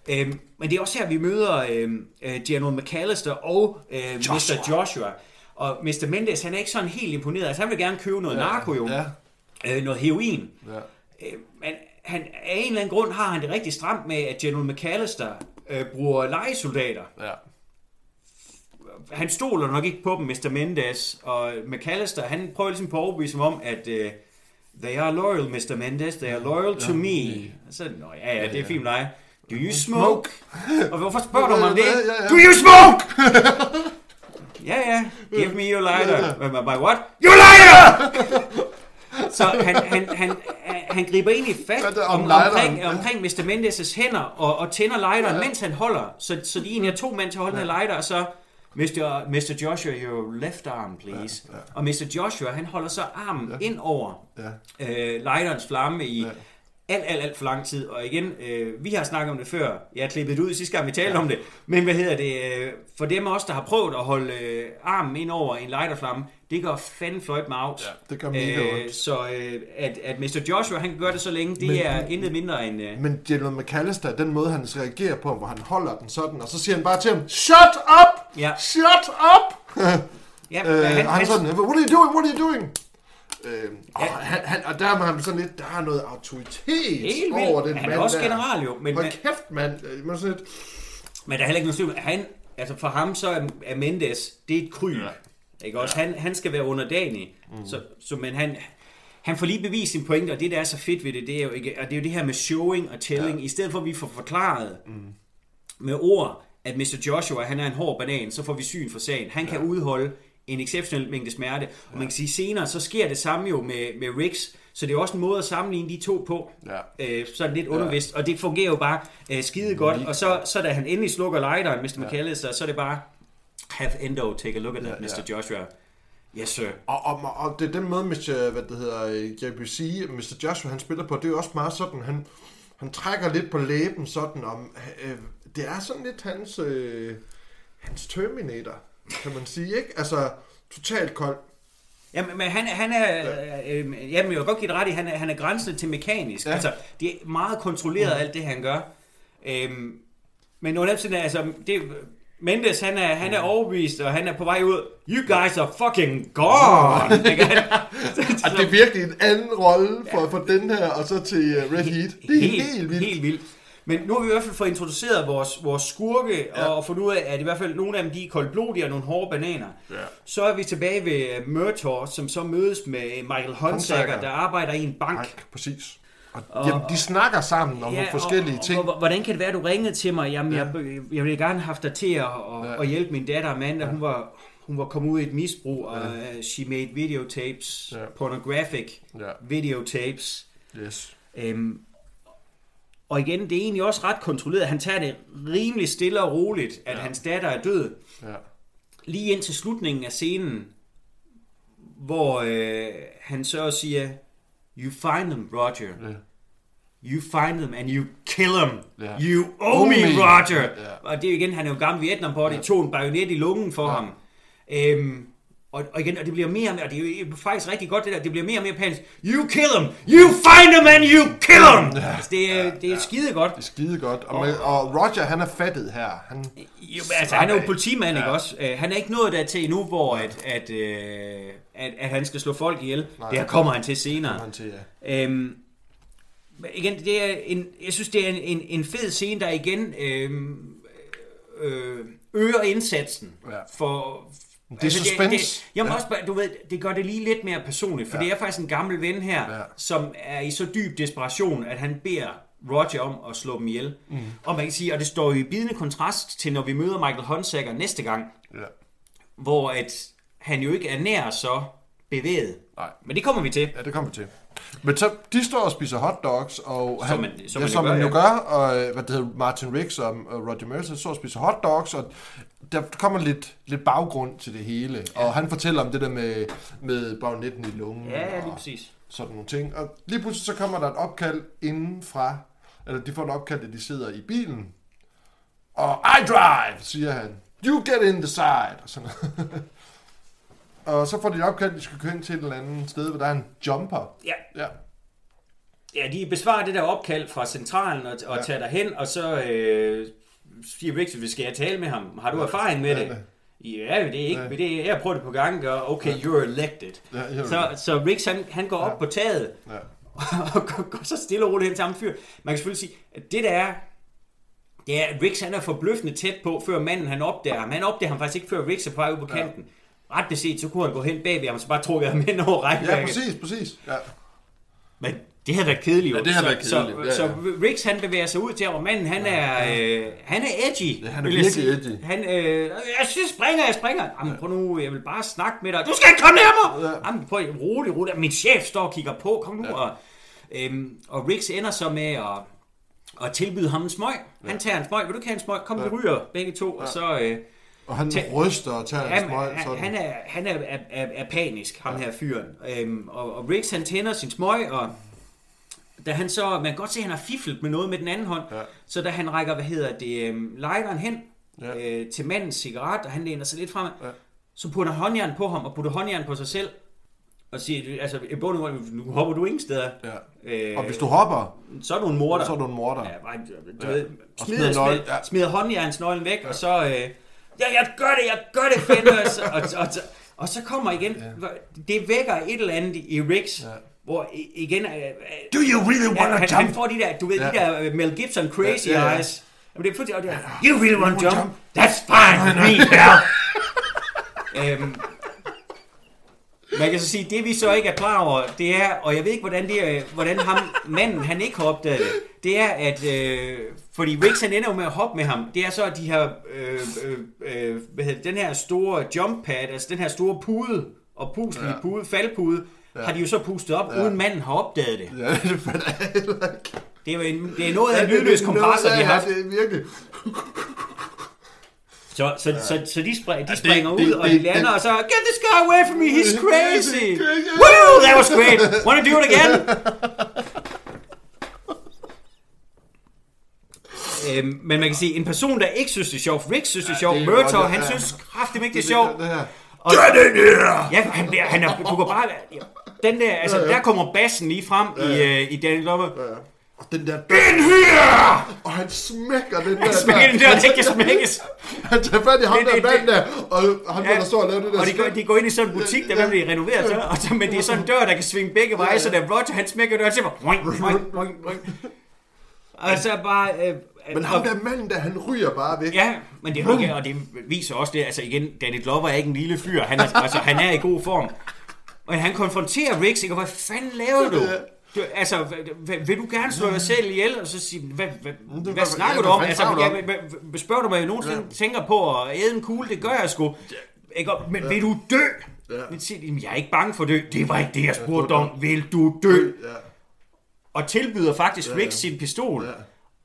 Øhm, men det er også her, vi møder øhm, øh, General McAllister og øh, Mr. Joshua. Joshua. Og Mr. Mendes, han er ikke sådan helt imponeret. Altså, han vil gerne købe noget narko jo. Ja. Øh, noget heroin. ja. Øh, men han, af en eller anden grund har han det rigtig stramt med, at General McAllister øh, bruger legesoldater. Ja. Han stoler nok ikke på dem, Mr. Mendes, og McAllister, han prøver ligesom på at overbevise dem om, at uh, they are loyal, Mr. Mendes, they are loyal to me. Og så, Nå, ja, ja, det er fint dig. Do you smoke? Og hvorfor spørger du mig om det? Ja, ja, ja. Do you smoke? ja, ja, give me your lighter. By what? You lighter! Så han, han, han, han griber egentlig fat er om om, omkring, omkring Mr. Mendes' hænder og, og tænder lighteren, ja. mens han holder. Så, så de egentlig har to mænd til at holde ja. den lighter, og så Mr. Mr. Joshua, your left arm, please. Ja, ja. Og Mr. Joshua, han holder så armen ja. ind over Ja. øh, lighterens flamme i Ja. Alt, alt, alt for lang tid. Og igen, øh, vi har snakket om det før. Jeg har klippet det ud sidste gang, vi talte ja. om det. Men hvad hedder det? Øh, for dem af os, der har prøvet at holde øh, armen ind over en lighterflamme, det går fanden fløjt med out. Ja, det gør mega ondt. Så øh, at, at Mr. Joshua, han kan gøre det så længe, det Men- er intet mindre end... Øh, Men General McAllister, den måde han reagerer på, hvor han holder den sådan, og så siger han bare til ham, Shut up! Ja. Shut up! ja, øh, han, han, han han, sådan, What are you doing? What are you doing? Øh, og, Ja. han, han, og der er man sådan lidt, der er noget autoritet helt over den Han er mand også der. general jo, men, Hold kæft, mand. Øh, Man er sådan lidt, men der er heller ikke noget tvivl. Han, altså for ham så er, er Mendes, det er et kryb. Ja. Ikke også? Han, han skal være underdanig. Mm. Så, så, men han, han får lige bevist sin pointe, og det, der er så fedt ved det, det er jo, ikke, og det, er jo det her med showing og telling. Ja. I stedet for, at vi får forklaret mm. med ord, at Mr. Joshua, han er en hård banan, så får vi syn for sagen. Han ja. kan udholde en exceptionel mængde smerte. Og man kan sige, senere, så sker det samme jo med, med Riggs, så det er også en måde at sammenligne de to på. Ja. Øh, sådan lidt undervist, og det fungerer jo bare øh, skide godt. Og så, så da han endelig slukker lighteren, Mr. McAllister, så er det bare, have Endo, take a look at that, Ja, Mr. ja. Joshua. Yes, sir. Og, og, og det er den måde, Mr. Hvad det hedder, JBC, Mr. Joshua, han spiller på, det er jo også meget sådan, han, han trækker lidt på læben sådan om, øh, det er sådan lidt hans, øh, hans Terminator, kan man sige, ikke? Altså, totalt kold. Jamen, men han, han er, øh, øh, jamen, jeg vil godt give det ret i, han er, han er grænsende til mekanisk. Ja. Ja. Altså, det er meget kontrolleret, alt det, han gør. Øhm, men under altså, det, Mendes, han er, han er overbevist, og han er på vej ud. You guys are fucking gone! Og det er virkelig en anden rolle for, for den her, og så til øh, Red Heat. Det er helt, helt vildt. Helt vildt. Men nu har vi i hvert fald fået introduceret vores, vores skurke, ja. Ja. og fundet ud af, at i hvert fald nogle af dem, de er koldblodige og nogle hårde bananer. Ja. Så er vi tilbage ved øh, Murtaugh, som så mødes med Michael Hunsaker. der arbejder i en bank. Nej, præcis. Og, Og- jamen, de snakker sammen om ja, nogle forskellige og, ting. Og, og, hvordan kan det være, at du ringede til mig? Jamen, ja. jeg, jeg ville gerne have haft dig til at, og, Ja. at hjælpe min datter Amanda. Hun var, hun var kommet ud i et misbrug, og uh, she made videotapes, Ja. pornographic Ja. videotapes. Yes. Øhm, Og igen, det er egentlig også ret kontrolleret. Han tager det rimelig stille og roligt, at ja. hans datter er død. Ja. Lige ind til slutningen af scenen, hvor øh, han så siger, You find them, Roger. Ja. You find them and you kill them. Ja. You owe Owe me, me. Roger. Ja. Og det er jo igen, han er jo gammel Vietnam på, det tog en bajonet i lungen for ham. Øhm, og, og igen, og det bliver mere og mere, og det er jo faktisk rigtig godt det der, det bliver mere og mere panisk. You kill them! You find them and you kill them! Ja. Altså, det er, det er skide godt. Det er skide godt. Og, med, og Roger, han er fattet her. Han, Jo, men altså, han er jo politimand, ikke også? Øh, han er ikke nået dertil endnu, hvor at, at, øh, at, at han skal slå folk ihjel. Det her kommer han til senere. han til, ja. Øhm, igen, det er en, jeg synes, det er en, en, en fed scene, der igen øhm, øh, øger indsatsen Ja. for... Det er suspense. Det, jamen Ja. også, bare, du ved, det gør det lige lidt mere personligt, for Ja. det er faktisk en gammel ven her, Ja. som er i så dyb desperation, at han beder Roger om at slå dem ihjel. Mm. Og man kan sige, og det står jo i bidende kontrast til, når vi møder Michael Hunsaker næste gang, ja. hvor at han jo ikke er nær så bevæget. Nej. Men det kommer vi til. Ja, det kommer vi til. Men så, de står og spiser hotdogs, og han, man- som ja, man jo som gør, man jo ja. gør, og øh, hvad det hedder, Martin Riggs og og Roger Mercer står og spiser hotdogs, og der kommer lidt, lidt baggrund til det hele, ja. og han fortæller om det der med, med bagnetten i lungen, Ja, ja, lige og præcis. sådan nogle ting. Og lige pludselig så kommer der et opkald inden fra, eller de får et opkald, at de sidder i bilen, og I drive, siger han. You get in the side, og sådan noget. Og så får de et opkald, at de skal køre ind til et eller andet sted, hvor der er en jumper. Ja, Ja, Ja, de besvarer det der opkald fra centralen og, og Ja. tager derhen, og så øh, siger vi skal jeg tale med ham. Har du erfaring med Ja, det? ja. Ja, det er ikke. Ja. Det er, jeg har prøvet det på gang, og okay, you're elected. Ja, så, så Riggs, han, han går op Ja. på taget, ja. og går, går så stille og roligt hen til ham fyr. Man kan selvfølgelig sige, at det der er, det er, at Riggs han er forbløffende tæt på, før manden han opdager ham. Han opdager ham faktisk ikke, før Riggs er på vej ud på kanten. Ret beset, så kunne han gå hen bagved ham, så bare trukket ham hen over rækken. ja præcis, præcis. Ja. Men det havde været kedeligt. Ja, det havde været kedeligt. Så, Ja, ja. så Riggs han bevæger sig ud til og manden han er, øh, han er edgy. Ja, han er virkelig edgy. Han, øh, jeg synes, springer, jeg springer. Jamen, prøv nu, jeg vil bare snakke med dig. Du skal ikke komme nærmere! Ja. Jamen, prøv, rolig, rolig. Min chef står og kigger på. Kom nu. Ja. Og, øhm, og Riggs ender så med at, at tilbyde ham en smøg. Han tager en smøg. Vil du ikke have en smøg? Kom, vi ryger begge to. Og så... Øh, Og han Tag- ryster og tager en han, smøg. han, Sådan. han, er, han er, er, er, er panisk, ham her fyren. Øhm, og, og Riggs han tænder sin smøg, og da han så, man kan godt se, at han har fiflet med noget med den anden hånd, Ja. så da han rækker, hvad hedder det, øhm, lighteren hen Ja. øh, til mandens cigaret, og han læner sig lidt frem, Ja. så putter han håndjern på ham, og putter håndjern på sig selv, og siger, altså, i bund og nu hopper du ingen steder. Ja. Øh, Og hvis du hopper, så er du en morder. så er du en morder. Ja, bare, du Ja. ved, Og smider, nøglen, smider, ja. smider håndjernsnøglen væk, og så, øh, ja, jeg gør det, jeg gør det, Fenders, og, og, og, og så kommer igen, det vækker et eller andet i Riggs, Ja. Hvor igen, øh, øh, Do you really ja, wanna han, jump? han får de der, du ved, Ja. de der øh, Mel Gibson crazy Ja, ja, ja. eyes, Jamen, det er fuldstændig, det er, you really want to jump? jump? That's fine with me, pal. øhm, man kan så sige, det vi så ikke er klar over, det er, og jeg ved ikke, hvordan, det er, hvordan ham, manden, han ikke har opdaget det, det er, at, øh, fordi Riggs han ender jo med at hoppe med ham, det er så, at de her, øh, øh, øh, hvad hedder den her store jump pad, altså den her store pude, og puslige ja. pude, faldpude, ja. har de jo så pustet op, ja. uden manden har opdaget det. Ja, det fandt jeg heller ikke. Det er jo en, det er noget af Ja, en det- lydløs det kompressor, de har ja, haft. det er virkelig. Så, så, så, så de, spring, de det- springer det- ud, og de det- lander, det- og så, get this guy away from me, he's crazy! Crazy. Woo, that was great! Wanna do it again? øhm, men man kan sige, en person, der ikke synes, det er sjovt, Rick synes, det er sjovt, det er Murtaugh, ja, han ja. synes kraftigt ikke, det er sjovt. Det her. Og, ja, han, bliver, han er, du kan bare, ja, den der, altså, der kommer bassen lige frem i, øh, i Danny Glover. Og den der... Den her! Og han smækker den der... Smækker den der, det kan smækkes. Han tager fat i ham Det- der mand der, og han Ja, der står og laver det der... og de går, de går ind i sådan en butik, der vil blive renoveret, så, og så, men det er sådan en dør, der kan svinge begge veje, så da Roger han smækker døren, så bare... Boing, boing, boing, boing. Og så bare... Øh, Men ham der mand der, han ryger bare væk. Ja, men det, okay, og det viser også det, altså igen, Danny Glover er ikke en lille fyr, han er, altså, han er i god form. Og han konfronterer Riggs, ikke? Og hvad fanden laver du? Du, altså, vil du gerne slå dig selv ihjel? Og så siger hvad, hvad, hvad, hvad snakker ja, du om? Altså, ja, spørger du mig nogensinde tænker på at æde en kugle? Det gør jeg sgu. Ikke? Men vil du dø? Ja. Men siger de, "Jamen, jeg er ikke bange for at dø. Det var ikke det, jeg spurgte om. Vil du dø? Ja. Og tilbyder faktisk Riggs sin pistol. Ja.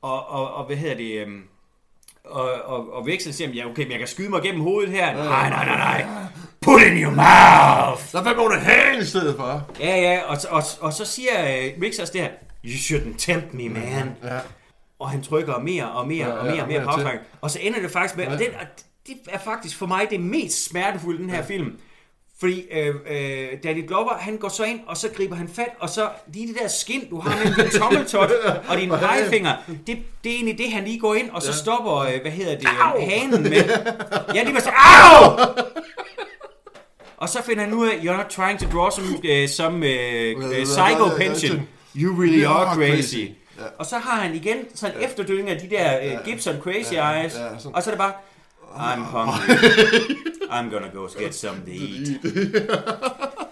Og, og, og hvad hedder det... øhm, Og, og, og Veksel siger, ja, okay, men jeg kan skyde mig gennem hovedet her. Nej, nej, nej, nej. Put in your mouth. Så hvad må du have i stedet for? Ja, ja, og, og, og så siger øh, Rick også det her, You shouldn't tempt me, man. Ja. Og han trykker mere og mere Ja, og ja, mere og og mere mere på aftrækken. Og så ender det faktisk med, og, Ja. den, og det er faktisk for mig det mest smertefulde i den her film. Fordi øh, øh, Danny Glover, han går så ind, og så griber han fat, og så lige det der skin, du har mellem din tommeltot og din pegefinger, det, det er egentlig det, han lige går ind, og så stopper, øh, hvad hedder det, Au! hanen med. Ja, lige var så, au! Og så finder han ud af, you're not trying to draw some, uh, some uh, uh, psycho pension. You really are crazy. Ja. Og så har han igen sådan en efterdønning af de der uh, Gibson Crazy Ja, Eyes. ja, sådan. Og så er det bare, I'm hungry. I'm gonna go get some to eat.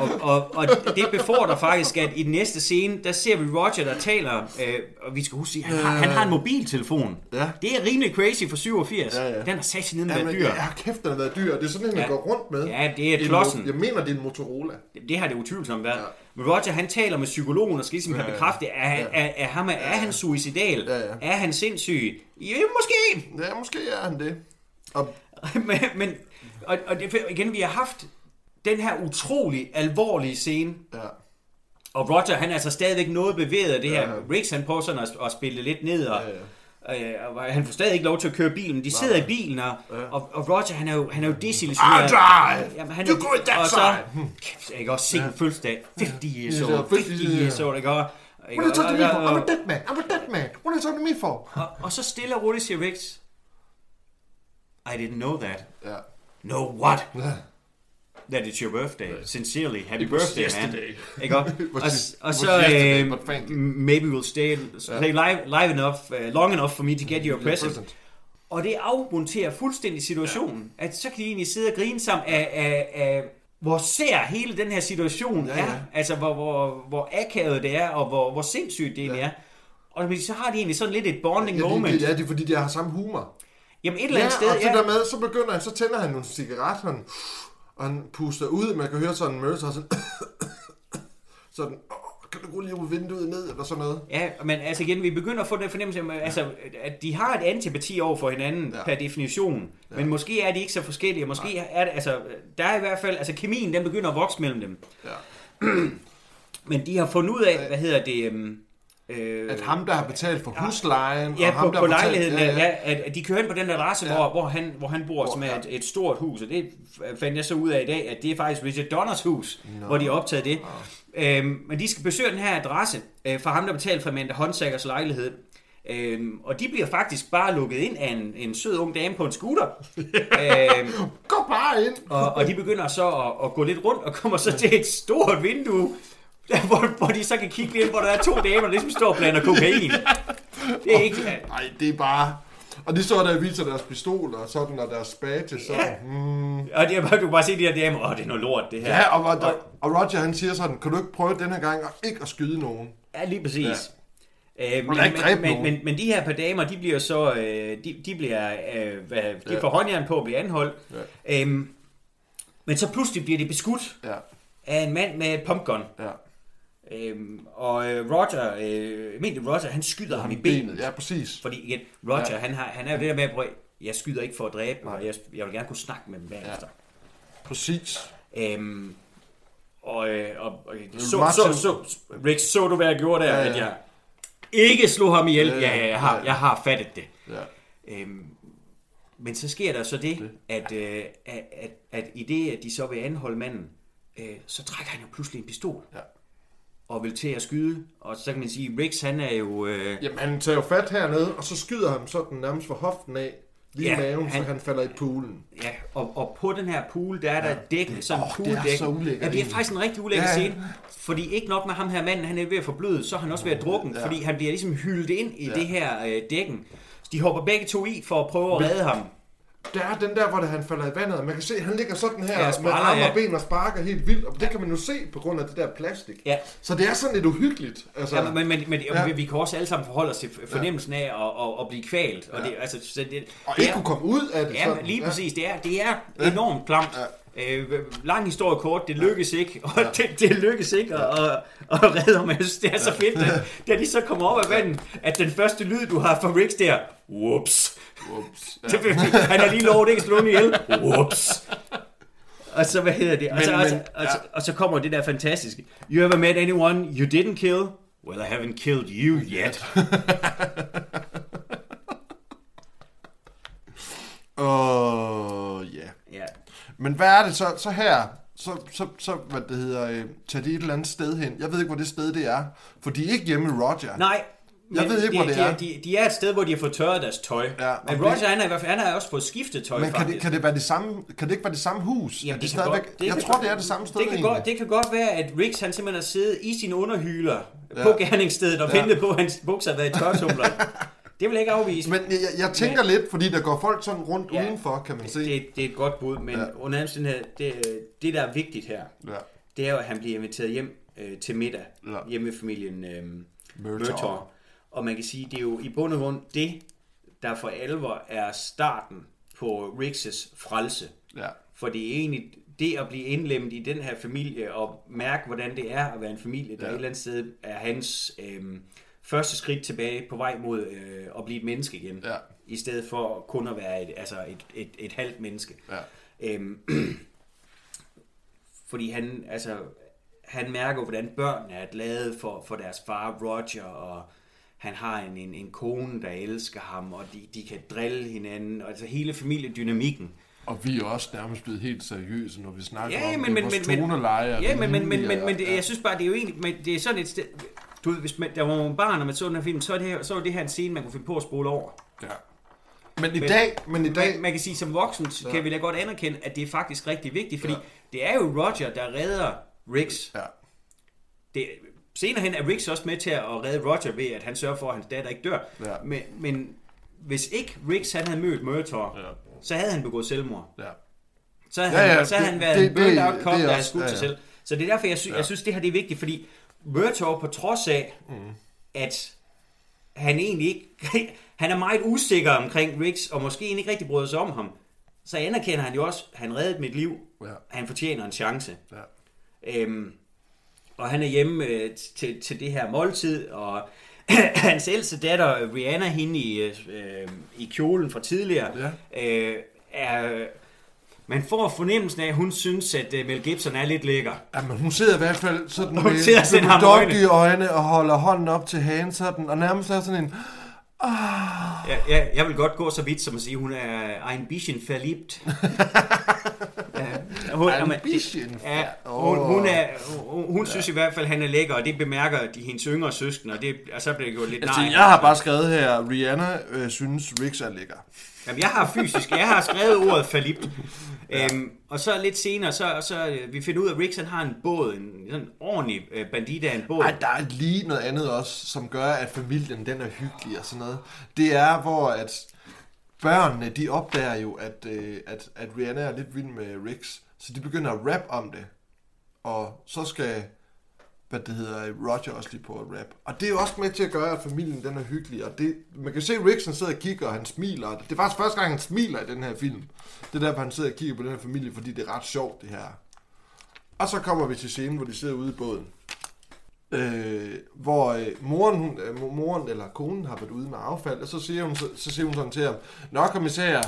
og, og, og det befordrer faktisk, at i den næste scene, der ser vi Roger, der taler, øh, og vi skal huske, at han har, han har en mobiltelefon. Ja. Det er rimelig crazy for 87. Ja, ja. Den har sat sig ned med Jamen, dyr. ja, kæft, den har været dyr. Det er sådan en, man Ja. går rundt med. Ja, det er En klodsen. Jeg mener, det er en Motorola. Det har det utvivlsomt været. Ja. Ja. Men Roger, han taler med psykologen og skal ligesom have Ja, ja. bekræftet, er, Ja. er, er, ham, er han suicidal? Ja, ja. Er han sindssyg? Ja, måske. Ja, måske er han det. Og men, men og, og det, igen, vi har haft den her utrolig alvorlige scene, ja, og Roger, han er altså stadigvæk noget bevæget af det her. Ja. Riggs, han prøver sådan at, at spille lidt ned, og, Ja, øh, og han får stadig ikke lov til at køre bilen. De sidder i bilen, og, og, og Roger, han er jo, han er jo I'll desillusioneret. drive! Jamen, han You go that og så, side! kæft, jeg kan også se en fødselsdag. 50 years Ja, old, 50 50 years old, ikke? Og, What are you talking to me for? I'm a dead man. I'm a dead man. What are you talking to me for? og, og så stille og roligt siger Riggs, I didn't know that. Ja. No what? Ja. That it's your birthday. Sincerely, happy It was birthday, man. yesterday. Ikke op? It was og, just- og it så, yesterday, øh, but thank you. maybe we'll stay, stay live, live enough, uh, long enough for me to get your present. present. Og det afmonterer fuldstændig situationen. Ja. At så kan de egentlig sidde og grine sammen af, af, af hvor ser hele den her situation Ja, ja, ja. er. Altså, hvor, hvor, hvor akavet det er, og hvor, hvor sindssygt det egentlig Ja. er. Og så har de egentlig sådan lidt et bonding Ja, moment. det, det, ja, det er fordi, de har samme humor. Jamen et eller andet sted, og det ja. der med, så begynder han, så tænder han nogle cigaretter, han, og han puster ud, man kan høre sådan så sådan, sådan, "Åh, kan du gå lige ud vinduet ned, eller sådan noget. Ja, men altså igen, vi begynder at få den fornemmelse, af, altså, at de har et antipati over for hinanden Ja. ja. per definition. Ja. Men måske er de ikke så forskellige. Måske er det, altså, der er i hvert fald, altså kemien, den begynder at vokse mellem dem. Ja. Men de har fundet ud af, hvad hedder det... øhm, Øh, At ham, der har betalt for huslejen, Ja, og ham, på, der på har betalt, lejligheden, ja, ja. at, de kører ind på den adresse, Ja. ja. hvor, hvor, han, hvor han bor, som er ja. et, et stort hus, og det fandt jeg så ud af i dag, at det er faktisk Richard Donners hus, Nå. hvor de har optaget det. Øhm, men de skal besøge den her adresse øh, fra ham, der betalte for Amanda Håndsækkers lejlighed. Øhm, og de bliver faktisk bare lukket ind af en, en sød ung dame på en scooter. øhm, Gå bare ind. og, og de begynder så at, at gå lidt rundt og kommer så til et stort vindue, hvor, hvor de så kan kigge ind, hvor der er to damer, der ligesom står og blander kokain. Det er ikke... Nej, det er bare... Og de står der og viser deres pistoler og sådan, og deres badge, så... Ja. Mm. Og det er bare, du kan bare se de her damer, åh, det er noget lort, det her. Ja, og, og, og Roger han siger sådan, kan du ikke prøve den her gang at ikke at skyde nogen? Ja, lige præcis. Ja. Øh, men, men, men, men, men de her par damer, de bliver så, øh, de, de bliver, øh, hvad, de Ja. får håndjern på at blive anholdt. Ja. Øhm, men så pludselig bliver de beskudt Ja, af en mand med et pumpgun. ja. Øhm, og øh, Roger, øh, mente Roger, han skyder ham i benet. Ja, præcis. Fordi igen, Roger, Ja. ja. han, har, han er jo det der med, at jeg skyder ikke for at dræbe, og jeg, jeg vil gerne kunne snakke med dem bagefter. Præcis. Øhm, og, øh, og, og så, Martin- så, så, Rick, så du, hvad jeg gjorde der? Ja, Ja, ja. ja. At jeg ikke slog ham ihjel. Ja, Ja, ja, ja, jeg, har, ja. jeg har fattet det. Ja. Øhm, men så sker der så det, at, øh, at, at, at i det, at de så vil anholde manden, øh, så trækker han jo pludselig en pistol. Ja. Og vil til at skyde. Og så kan man sige, Riggs han er jo... Øh, Jamen, han tager jo fat hernede, og så skyder han sådan nærmest for hoften af, lige Ja, maven, han- så han falder i poolen. Ja, og, og på den her pool, der er der et dæk, sådan en åh, det er pooldæk. så ulækkert Ja, det er faktisk en rigtig ulækker Ja. scene. Fordi ikke nok med ham her manden, han er ved at forbløde, så er han også ved at drukken, Ja. ja. fordi han bliver ligesom hyldet ind i Ja. ja. det her øh, dækken. Så de hopper begge to i for at prøve at redde ham. Der er den der, hvor det, han falder i vandet, og man kan se, at han ligger sådan her Ja, med spræller, arme ja. og ben og sparker helt vildt, og det kan man jo se på grund af det der plastik. Ja. Så det er sådan lidt uhyggeligt. Altså, Ja, men, men, men Ja. ja. vi kan også alle sammen forholde os til fornemmelsen af at, at, at blive kvalt. Og Ja. det, altså, så det, og det ikke er, kunne komme ud af det. Ja, sådan. lige præcis. Det er, det er enormt klamt. Ja. Øh, lang historie kort, det lykkes ikke, og ja. det, det lykkes ikke at, at, at redde ham. Jeg synes, det er så fedt, at, da de så kommer op af vandet, at den første lyd, du har fra Riggs der, whoops. Ups. Ja. Han har lige lovet ikke at slå nogen ihjel. Whoops. Og så, hvad hedder det? Og, så, Men- og, så, men- og, så, og så kommer det der fantastiske. You ever met anyone you didn't kill? Well, I haven't killed you yet. Åh, ja. ja. Men hvad er det så, så her? Så, så, så hvad det hedder, øh, tager de et eller andet sted hen. Jeg ved ikke, hvor det sted det er. For de er ikke hjemme med Roger. Nej, Jeg ved ikke, de, hvor det de, er. De, de er et sted, hvor de har fået tørret deres tøj. Ja, Men og Roger, det- han har, i hvert fald- han har også fået skiftet tøj, Men kan faktisk. det, kan det være det samme, kan det ikke være det samme hus? Jamen, Er det kan stadigvæk- godt, det jeg tror, godt- det er det samme sted det kan, egentlig. godt, det kan godt være, at Riggs han simpelthen har siddet i sine underhyler ja. På gerningsstedet og Ja. ventet på, at hans bukser har været i tørretumler. det vil jeg ikke afvise. Men jeg, jeg tænker lidt, fordi der går folk sådan rundt Ja. udenfor, kan man se. det, det er et godt bud, men Ja. under omstændighed, det, det, der er vigtigt her, Ja. det er jo, at han bliver inviteret hjem øh, til middag Ja. hjemme med familien øh, Murtaugh. Og man kan sige, det er jo i bund og grund det, der for alvor er starten på Riggs' frelse. Ja. For det er egentlig det at blive indlemmet i den her familie og mærke, hvordan det er at være en familie, der ja. et eller andet sted er hans øh, første skridt tilbage på vej mod øh, at blive et menneske igen. Ja. I stedet for kun at være et, altså et, et, et halvt menneske. Ja. Øhm, fordi han, altså, han mærker, hvordan børnene er glade for, for deres far Roger, og han har en, en, en kone, der elsker ham, og de, de kan drille hinanden, og altså hele familiedynamikken. Og vi er også nærmest blevet helt seriøse, når vi snakker Ja, om men, det. men, Vores men, toneleje ja, men, men, men, men, men det, jeg synes bare, det er jo egentlig, men det er sådan et sted, du ved, hvis man, der var nogle barn, og man så den her film, så er det her, så er det her en scene, man kunne finde på at spole over. Ja. Men i Men- dag, men i dag, Man, man kan sige, som voksen Ja. kan vi da godt anerkende, at det er faktisk rigtig vigtigt, fordi Ja. det er jo Roger, der redder Riggs. ja, Det, senere hen er Riggs også med til at redde Roger ved, at han sørger for, at hans datter ikke dør. Ja. Men, men hvis ikke Riggs han havde mødt Murtaugh, Ja. så havde han begået selvmord. ja. Så havde, Ja, han, ja, så havde det- han været det- en burned det- out cop, er der havde skudt ja, sig ja. selv. Så det er derfor, jeg, sy- Ja. jeg synes, det her det er vigtigt, fordi Murtaugh på trods af, mm. at han egentlig ikke... han er meget usikker omkring Riggs, og måske egentlig ikke rigtig bryder sig om ham, så anerkender han jo også, at han reddede mit liv. Ja. Han fortjener en chance. Ja. Øhm, og han er hjemme øh, til, til det her måltid, og hans ældste datter, Rihanna, hende i, øh, i kjolen fra tidligere, øh, er... Man får fornemmelsen af, at hun synes, at øh, Mel Gibson er lidt lækker. Ja, men hun sidder i hvert fald sådan Hun med, og sender ham dogtige øjne og holder hånden op til hagen sådan, og nærmest er sådan en, Ja, ja, jeg vil godt gå så vidt som at sige, at hun er ein bisschen verliebt. Ja, hun, bisschen Ja, hun, hun, er, hun, hun synes i hvert fald, at han er lækker, og det bemærker de hendes yngre søskende, og, det, og så bliver det jo lidt altså, nej. jeg har bare skrevet her, Rihanna øh, synes Riggs er lækker. Jamen, jeg har fysisk, jeg har skrevet ordet verliebt. Ja. Øhm, og så lidt senere, så, så øh, vi finder ud af, at Riggs han har en båd, en sådan ordentlig øh, bandit af en båd. Ej, der er lige noget andet også, som gør, at familien den er hyggelig og sådan noget. Det er, hvor at børnene, de opdager jo, at, øh, at, at Rihanna er lidt vild med Riggs, så de begynder at rap om det. Og så skal, hvad det hedder, Roger også lige på at rap. Og det er jo også med til at gøre, at familien den er hyggelig. Og det, man kan se, at Rickson sidder og kigger, og han smiler. Det er faktisk første gang, han smiler i den her film. Det er derfor, han sidder og kigger på den her familie, fordi det er ret sjovt, det her. Og så kommer vi til scenen, hvor de sidder ude i båden. Øh, hvor øh, moren, hun, øh, moren eller konen har været ude med affald, og så siger hun, så, så siger hun sådan til ham, Nå kommissær,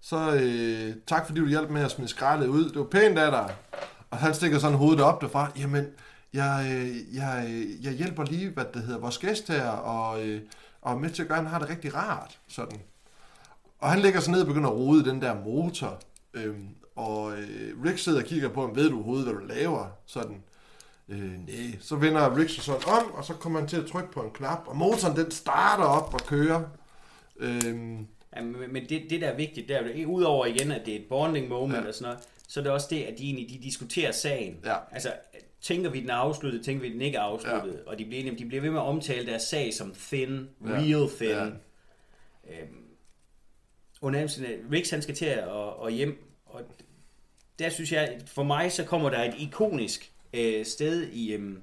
så øh, tak fordi du hjalp med at smide skraldet ud. Det var pænt af dig. Og han stikker sådan hovedet op derfra. Jamen, jeg, øh, jeg, øh, jeg hjælper lige, hvad det hedder, vores gæst her, og, øh, og med til at gøre, han har det rigtig rart. Sådan. Og han lægger sig ned og begynder at rode den der motor. Øhm, og øh, Rick sidder og kigger på ham, ved du overhovedet, hvad du laver? Sådan. Øh, nej. Så vender Rick sig sådan om, og så kommer han til at trykke på en knap, og motoren den starter op og kører. Øhm, Ja, men det, det der er vigtigt, der er udover igen, at det er et bonding moment Ja. og sådan noget, så er det også det, at de egentlig de diskuterer sagen. Ja. Altså, tænker vi, den er afsluttet, tænker vi, den ikke er afsluttet, ja. og de bliver, de bliver ved med at omtale deres sag som thin, Ja. real thin. Ja. Øhm, under omstændighed, Riggs han skal til at, og, og hjem, og der synes jeg, for mig så kommer der et ikonisk øh, sted i, øhm,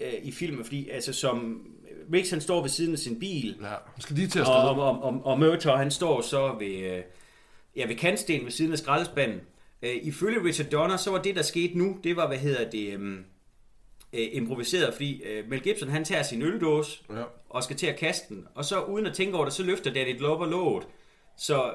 øh, i filmen, fordi altså som Riggs han står ved siden af sin bil, ja, han skal lige til at og, stå. og, og, og Murtaugh, han står så ved, øh, ja, ved kantstenen ved siden af skraldespanden. Øh, ifølge Richard Donner, så var det, der skete nu, det var, hvad hedder det, øhm, øh, improviseret, fordi øh, Mel Gibson, han tager sin øldåse Ja. og skal til at kaste den, og så uden at tænke over det, så løfter Danny Glover låget, så,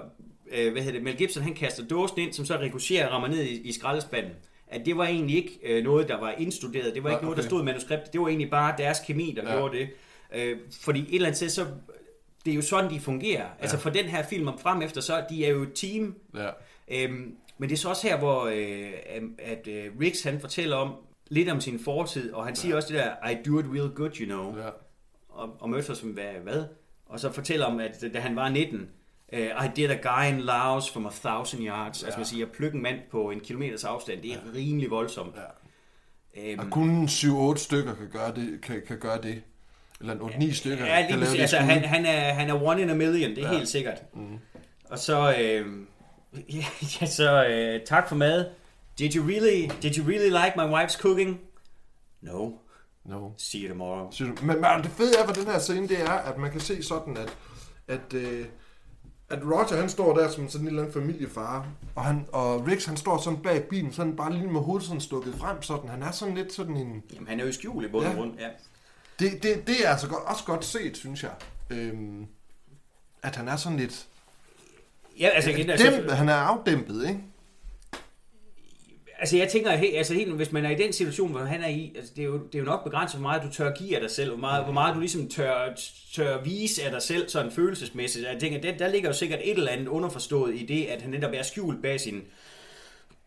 øh, hvad hedder det, Mel Gibson, han kaster dåsen ind, som så rekurserer og rammer ned i, i skraldespanden. At det var egentlig ikke øh, noget, der var indstuderet, det var Nej, ikke noget, der stod i manuskriptet, det var egentlig bare deres kemi, der ja. gjorde det. Øh, fordi et eller andet sted, så det er jo sådan, de fungerer. Altså for den her film om frem efter, så de er jo et team, Ja. Øhm, men det er så også her, hvor øh, at øh, Riggs han fortæller om lidt om sin fortid, og han siger også det der, I do it real good, you know. Ja. Og, og møder som, hvad, hvad? Og så fortæller om, at da han var 19, uh, I did a guy in Laos from a thousand yards. Ja. Altså man siger, at plukke en mand på en kilometers afstand, det er ja. rimelig voldsomt. Ja. Øhm, Og kun 7-8 stykker kan gøre det. Kan, kan gøre det. Eller 8-9 stykker Ja, lige præcis. Altså, han, han, er, han er one in a million, det er ja. helt sikkert. Mm. Og så, øh, ja, ja, så øh, tak for mad. Did you really, did you really like my wife's cooking? No. No. See you tomorrow. Synes du- Men, men det fede er ved den her scene, det er, at man kan se sådan, at, at, øh, at Roger han står der som sådan en eller anden familiefar, og, han, og Riggs han står sådan bag bilen, sådan bare lige med hovedet sådan stukket frem, sådan. Han er sådan lidt sådan en... Jamen, han er jo i skjul i bund og Ja. grund. Ja. Det, det, det er altså godt, også godt set, synes jeg. Øhm, at han er sådan lidt... Ja, altså, igen, altså, Dæmpet, han er afdæmpet, ikke? altså jeg tænker, helt, altså helt, hvis man er i den situation, hvor han er i, altså det, er jo, det er jo nok begrænset, hvor meget du tør give af dig selv, hvor meget, hvor meget du ligesom tør, tør vise af dig selv, sådan følelsesmæssigt. Jeg tænker, der, der ligger jo sikkert et eller andet underforstået i det, at han netop er skjult bag sin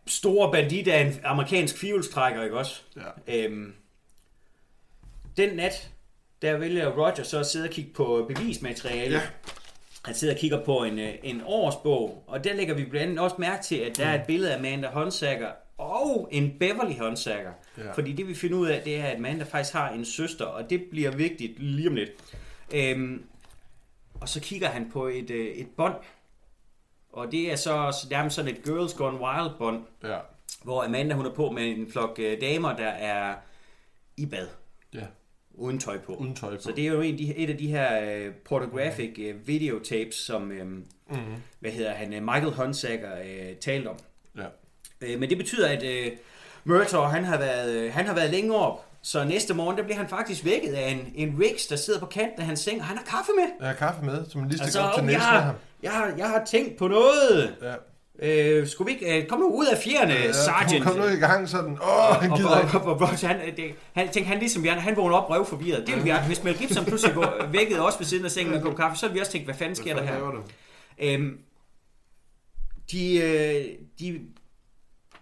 store bandit af en amerikansk fjolstrækker, ikke også? Ja. Øhm, den nat, der vælger Roger så at sidde og kigge på bevismateriale. Ja. Han sidder og kigger på en, øh, en årsbog, og der lægger vi blandt andet også mærke til, at der er et billede af Amanda Honsager og en Beverly Honsager. Ja. Fordi det vi finder ud af, det er, at Amanda faktisk har en søster, og det bliver vigtigt lige om lidt. Øhm, og så kigger han på et, øh, et bånd, og det er så nærmest sådan et Girls Gone Wild bånd, Ja. hvor Amanda hun er på med en flok øh, damer, der er i bad. Uden tøj på. Uden tøj på. Så det er jo en, af de- et af de her øh, pornographic øh, videotapes, som, øh, Mhm. hvad hedder han, øh, Michael Honsager øh, talte om. Ja. Øh, men det betyder, at øh, Murtaugh, han har, været, øh, han har været længe op, så næste morgen, der bliver han faktisk vækket af en, en Riggs, der sidder på kanten af hans seng, og han har kaffe med. Har kaffe med, som lige stikker så, op til næsen jeg, af ham. har, jeg, har, jeg har tænkt på noget. Ja. Øh, skulle vi ikke... Øh, kom nu ud af fjerne, Ja, sergeant. Kom nu i gang sådan. Åh, han og, gider og, ikke. og, og, og, han, det, han tænkte, han ligesom vi andre, han vågner op røv forvirret. Det vil vi andre. Hvis Mel Gibson pludselig vækket også ved siden af sengen med en kop kaffe, så vil vi også tænke, hvad fanden sker der her? Øhm, de, øh, de,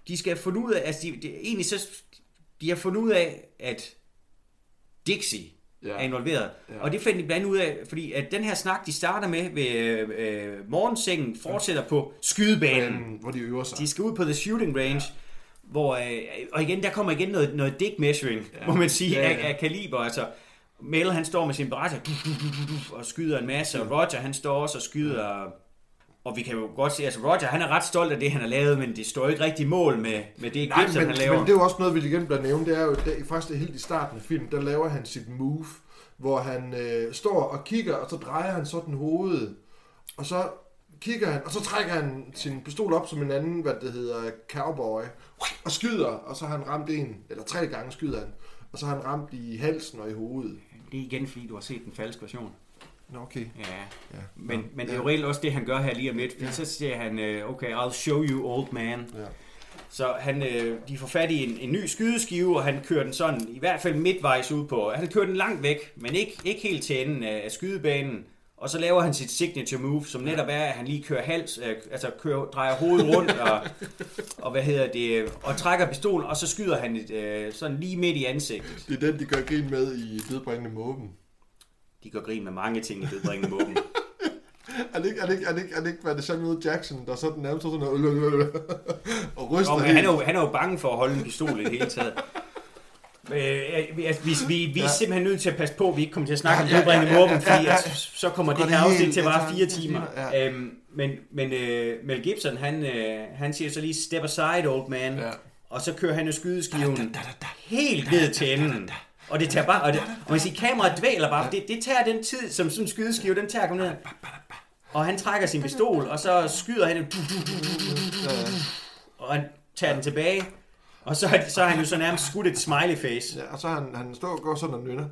de skal fundet ud af, altså de, de, egentlig så, de har fundet ud af, at Dixie Ja. ja. er involveret. Ja. Ja. Og det fandt de blandt andet ud af, fordi at den her snak, de starter med ved øh, øh, morgensengen, fortsætter på skydebanen. Men, hvor de øver sig. De skal ud på the shooting range, ja. hvor, øh, og igen, der kommer igen noget, noget dick measuring, ja. må man sige, Ja, ja, ja. ja. Af, af kaliber. Altså, Mel, han står med sin beretter og skyder en masse, og Roger, han står også og skyder... Og vi kan jo godt se, altså Roger, han er ret stolt af det, han har lavet, men det står ikke rigtig mål med, med det Nej, Gibson, men, han laver. men det er jo også noget, vi igen bliver nævnt. Det er jo der, faktisk helt i starten af filmen, der laver han sit move, hvor han øh, står og kigger, og så drejer han sådan hovedet. Og så kigger han, og så trækker han sin pistol op som en anden, hvad det hedder, cowboy, og skyder, og så har han ramt en, eller tre gange skyder han, og så har han ramt i halsen og i hovedet. Det er igen, fordi du har set den falske version. Nå, okay. Ja, Ja. men, Nå, men det er ja. jo reelt også det, han gør her lige om lidt. Ja. så siger han, øh, okay, I'll show you, old man. Ja. Så han, øh, de får fat i en, en ny skydeskive, og han kører den sådan, i hvert fald midtvejs ud på. Han kører den langt væk, men ikke, ikke helt til enden af, af skydebanen. Og så laver han sit signature move, som netop er, at han lige kører hals, øh, altså kører, drejer hovedet rundt, og, og hvad hedder det, øh, og trækker pistolen, og så skyder han et, øh, sådan lige midt i ansigtet. Det er den, de gør grin med i Dødbringende Måben. De gør grin med mange ting i dødbringende måben. Er det ikke, er det ikke, er det ikke, er det ikke, hvad det Samuel Jackson, der sådan nærmest sådan noget, og ryster Nå, men han, er jo, han er jo bange for at holde en pistol i det hele taget. Øh, vi, vi, vi, vi er Ja. simpelthen nødt til at passe på, at vi ikke kommer til at snakke Ja, om ja, dødbringende ja, ja, måben, ja, fordi ja. at så kommer det her afsnit til at vare fire timer. timer, Øhm, men men øh, Mel Gibson, han, øh, han siger så lige, step aside, old man. Ja. Og så kører han jo skydeskiven helt ned til enden. Og det tager bare, og, det, og man siger, kameraet dvæler bare, det, det tager den tid, som sådan en skydeskive, den tager at komme ned. Og han trækker sin pistol, og så skyder han, og han tager den tilbage, og så, så har han jo så nærmest skudt et smiley face. Ja, og så han, han står og går sådan og nynner.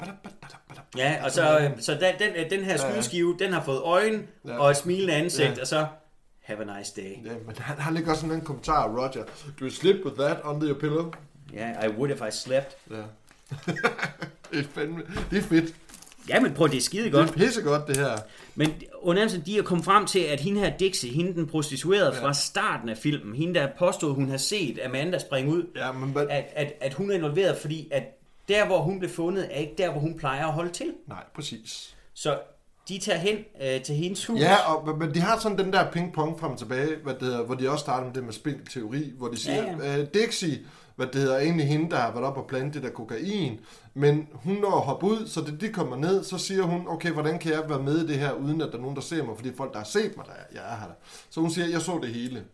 Ja, og så, øh, så den, den, den her skydeskive, den har fået øjne Ja. og et smilende ansigt, Ja. og så, have a nice day. Ja, men han, han lægger også sådan en kommentar, Roger. Do you sleep with that under your pillow? Ja, yeah, I would if I slept. Ja. Det er fandme, det er fedt. Ja, men prøv, det er skide Det godt. er pissegodt, det her. Men under andet, de er kommet frem til, at hende her Dixie, hende den prostituerede fra starten af filmen, hende der påstod, hun har set Amanda springe ud, Ja, men hvad? at, at, at hun er involveret, fordi at der, hvor hun blev fundet, er ikke der, hvor hun plejer at holde til. Nej, præcis. Så de tager hen øh, til hendes hus. Ja, og, men de har sådan den der ping-pong frem og tilbage, hvad det hedder, hvor de også starter med det med spinkel teori, hvor de siger, Ja, ja, Dixie, hvad det hedder, egentlig hende, der har været op og plante det der kokain, men hun når at hoppe ud, så det de kommer ned, så siger hun, okay, hvordan kan jeg være med i det her, uden at der er nogen, der ser mig, fordi folk, der har set mig, der er, jeg er her. Så hun siger, jeg så det hele.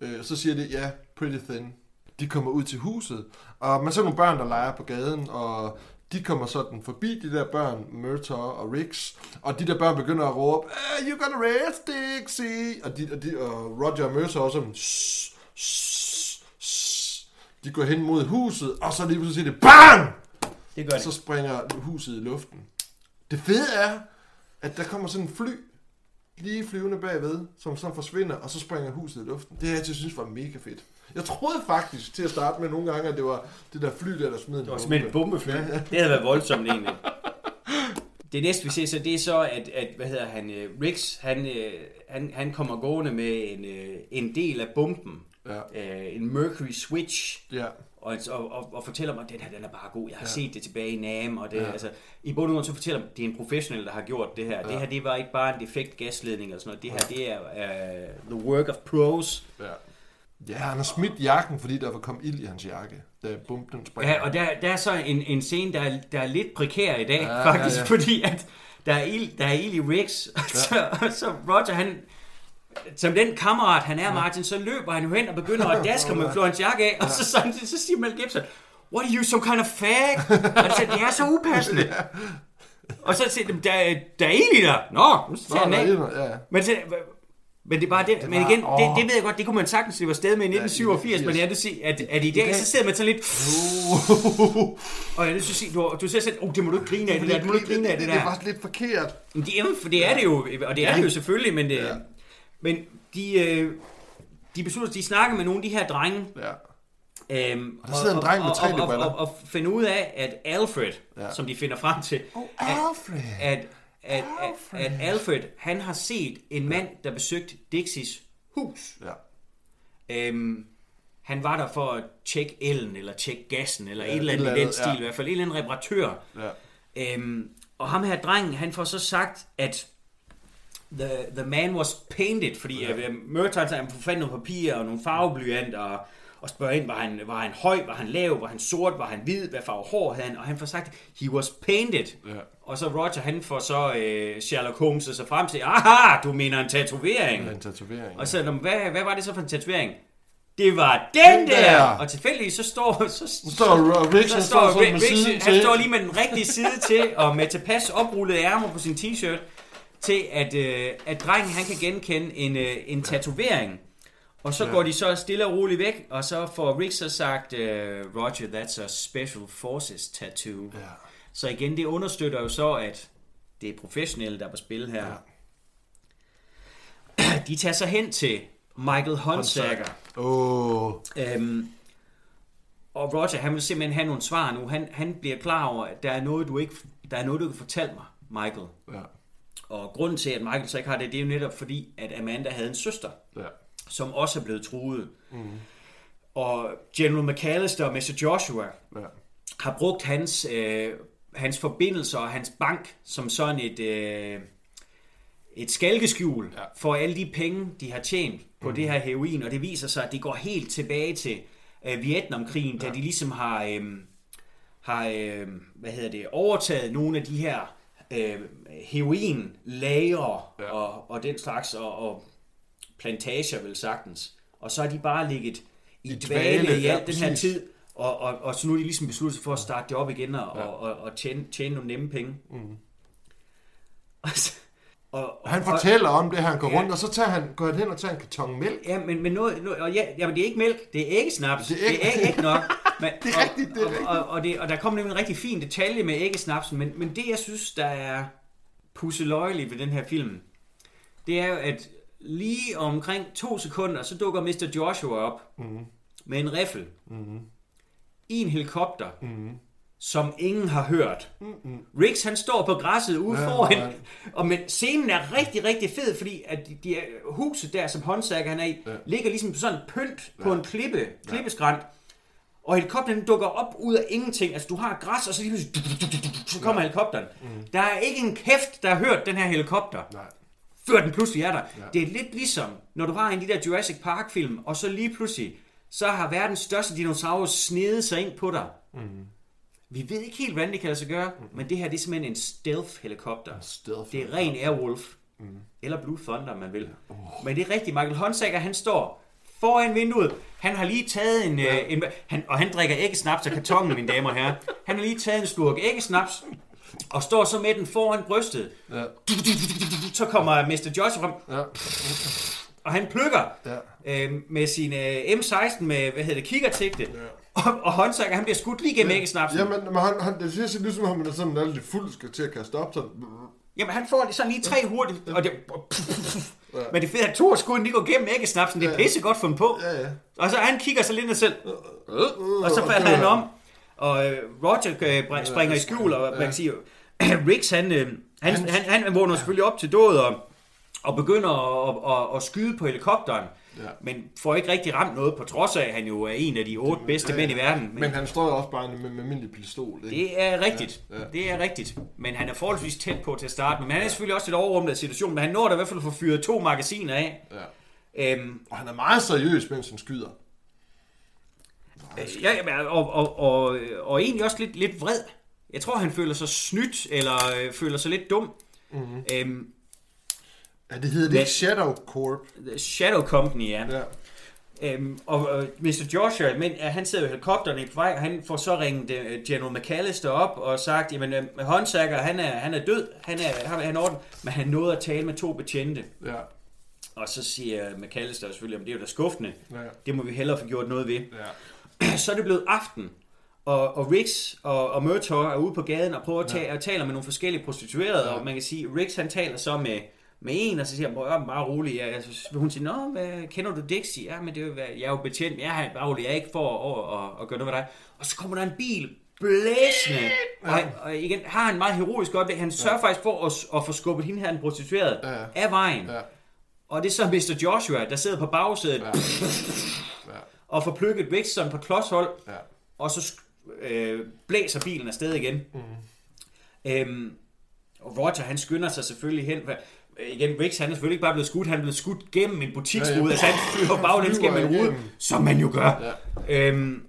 Øh, så siger det, ja, pretty thin. De kommer ud til huset, og man ser nogle børn, der leger på gaden, og de kommer sådan forbi de der børn, Murtaugh og Riggs, og de der børn begynder at råbe, hey, you gonna rest, Dixie! Og, de, og, de, og Roger og Murtaugh også sådan, shh, shh." De går hen mod huset, og så lige pludselig siger det, BANG! Det gør Og så det. springer huset i luften. Det fede er, at der kommer sådan en fly, lige flyvende bagved, som så forsvinder, og så springer huset i luften. Det jeg altid synes var mega fedt. Jeg troede faktisk til at starte med nogle gange, at det var det der fly der, der smed en Det var simpelthen et bombefly. Ja, ja. Det havde været voldsomt egentlig. Det næste vi ser så, det er så, at, at hvad hedder han, øh, Riggs, han, øh, han, han kommer gående med en, øh, en del af bomben. Ja. Øh, en Mercury Switch. Ja. Og, og, og, og fortæller mig, at den her den er bare god. Jeg har Ja. ja. set det tilbage i NAM. Og det, Ja. ja. altså, I bund og grund så fortæller mig, at det er en professionel, der har gjort det her. Ja. Det her det var ikke bare en defekt gasledning eller sådan noget. Det her det er uh, the work of pros. Ja. Ja, han har smidt jakken, fordi der var kommet ild i hans jakke, da bomben springer. Ja, og der, der er så en, en scene, der, er- der er lidt prekær i dag, Ja, ja, faktisk, ja, ja, ja. ja. fordi at der er ild, der er ild i Riggs, og så, og så Roger, han, som den kammerat han er, Martin, så løber han jo hen og begynder at daske med Florens jakke af, og så, så, så siger Mel Gibson, what are you, some kind of fag? Og det, siger, det er så upassende. Og så siger de, der, er- der er i dig. Nå, så Nå, tager han der af. Men, så, men det er bare det, Det men igen, det, det ved jeg godt, det kunne man sagtens slippe afsted med i 1987, men jeg vil sige, at, at i dag, så sidder man sådan lidt, og jeg vil sige, du, du siger selv, oh, det må du ikke grine af, det der, det må du ikke grine af, det Det er der. faktisk lidt forkert. Det er, for det er det jo, og det er det jo selvfølgelig, men, det. Men de, øh, de beslutter, de snakker med nogle af de her drenge, Ja. Øhm, Og der sidder en dreng med og, 3D-briller. og, og, og finde ud af, at Alfred, Ja. som de finder frem til, Oh, at, Alfred. at, at, at, at Alfred, han har set en mand, der besøgte Dixies hus. Ja. Øhm, han var der for at tjekke elen, eller tjekke gassen, eller Ja, et eller et andet eller i den stil, ja. i hvert fald en eller anden reparatør. Ja. Øhm, og ham her drengen, han får så sagt, at the, the man was painted, fordi Ja. ja. uh, Murtaugh han i nogle papirer og nogle farveblyanter, og, og spørger ind, var han, var han høj, var han lav, var han sort, var han hvid, hvad farve hår havde han, og han får sagt, he was painted. Ja. Og så Roger, han får så øh, Sherlock Holmes sig frem til, aha, du mener en tatovering. Ja, en tatovering. Og så, "Nå, men hvad, hvad var det så for en tatovering? Det var den Den der! der! Og tilfældigvis så står, så, Nu står Riggs, så står Rick, Rick, han står lige med den rigtige side til, og med tilpas oprullede ærmer på sin t-shirt, til at, øh, at drengen han kan genkende en, øh, en tatovering. Og så Ja. går de så stille og roligt væk, og så får Rick så sagt, øh, Roger, that's a special forces tattoo. Ja. Så igen, det understøtter jo så, at det er professionelle, der er på spil her. De tager så hen til Michael Hunsaker. Åh. Øhm, og Roger, han vil simpelthen have nogle svar nu. Han, han bliver klar over, at der er noget, du ikke, der er noget, du kan fortælle mig, Michael. Ja. Og grunden til, at Michael så ikke har det, det er jo netop fordi, at Amanda havde en søster, Ja. som også er blevet truet. Mm. Og General McAllister og Mr. Joshua Ja. har brugt hans, øh, hans forbindelser og hans bank som sådan et, øh, et skalkeskjul Ja. for alle de penge, de har tjent på mm. det her heroin. Og det viser sig, at det går helt tilbage til øh, Vietnamkrigen, ja. da de ligesom har, øh, har øh, hvad hedder det, overtaget nogle af de her øh, heroinlager Ja. ja. og, og den slags, og, og plantager vel sagtens. Og så har de bare ligget i, I dvale, dvale i ja, den her tid, og, og, og så nu er de ligesom besluttet sig for at starte det op igen og, Ja. ja. og, og, og tjene, tjene nogle nemme penge. Mm. Og, så- og, og, Han og, fortæller om det, han går Ja. rundt, og så tager han, går han hen og tager en karton mælk. Ja, men, men noget, noget og ja, jamen, det er ikke mælk, det er æggesnaps. Det Det er æg- det er ikke nok. Men, Det er rigtigt, det er og, rigtigt. Og, og, og, det, og der kommer nemlig en rigtig fin detalje med æggesnapsen, men, men det, jeg synes, der er pusseløjeligt ved den her film, det er jo, at lige omkring to sekunder, så dukker Mr. Joshua op mm. med en riffel mm. i en helikopter, mm. som ingen har hørt. Mm. Riggs, han står på græsset ude Ja, ja, foran, ja. og men scenen er rigtig, rigtig fed, fordi at de, de huset der, som håndsager han er i, Ja. ja. ligger ligesom på sådan pynt på en klippe, klippeskrant. Og helikopteren dukker op ud af ingenting. Altså, du har græs, og så lige pludselig, så kommer ja. helikopteren. Mm. Der er ikke en kæft, der har hørt den her helikopter, Nej. før den pludselig er der. Ja. Det er lidt ligesom, når du har en af de der Jurassic Park-film, og så lige pludselig, så har verdens største dinosaurus snedet sig ind på dig. Mm. Vi ved ikke helt, hvordan det kan lade sig gøre, mm. men det her det er simpelthen en stealth-helikopter. Stealth. Det er ren Airwolf. Mm. Eller Blue Thunder, man vil. Oh. Men det er rigtigt. Michael Honsager, han står foran vinduet. Han har lige taget en... Ja. en han, og han drikker æggesnaps af kartongen, mine damer og herrer. Han har lige taget en slurk æggesnaps, og står så med den foran brystet. Ja. Så kommer Mr. Joshua frem, Ja. og han plukker Ja. øh, med sin øh, M16 med, hvad hedder det, kikkertigte. Ja. Og, og Honsager, han bliver skudt lige gennem æggesnapsen. Jamen, men han, han, det ser lidt som om, han er sådan lidt fuld skal til at kaste op. Sådan. Jamen, han får sådan lige tre hurtigt, og det... Men det fede er, at to af skuden, de går gennem æggesnapsen. Det er pisse godt fundet på. Ja, ja. Og så han kigger så lidt ned selv. Og så falder han om. Og øh, Roger øh, springer i skjul, og man kan sige, Riggs, han, øh, han, han, han vågner selvfølgelig op til død, og, og begynder at, at, at skyde på helikopteren. Ja. Men får ikke rigtig ramt noget, på trods af, at han jo er en af de otte bedste mænd i verden. Men, Men han står jo også bare med, med almindelig pistol. Ikke? det er rigtigt. Ja, ja. Det er rigtigt. Men han er forholdsvis tæt på til at starte med. Men han er selvfølgelig også lidt overrumlet af situationen, men han når da i hvert fald at få fyret to magasiner af. Ja. Øhm, Og han er meget seriøs, mens han skyder. Ja, ja, og, og, og, og egentlig også lidt, lidt vred. Jeg tror, han føler sig snydt, eller øh, føler sig lidt dum. Mm-hmm. Øhm, Ja, det hedder det ikke Shadow Corp. Shadow Company, ja. Ja. Øhm, og øh, Mr. Joshua, men, ja, han sidder jo i helikopteren i på vej, og han får så ringet øh, General McAllister op og sagt, jamen øh, håndsager, han er, han er død, han er, han er orden, men han nåede at tale med to betjente. Ja. Og så siger McAllister selvfølgelig, at det er jo da skuffende, Ja. det må vi hellere få gjort noget ved. Ja. så er det blevet aften, og, og Riggs og, og Murtaugh er ude på gaden og prøver at tale, og taler med nogle forskellige prostituerede, Ja. og man kan sige, Riggs han taler så med, med en, og så siger han, "Hvor er den bare rolig. Ja, så vil hun sige, Nå, hvad, kender du Dixie? Ja, men det er jo, jeg er jo betjent. Ja, han er bare rolig, jeg er ikke for at, at, at gøre noget med dig. Og så kommer der en bil blæsende. Og, og igen, har han meget heroisk øjeblik. Han sørger faktisk for at, at få skubbet hende her, den prostituerede, Ja. af vejen. Ja. Og det er så Mr. Joshua, der sidder på bagsædet Ja. Ja. og får plukket sådan på klodshold Ja. og så øh, blæser bilen afsted igen. Mm. Øhm, og Roger, han skynder sig selvfølgelig hen. for- Igen, Riggs, han er selvfølgelig ikke bare blevet skudt, han er blevet skudt gennem en butiksrude. Ja, ja. Altså, han flyver baglæns gennem en rude, som man jo gør. Ja. Øhm,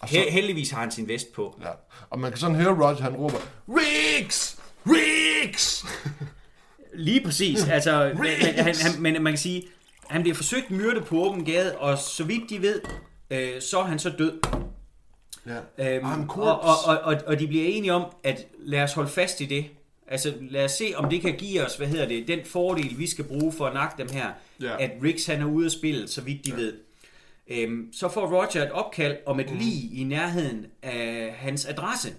Og så, he- heldigvis har han sin vest på. ja. Og man kan sådan høre Roger, han råber, Riggs! Riggs! Lige præcis. Altså, men, han, han, men man kan sige, han bliver forsøgt myrdet på åben gade, og så vidt de ved, øh, så er han så død. Ja. Øhm, og, og, og, og, og de bliver enige om, at lad os holde fast i det. Altså lad os se, om det kan give os, hvad hedder det, den fordel, vi skal bruge for at nakke dem her. Ja. At Riggs han er ude af spillet, så vidt de ja. ved. Øhm, så får Roger et opkald om et mm. lig i nærheden af hans adresse.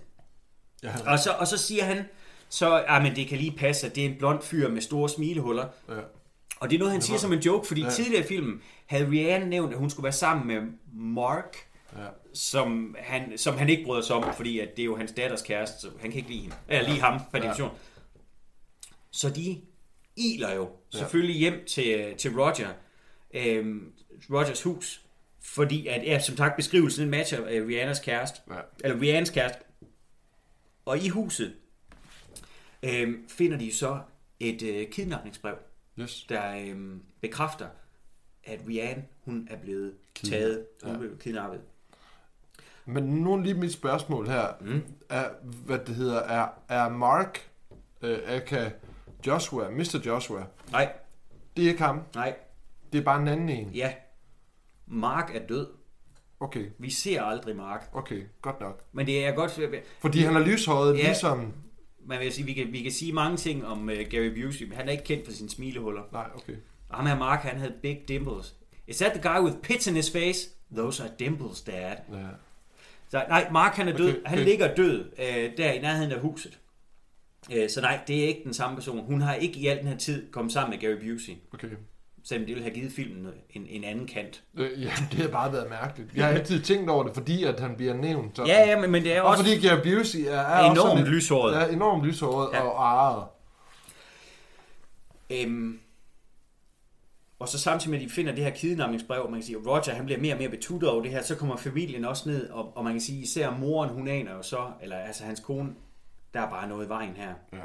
Ja, Og så, og så siger han, så, ah, men det kan lige passe, at det er en blond fyr med store smilehuller. ja. Og det er noget, han siger som en joke, fordi ja. tidligere i filmen havde Rihanna nævnt, at hun skulle være sammen med Mark, Ja. Som han, som han ikke bryder sig om, fordi at det er jo hans datters kæreste, så han kan ikke lide hende. Eller lige ham, per Ja. definition. Så de iler jo selvfølgelig hjem til, til Roger, øhm, Rogers hus, fordi at, ja, som sagt, beskrivelsen den matcher øh, Rihannas kæreste, Ja. eller Rihannas kæreste. Og i huset øhm, finder de så et øh, kidnapningsbrev, Yes. der øhm, bekræfter, at Rihanna, hun er blevet taget, hun Ja. blevet kidnappet. Men nu lige mit spørgsmål her. Mm. Er, hvad det hedder, er, er Mark, øh, aka Joshua, Mr. Joshua, Nej, det er ikke ham. nej, Det er bare en anden en. ja. Mark er død. Okay, Vi ser aldrig Mark. okay, godt nok. Men det er godt... Fordi han er lyshåret, Ja. ligesom... man vil sige, vi kan, vi kan sige mange ting om uh, Gary Busey, men han er ikke kendt for sine smilehuller. Nej, okay. Og ham her Mark, han havde big dimples. Is that the guy with pits in his face? Those are dimples, dad. Ja. Så nej, Mark han er død. Okay, Han okay. ligger død øh, der i nærheden af huset. Øh, så nej, det er ikke den samme person. Hun har ikke i al den her tid kommet sammen med Gary Busey. Okay. Selvom det ville have givet filmen en, en anden kant. Øh, ja, det har bare været mærkeligt. Jeg har altid tænkt over det, fordi at han bliver nævnt. Sådan. Ja, ja, men, men det er Og også... fordi Gary Busey er, er Enormt også lidt- lyshåret. Ja, enormt lyshåret ja. og arret. Øhm, og så samtidig med, at de finder det her kidnapningsbrev, og man kan sige, at Roger han bliver mere og mere betuttet over det her, så kommer familien også ned, og, og man kan sige, især moren, hun aner jo så, eller altså hans kone, der er bare noget i vejen her. Ja.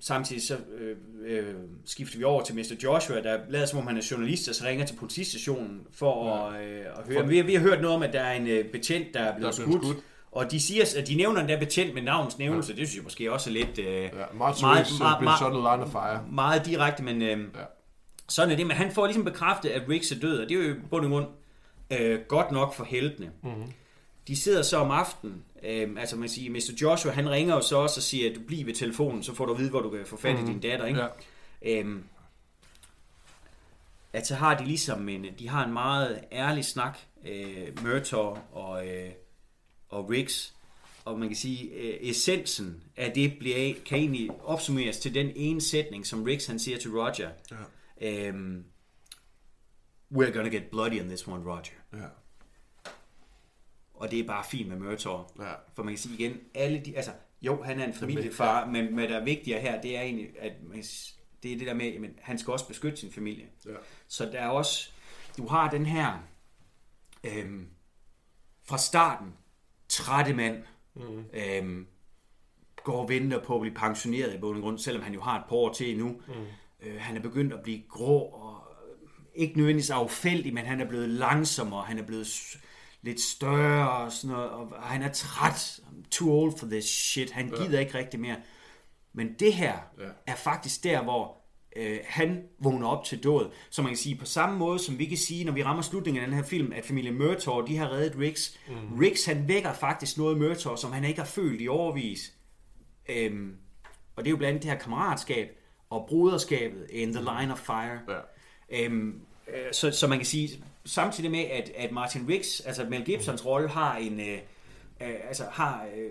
Samtidig så øh, øh, skifter vi over til Mr. Joshua, der lader som om han er journalist, og så ringer til politistationen for ja. at, øh, at høre. Vi, har- vi har hørt noget om, at der er en øh, betjent, der er blevet, Der er blevet skudt, skudt. og de siger, at de nævner den der betjent med navns nævnelse. Ja. Det synes jeg måske også er lidt... Øh, Ja, Meget- meget- meget- of fire. meget direkte, men øh, ja. Sådan er det. Men han får ligesom bekræftet, at Riggs er død, og det er jo i bund og grund øh, godt nok for heltene. Mm-hmm. De sidder så om aftenen, øh, altså man siger, Mr. Joshua, han ringer jo så også og siger, at du bliver ved telefonen, så får du at vide, hvor du kan få fat i din datter, ikke? Ja. Øhm, at så har de ligesom en, de har en meget ærlig snak, øh, Murtaugh og, øh, og Riggs, og man kan sige, øh, essensen af det bliver, kan egentlig opsummeres til den ene sætning, som Riggs han siger til Roger. Ja. Øhm, We're gonna get bloody on this one, Roger. Ja. Og det er bare fint med Murtaugh. Ja. For man kan sige igen, alle de, altså, jo, han er en familiefar, men hvad der er vigtigere her, det er egentlig, at man, det er det der med, at han skal også beskytte sin familie. Ja. Så der er også, du har den her, øhm, fra starten, trætte mand, mm. øhm, går og venter på at blive pensioneret i bund og grund, selvom han jo har et par år til endnu. Mm. Øh, han er begyndt at blive grå og øh, ikke nødvendigvis affældig, men han er blevet langsommere, han er blevet lidt større og sådan noget, og han er træt. I'm too old for this shit. Han gider ikke rigtig mere. Men det her Ja. er faktisk der, hvor øh, han vågner op til død. Så man kan sige, på samme måde som vi kan sige, når vi rammer slutningen af den her film, at familien Murtaugh, de har reddet Riggs. Mm. Riggs, han vækker faktisk noget Murtaugh, som han ikke har følt i overvis. Øhm, og det er jo blandt andet det her kammeratskab og broderskabet in the line of fire. Ja. Øhm, øh, så, så man kan sige, samtidig med, at, at Martin Riggs, altså Mel Gibsons rolle, har en, øh, øh, altså har øh,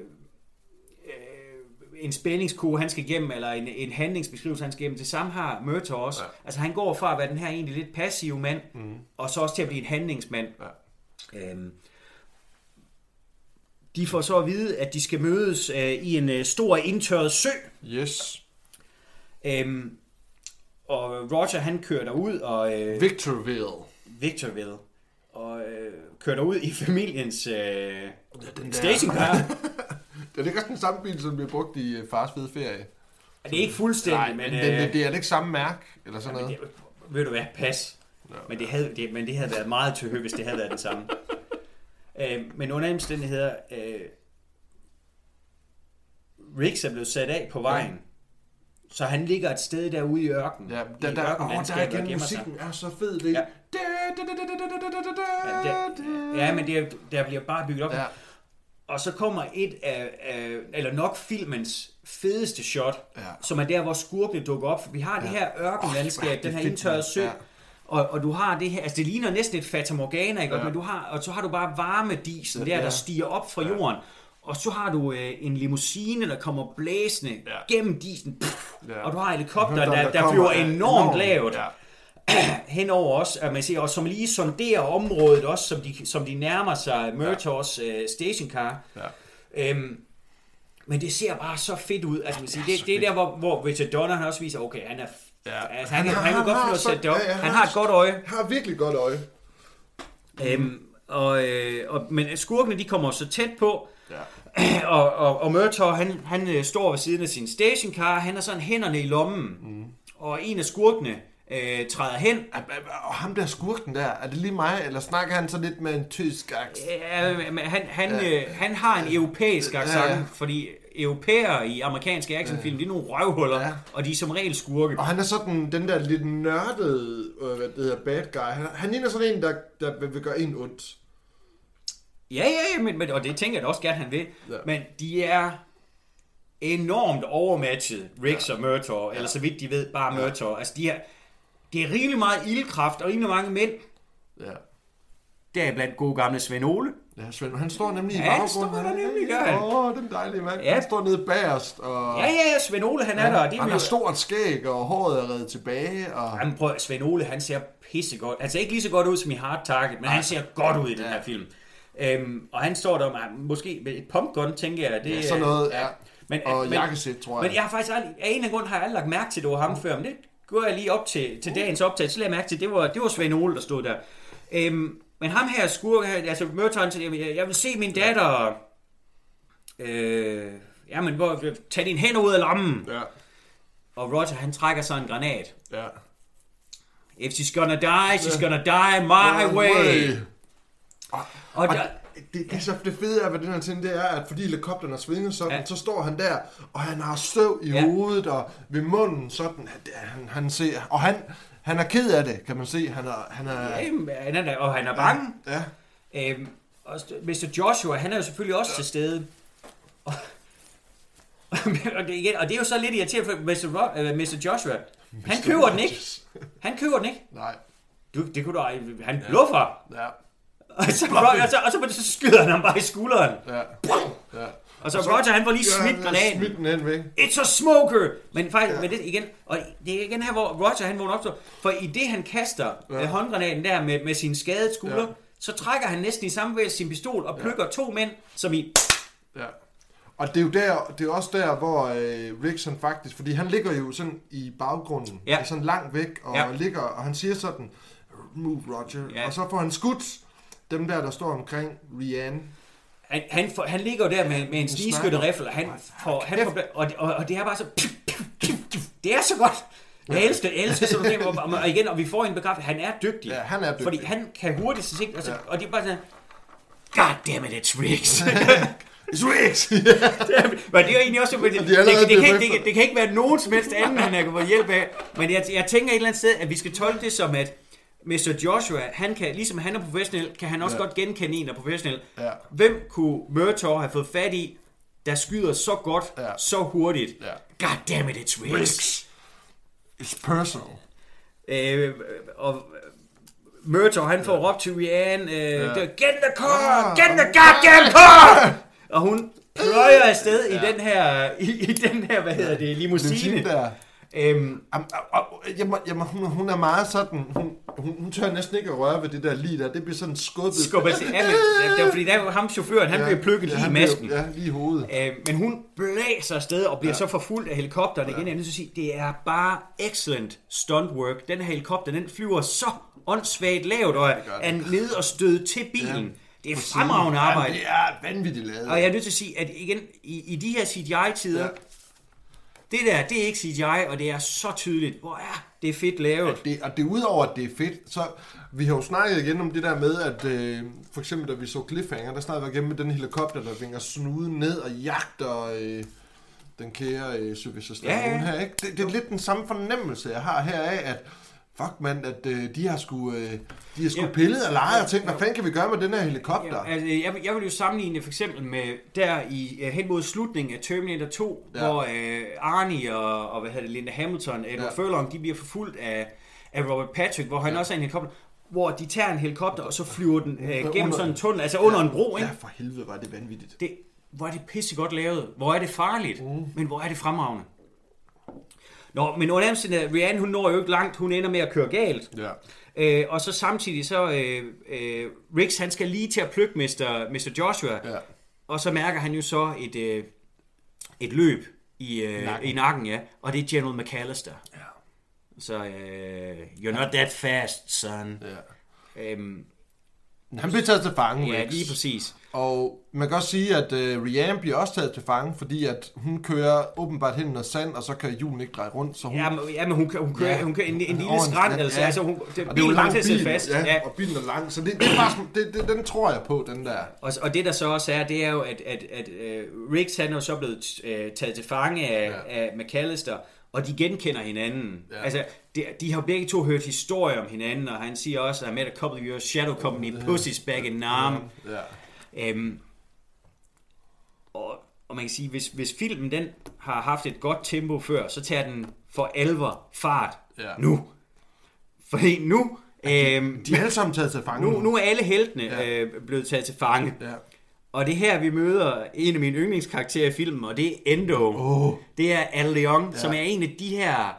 øh, en spændingskurve, han skal igennem, eller en, en handlingsbeskrivelse, han skal igennem. Det samme har Murtaugh også. Ja. Altså han går fra at være den her egentlig lidt passive mand, mm. og så også til at blive en handlingsmand. Ja. Øhm, de får så at vide, at de skal mødes øh, i en øh, stor indtørret sø. Yes. Øhm, og Roger han kører derud, og øh, Victorville. Victorville, og øh, kører derud i familiens øh, den der- stationcar. Det er ikke også den samme bil, som bliver brugt i øh, fars fede ferie. det er ikke fuldstændig, Nej, men, men øh, det, er det ikke samme mærke, eller sådan noget. det, ved du hvad, pas. Men det, havde, det, men det havde været meget til hvis det havde været det samme. øh, men under omstændigheder, øh, Riggs er blevet sat af på vejen, så han ligger et sted derude i ørkenen. Ja, der, der, åh, der og igen, gemmer sig. musikken er så fed. Det. Ja. Ja. Ja, ja, men det, er- der bliver bare bygget op. Ja. Og så kommer et af, af eller nok filmens fedeste shot, Ja. som er der, hvor skurkene dukker op. For vi har det her ørkenlandskab, er den her indtørrede sø. Ja. Og, og du har det her, altså det ligner næsten et Fata Morgana, ikke? Ja. Men du har, og så har du bare varmedisen der, Ja. der stiger op fra jorden. Og så har du øh, en limousine, der kommer blæsende Ja. gennem disen. Pff, Ja. Og du har helikopter, der, der, kommer, flyver ja, enormt lavt Ja. henover os, at man siger, og som lige sonderer området også, som de, som de nærmer sig Murtaughs øh, stationcar. Ja. Øhm, men det ser bare så fedt ud. Altså, man siger, det, så det er fedt. der, hvor, hvor Richard Donner han også viser, okay, han er... Ja. Altså, han, han, han kan godt finde at så- sætte det op. ja, ja, han har et godt øje. Han har virkelig godt øje. Øhm, og, øh, og, men skurkene, de kommer så tæt på, Ja. og, og, og Murtaugh, han, han øh, står ved siden af sin stationcar, han har sådan hænderne i lommen, mm. og en af skurkene øh, træder hen, Og ham der skurken der, er det lige mig, eller snakker han så lidt med en tysk accent? Ja, men han, han, ja. øh, han har en europæisk accent, Ja, ja. fordi europæere i amerikanske actionfilm, det er nogle røvhuller, Ja. og de er som regel skurke. Og han er sådan den der lidt nørdede, øh, hvad det hedder, bad guy. Han, han ligner sådan en, der, der vil, vil gøre en ondt. Ja, ja, ja, men, men, og det tænker jeg da også gerne, han vil. Ja. Men de er enormt overmatchet, Riggs ja. og Murtaugh, eller så vidt de ved, bare Murtaugh. Altså, de er, det er rimelig meget ildkraft og rimelig mange mænd. Ja. Der er blandt gode gamle Svend Ole. Ja, Svend, han står nemlig i Ja, baggrunden. han står der nemlig, gør han. Åh, oh, den dejlige mand. Ja. Han står nede bagerst, og Ja, ja, ja, Svend Ole, han er der. og Det er han har jo- stort skæg, og håret er reddet tilbage. Og... Jamen prøv, Svend Ole, han ser pissegodt. Altså ikke lige så godt ud som i Hard Target, men han ser godt ud i den her film. Øhm, og han står der med, måske med et pumpgun, tænker jeg. Det, Ja, sådan noget, ja. Men, Og men, jakkesæt, tror jeg. Men jeg har faktisk aldrig, af en eller anden grund har jeg aldrig lagt mærke til, at det var ham før, men det går jeg lige op til, til dagens optagelse, så lagde jeg mærke til, at det var, det var Svend Ole, der stod der. Øhm, men ham her skurk, altså Mørtøjen, jeg, jeg vil se min datter, øh, jamen, hvor, tag din hænder ud af lommen. Ja, Og Roger, han trækker så en granat. ja. If she's gonna die, she's gonna die my way. Og Og der, det, det, er så det fede af ved den her ting, det er, at fordi helikopteren er svinget sådan, Ja. ja. så står han der, og han har støv i Ja. ja. hovedet og ved munden sådan, at han, han ser, og han, han er ked af det, kan man se. Han er, han er, Jamen, han er, og han er bange. Ja, Øhm, og Mr. Joshua, han er jo selvfølgelig også ja. til stede. Og, og, det, igen, og det er jo så lidt irriterende, for Mr. Ro- øh, Mr. Joshua, han køber den ikke. Han køber den ikke. Nej, Du, det kunne du han bluffer. ja, Og så, og, så, og så, så skyder han ham bare i skulderen. ja. ja. Og så Roger, han får lige smidt granaten. Smidt den væk. It's a smoker! Men faktisk, ja. med det igen, og det er igen her, hvor Roger han vågner op, så- for i det han kaster ja. håndgranaten der med, med sin skadede skulder, ja. Så trækker han næsten i samme bevægelse sin pistol og plukker ja. to mænd, som i... Ja. Og det er jo der, det er også der, hvor øh, Rickson faktisk, fordi han ligger jo sådan i baggrunden, Ja. sådan langt væk, og Ja. ligger, og han siger sådan, move Roger, ja. og så får han skudt dem der, der står omkring Rianne. Han, han, får, han ligger jo der med, med en snigskytteriffel, og han får, han får, og, og, og det er bare så... Det er så godt! Jeg elsker, jeg elsker sådan nogle ting, og, og igen, og vi får en bekræftelse, han er dygtig. Ja, han er dygtig. Fordi han kan hurtigt se ting, altså, Ja. og det er bare sådan, God damn it, it's Riggs. It's Riggs! Men det er egentlig også... Det, det, de er det, det, kan, det, det kan ikke være nogen som helst anden, han kan få hjælp af. Men jeg, jeg tænker et eller andet sted, at vi skal tolke det som, at Mr. Joshua, han kan, ligesom han er professionel, kan han også ja. Ja. godt genkende en, der er professionel. Ja. Hvem kunne Murtaugh have fået fat i, der skyder så godt, ja. Ja. så hurtigt? Ja. God damn it, it's. Riggs. It's personal. Øh, og Murtaugh, han får råbt til Rianne, øh, ja. get the car, Ah, get the goddamn car! Og hun pløjer afsted i den her, i, i den her, hvad hedder det, limousine. Limousine der. Øhm, jeg må, jeg må, hun, hun er meget sådan, hun, hun, hun tør næsten ikke at røre ved det der lige der. Det bliver sådan skubbet. skubber til, ja, men, det var fordi, der var ham chaufføren, han ja, bliver plukket lige i masken. Bliver, ja, lige i hovedet. Øh, men hun blæser afsted og bliver ja. så forfulgt af helikopteren igen. Jeg er nødt til at sige, det er bare excellent stunt work. Den her helikopter, den flyver så åndssvagt lavt og er nede og støde til bilen. Ja. Det er fremragende arbejde. Ja, det er vanvittigt lavet. Og jeg er nødt til at sige, at igen, i, i de her CGI-tider, Ja. Det der, det er ikke CGI, og det er så tydeligt. Hvor er det fedt lavet. det, og det er udover, at det er fedt, så vi har jo snakket igen om det der med, at øh, for eksempel da vi så Cliffhanger, der snakkede vi igen med den helikopter, der vinger snuden ned og jagter øh, den kære øh, Sylvester Stallone Ja, ja. her. Ikke? Det, det er lidt den samme fornemmelse, jeg har her af, at fuck mand, at øh, de har sgu, øh, de har sgu Ja. ja. pillet og leget og tænkt, hvad fanden kan vi gøre med den her helikopter? Ja, altså, jeg, vil- jeg vil jo sammenligne for eksempel med der i hen mod slutningen af Terminator 2, ja. Ja. hvor uh, Arnie og, og hvad hedder det, Linda Hamilton, Edward ja. Ja. Furlong, de bliver forfulgt af, af Robert Patrick, hvor han ja. også er en helikopter, hvor de tager en helikopter, og så flyver den uh, gennem Under- sådan en tunnel, altså under en bro, ikke? Ja, for helvede var det vanvittigt. Det, hvor er det pissegodt lavet. Hvor er det farligt. Mm. Men hvor er det fremragende. Nå, men under omstændigheder, Rihanna, hun når jo ikke langt. Hun ender med at køre galt. Ja. Øh, og så samtidig så, øh, øh, Riggs, han skal lige til at plukke Mr. Mr. Joshua. Ja. Og så mærker han jo så et, øh, et løb i, øh, Nakken. i nakken, ja. Og det er General McAllister. Ja. Så, øh, you're not that fast, son. ja. Øhm, Han bliver taget til fange, ja, lige præcis. Og man kan også sige, at uh, Rianne bliver også taget til fange, fordi at hun kører åbenbart hen noget sand, og så kan julen ikke dreje rundt. Så hun, Ja, men, ja, men hun, hun kører, Ja. hun kører en, en lille Ordentligt, skrant, ja. altså, altså hun, det, og det er jo lang bil, fast. ja, Ja. og bilen er lang, så det, det er sådan- det, det, den tror jeg på, den der. Og, og det der så også er, det er jo, at, at, at uh, Riggs han er så blevet uh, taget til fange af, ja. Ja. af McAllister, og de genkender hinanden. Ja. Ja. Altså, de, de har begge to hørt historier om hinanden, og han siger også, at I met a couple of your shadow company pussies back in Nam. Ja. Øhm, og, og man kan sige, hvis, hvis filmen den har haft et godt tempo før, så tager den for alvor fart Ja. nu. Fordi nu, øhm, De er alle sammen taget til fange. nu, nu er alle heltene Ja. øh, blevet taget til fange. Ja. Og det er her, vi møder en af mine yndlingskarakterer i filmen, og det er Endo. Åh. Det er Al Leong, ja. Ja. som er en af de her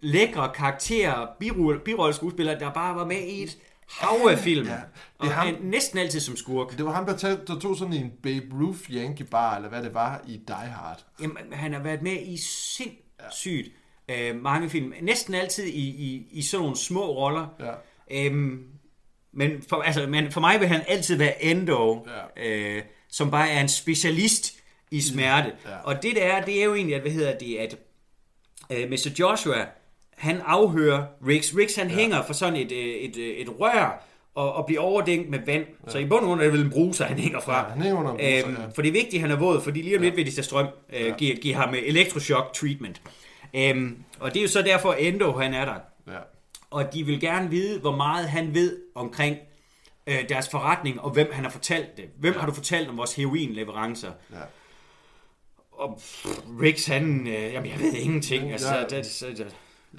lækre karakterer, birolle- birolleskuespillere, der bare var med i et hav af film. Ja. Ja. Det er ham- næsten altid som skurk. Det var ham, der, tog, der tog sådan en Babe Ruth Yankee bar, eller hvad det var, i Die Hard. Jamen, han har været med i sindssygt øh, mange film. Næsten altid i, i, i sådan nogle små roller. Ja. Øhm, men, for, altså, men for mig vil han altid være Endo, Ja. øh, som bare er en specialist i smerte. Ja. Og det der er, det er jo egentlig, at, hvad hedder det, at øh, Mr. Joshua, han afhører Riggs. Riggs, han ja. hænger for sådan et, øh, et, øh, et rør, og, og bliver overdænkt med vand. Ja. Så i bund og grund er det vel en bruser, han hænger fra. Ja, han hænger under bruser, ja. For det er vigtigt, at han er våd, fordi lige om lidt vil de tage strøm, øh, Ja. give, give ham elektroshock treatment. Øhm, og det er jo så derfor, Endo, han er der. Ja. Og de vil gerne vide, hvor meget han ved omkring øh, deres forretning, og hvem han har fortalt det. Hvem ja. har du fortalt om vores heroinleverancer? Ja. Og pff, Riggs, han... Øh, jamen, jeg ved ingenting. Altså, Ja. det, det, det, Ja,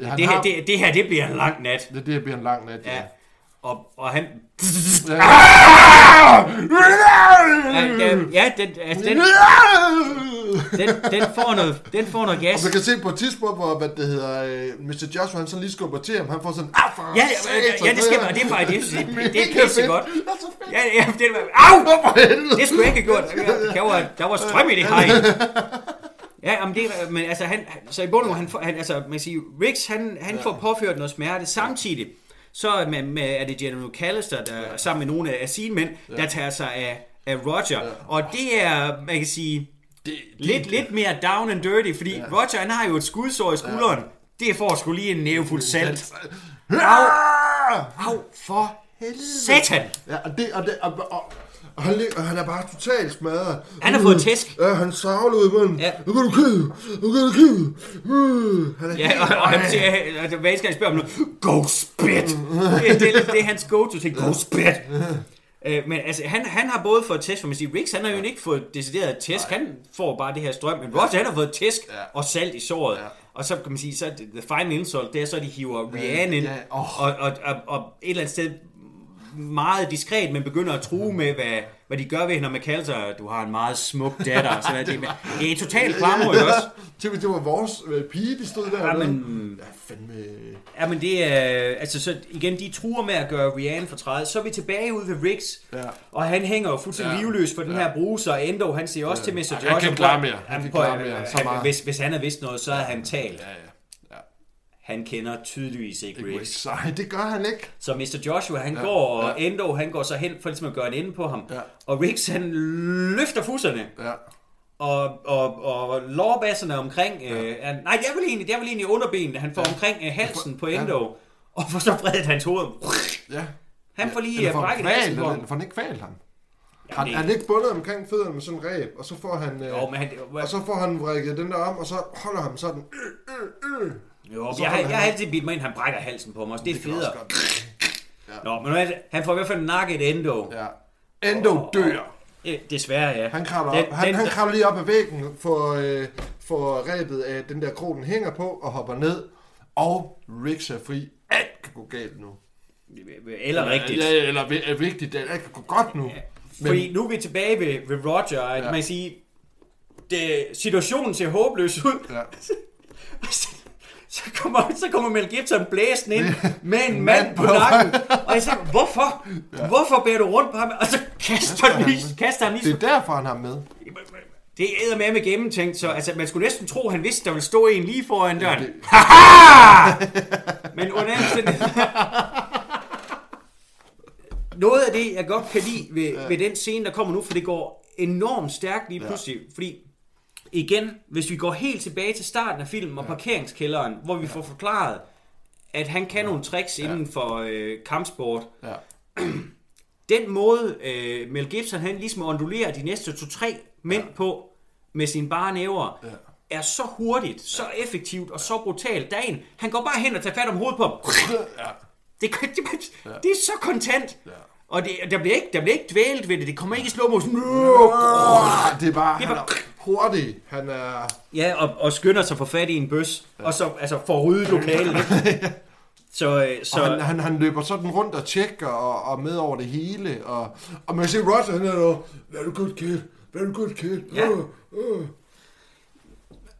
han det, her, har- det, det her, det bliver en lang nat. Det, det bliver en lang nat, ja. Ja. Og, og han... Ja. Ja, den, altså, den, den, den, får noget, den får noget Og gas. man kan se på et tidspunkt, hvor hvad det hedder, øh, Mr. Joshua, han sådan lige skubber til ham. Han får sådan, ah, for Ja, ja, ja, det skal man. Det er faktisk det, det, det, det er pisse godt. Er så. Ja, ja, det var... Au! Det skulle jeg ikke have gjort. Der var, der var strøm i det hegn. Ja, men, det, men altså, han, så i bund og han, han, altså, man siger, Riggs, han, han ja. får påført noget smerte. Samtidig, så er, med, med, er det General McAllister, der ja. sammen med nogle af sine mænd, ja. der tager sig af, af Roger. Ja. Og det er, man kan sige, Det, lidt, lidt mere down and dirty, fordi ja. Roger, han har jo et skudsår i skulderen. Ja. Det får sgu lige en nævefuld salt. Au! Au, for satan! Ja, og det, og det, og, og, og han, og han er bare totalt smadret. Han har fået tæsk. Ja, han savler ud i munden. Ja. Nu kan du kide, nu kan du kide. Mm. Han er Ja, helt, og, og han siger, altså, hver gang jeg spørger om noget, go spit! det, det, det er hans go-to ting, go spit! Øh, men altså, han, han har både fået tæsk, for man siger, Riggs, han har jo ikke fået decideret tæsk, han får bare det her strøm, men Roger, han har fået tæsk Ja. og salt i såret. Ja. Og så kan man sige, så er the final insult, det er så, de hiver Rihanna ind, ja, åh. og, og, og, og, et eller andet sted meget diskret, men begynder at true med, hvad, hvad de gør ved hende, når man kalder sig, du har en meget smuk datter. og Sådan, noget. det, det er totalt klammer, ikke også? Det, det var vores øh, pige, de stod der. Ja, men-? Ja, fandme... Ja, men det er... Altså, så igen, de truer med at gøre Rihanna fortrædet. Så er vi tilbage ude ved Riggs. Ja. Og han hænger jo fuldstændig Ja. ja. livløs for den Ja. her bruser. Og Endo, han siger også til Mr. Han Joshua... kan klare mere. Han Han kan klare mere. Så han- meget. Hvis, hvis han har vidst noget, så har han talt. Ja, ja. Ja. Han kender tydeligvis ikke Riggs. Nej, det gør han ikke. Så Mr. Joshua, han Ja, ja. går, og ja. Endo, han går så hen for ligesom at gøre en ende på ham. Ja. Og Riggs, han løfter fusserne. Ja. Og, og, og lårbasserne omkring... Ja. Øh, er, nej, er vel egentlig, er vel egentlig underbenet. Han får ja. omkring øh, halsen på Ja. Endo. Og får så vredet hans hoved. Ja. Han får lige Eller øh, han brækket halsen på ham. får han ikke kvalt ham? Han, det- han er ikke bundet omkring fødderne med sådan en ræb, og så får han... Øh, Jo, men han, og så får han vrikket den der om, og så holder han sådan... Øh, øh, øh. Jo, jeg, har, holder jeg har han- altid bidt mig ind, han brækker halsen på mig også. Det er federe. godt. Nå, men det- han får i hvert fald nakket Endo. Ja. Endo dør. Øh, Desværre, ja. Han kravler Den- op. Han, den- han kravler lige op ad væggen, får, øh, får rebet af den der krog, den hænger på, og hopper ned. Og Riggs er fri. Alt kan gå galt nu. Eller rigtigt. Ja, ja, eller er vigtigt. Alt kan gå godt nu. Men, Fordi nu er vi tilbage ved, ved Roger, at Ja. man kan sige, det, situationen ser håbløs ud. ja. Så kommer, så kommer Mel Gibson blæsende ind med en mand på nakken. Og jeg siger, hvorfor? Hvorfor bærer du rundt på ham? Og så kaster han lige, kaster han lige Det er derfor, han har med. Det er med med gennemtænkt, så altså, man skulle næsten tro, at han vidste, der ville stå en lige foran døren. det- Haha! Men under Noget af det, jeg godt kan lide ved, ved den scene, der kommer nu, for det går enormt stærkt lige pludselig, fordi igen, hvis vi går helt tilbage til starten af filmen og parkeringskælderen, hvor vi får forklaret, at han kan nogle tricks inden for øh, kampsport, Ja. den måde, øh, Mel Gibson han ligesom ondulerer de næste to-tre mænd ja. på med sine bare næver, ja. er så hurtigt, så effektivt og så brutalt. Der er en, han går bare hen og tager fat om hovedet på ham. Ja. Det, det, det, det er så kontant. Ja. Og det, der, bliver ikke, der bliver ikke dvælet ved det. Det kommer ikke i slow motion. Det er bare... Det er Han bare- er, hurtig. Han er... Ja, og, og skynder sig for fat i en bøs, ja. og så altså, får ryddet lokalet. så, øh, så Og han, han, han løber sådan rundt og tjekker og, og med over det hele. Og, og man kan se, Roger, han er jo, very good kid, very good kid. Ja. Uh, uh.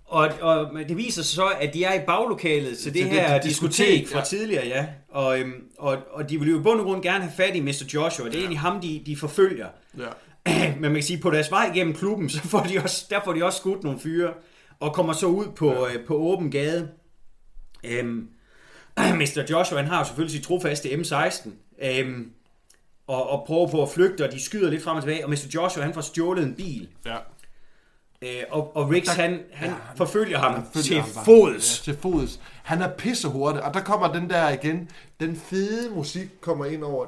Og, og det viser sig så, at de er i baglokalet til det, det- her det diskotek, diskotek, fra ja. tidligere, ja. Og, øhm, og, og de vil jo i bund og grund gerne have fat i Mr. Joshua. Det er egentlig ham, de, de forfølger. Ja. Men man kan sige, på deres vej igennem klubben, så får de også, der får de også skudt nogle fyre, og kommer så ud på, ja. øh, på åben gade. Øhm, Mr. Joshua, han har jo selvfølgelig sit trofaste M16, øhm, og, og prøver på at flygte, og de skyder lidt frem og tilbage, og Mr. Joshua, han får stjålet en bil. ja. Øh, og, og Riggs, han, han ja, forfølger ham Han følger til ham bare. fods. Ja, til fods. Han er pissehurtig, og der kommer den der igen. Den fede musik kommer ind over.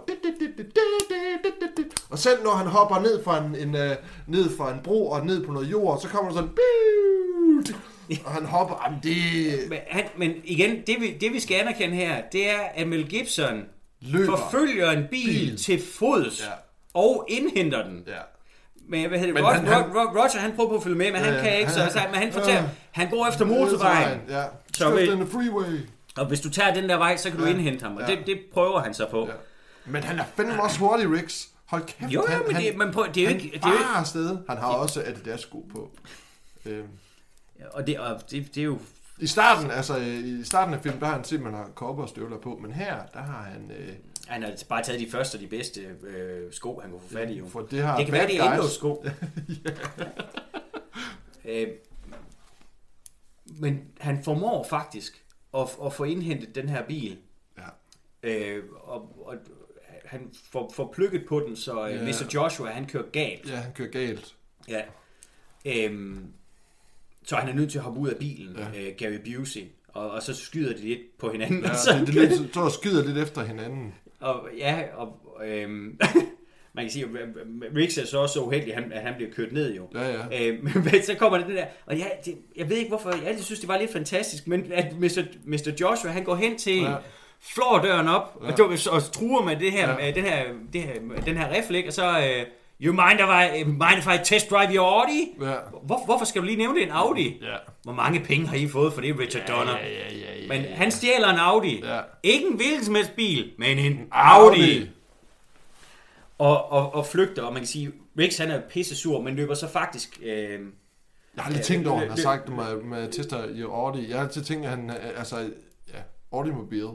Og selv når han hopper ned fra en, en, uh, ned fra en bro og ned på noget jord, så kommer der sådan... Og han hopper. Jamen, det Men, han, men igen, det vi, det vi skal anerkende her, det er, at Mel Gibson løber. forfølger en bil, Bil. bil. til fods Ja. og indhenter den. Ja. Men hvad hedder det? Men Roger, han- han, han- Roger, Roger, han prøver på at følge med, men han Ja, kan ikke, så, han- så, men han fortæller, Ja. han går efter motorvejen. Ja. Så vil- den freeway. Og hvis du tager den der vej, så kan du Ja. indhente ham, og Ja. det, det prøver han så på. Ja. Men han er fandme også hurtig, Riggs. Hold kæft. Jo, han, men det- han, men prøv- det er jo han ikke- det er jo afsted. Han har også Adidas-sko på. Øhm. Og det, og det, det er jo... I starten, altså i starten af filmen, der har han simpelthen har kopperstøvler på, men her, der har han, øh, Han har bare taget de første og de bedste øh, sko, han kunne få fat i. Jo. for det har Det kan være, det er guys. Endos sko. øh, men han formår faktisk at, at få indhentet den her bil. Ja. Øh, og, og han får, får plukket på den, så øh, Ja. Mr. Joshua, han kører galt. ja, han kører galt. Ja. Øhm, så han er nødt til at hoppe ud af bilen, Ja. øh, Gary Busey. Og, og så skyder de lidt på hinanden. Ja, og så, det, det, så skyder lidt efter hinanden. Og, ja, og øhm, man kan sige, at Riggs er så også så uheldig, at han, at han bliver kørt ned jo. Ja, ja. Øh, men så kommer det det der, og ja, det, jeg ved ikke hvorfor, jeg altid synes, det var lidt fantastisk, men at Mr. Mr. Joshua, han går hen til Ja. flår døren op, Ja. og, og truer med det her, ja. den her, det her, den her rifle, og så, øh, you mind if, I, mind if I test drive your Audi? Ja. Hvor, hvorfor skal du lige nævne det, en Audi? Ja. Hvor mange penge har I fået for det, Richard Donner? Ja, ja, ja, ja, Men ja. han stjæler en Audi. Ja. Ikke en hvilken som helst bil, men en Audi. Og, og, og flygter, og man kan sige, Riggs han er pisse sur, men løber så faktisk... Øh, Jeg har aldrig Ja, tænkt over, at det- han har det- sagt det med, med tester i Audi. Jeg har altid tænkt, at han, øh, altså, ja, Audi-mobil.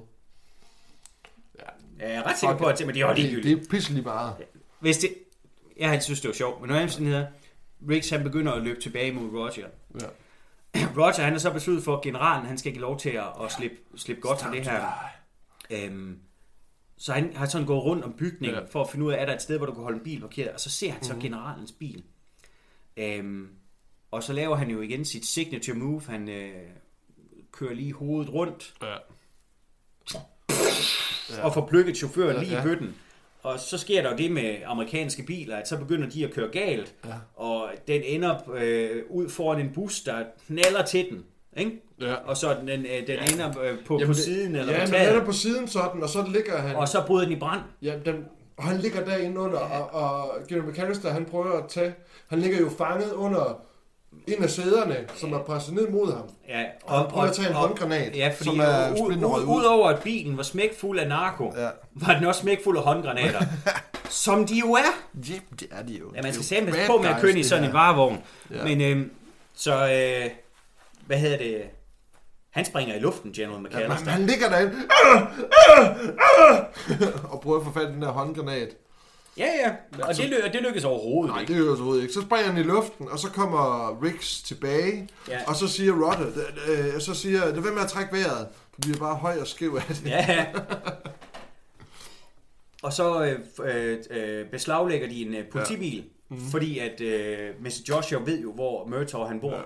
jeg er ret sikker på, at men det er jo det, ligegyldigt. det er pisselig meget. Hvis det, jeg har synes, det var sjovt, men når hedder, Riggs han begynder at løbe tilbage mod Roger. Ja. Roger han er så besluttet for, at generalen han skal ikke lov til at, at slippe, slippe godt fra det her. Øhm, så han har sådan gået rundt om bygningen Ja. for at finde ud af, er der et sted, hvor du kan holde en bil parkeret. Og så ser han så Mhm. generalens bil. Øhm, og så laver han jo igen sit signature move. Han øh, kører lige hovedet rundt Ja. ja. og får plukket chaufføren Ja, lige i bøtten. Og så sker der jo det med amerikanske biler, at så begynder de at køre galt. Ja. Og den ender øh, ud foran en bus, der knaller til den. Ikke? Ja. Og så den, øh, den ender øh, på, Jamen, på siden eller Ja, på men taget. han er på siden sådan, og så ligger han... Og så bryder den i brand. Ja, den, og han ligger derinde under, og, og General McAllister, han prøver at tage... Han ligger jo fanget under en af sæderne, som er presset ned mod ham. Ja, Og han prøver at tage en håndgranat, Ja, fordi som er ud, udover at bilen var smækfuld af narko, Ja. var den også smækfuld af håndgranater. som de jo er. Ja, det er de jo. Ja, man skal jo passe på med at køre i sådan en varevogn. Ja. Men øhm, så, øh, hvad hedder det? Han springer i luften, General Ja, McAllister. men han ligger derinde ah, ah, ah, og prøver at få fat i den der håndgranat. Ja, ja. Og det, ly- det lykkes overhovedet Nej, ikke. det jo overhovedet ikke. Så springer han i luften, og så kommer Riggs tilbage, Ja. og så siger Rotter, øh, så siger, det er med at trække vejret. Du bliver bare høj og skæv af det. Ja, ja. Og så øh, øh, øh, beslaglægger de en øh, politibil, ja. mm. fordi at øh, Mr. Joshua ved jo, hvor Murtaugh han bor. Ja.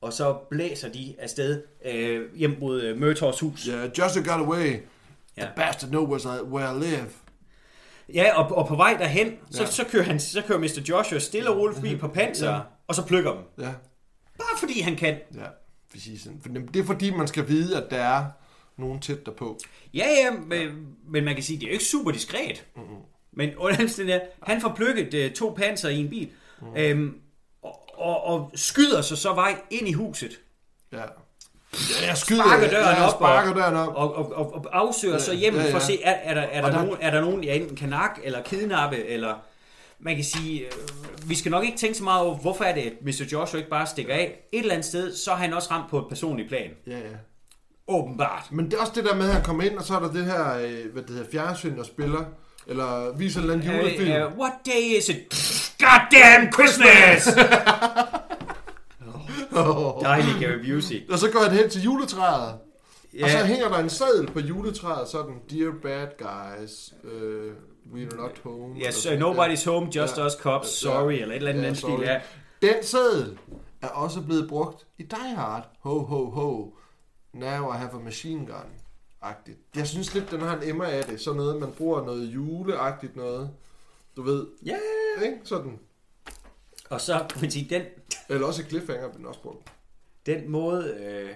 Og så blæser de afsted øh, hjem mod øh, Murtaughs hus. Ja, Yeah, just got away. Ja. The bastard knows where I live. Ja og, og på vej derhen, så, Ja. så, kører han, så kører Mr. Joshua stille og roligt forbi på panser, Ja. ja. og så plukker dem. Ja, Bare fordi han kan. ja. Præcis. Det er fordi, man skal vide, at der er nogen tæt derpå. Ja, ja, men, men man kan sige, det er jo ikke super diskret. Mm-hmm. Men under han får plukket uh, to panser i en bil. Mm. Øhm, og, og, og skyder sig så vej ind i huset. Ja. Ja, jeg skyder. Sparker døren ja, op sparker og- døren op. Og, og, og, og afsøger så hjem ja, ja. for at se, er, er, der, er, der, der- nogen, er der nogen, jeg enten kan nakke eller kidnappe, eller man kan sige, øh, vi skal nok ikke tænke så meget over, hvorfor er det, at Mr. Joshua ikke bare stikker af. Et eller andet sted, så er han også ramt på et personligt plan. Ja, ja. Åbenbart. Men det er også det der med, at han kommer ind, og så er der det her, øh, hvad det hedder, fjernsyn, der spiller, eller viser en eller anden julefilm. Uh, uh, what day is it? Goddamn Christmas! Dejlig Gary Busey. Og så går han hen til juletræet. Ja. Og så hænger der en seddel på juletræet, sådan, Dear bad guys, uh, we are not home. Yes, Eller uh, nobody's home, just Ja. us cops, Ja. sorry, eller et eller andet Ja, ja, stil. Ja. Den seddel er også blevet brugt i Die Hard. Ho, ho, ho. Now I have a machine gun. Agtigt. Jeg synes lidt, den har en emmer af det. Sådan noget, man bruger noget juleagtigt noget. Du ved, ja. ikke? Sådan. Og så kan man sige, den, Eller også Cliffhanger, den også brugt. den måde... Øh,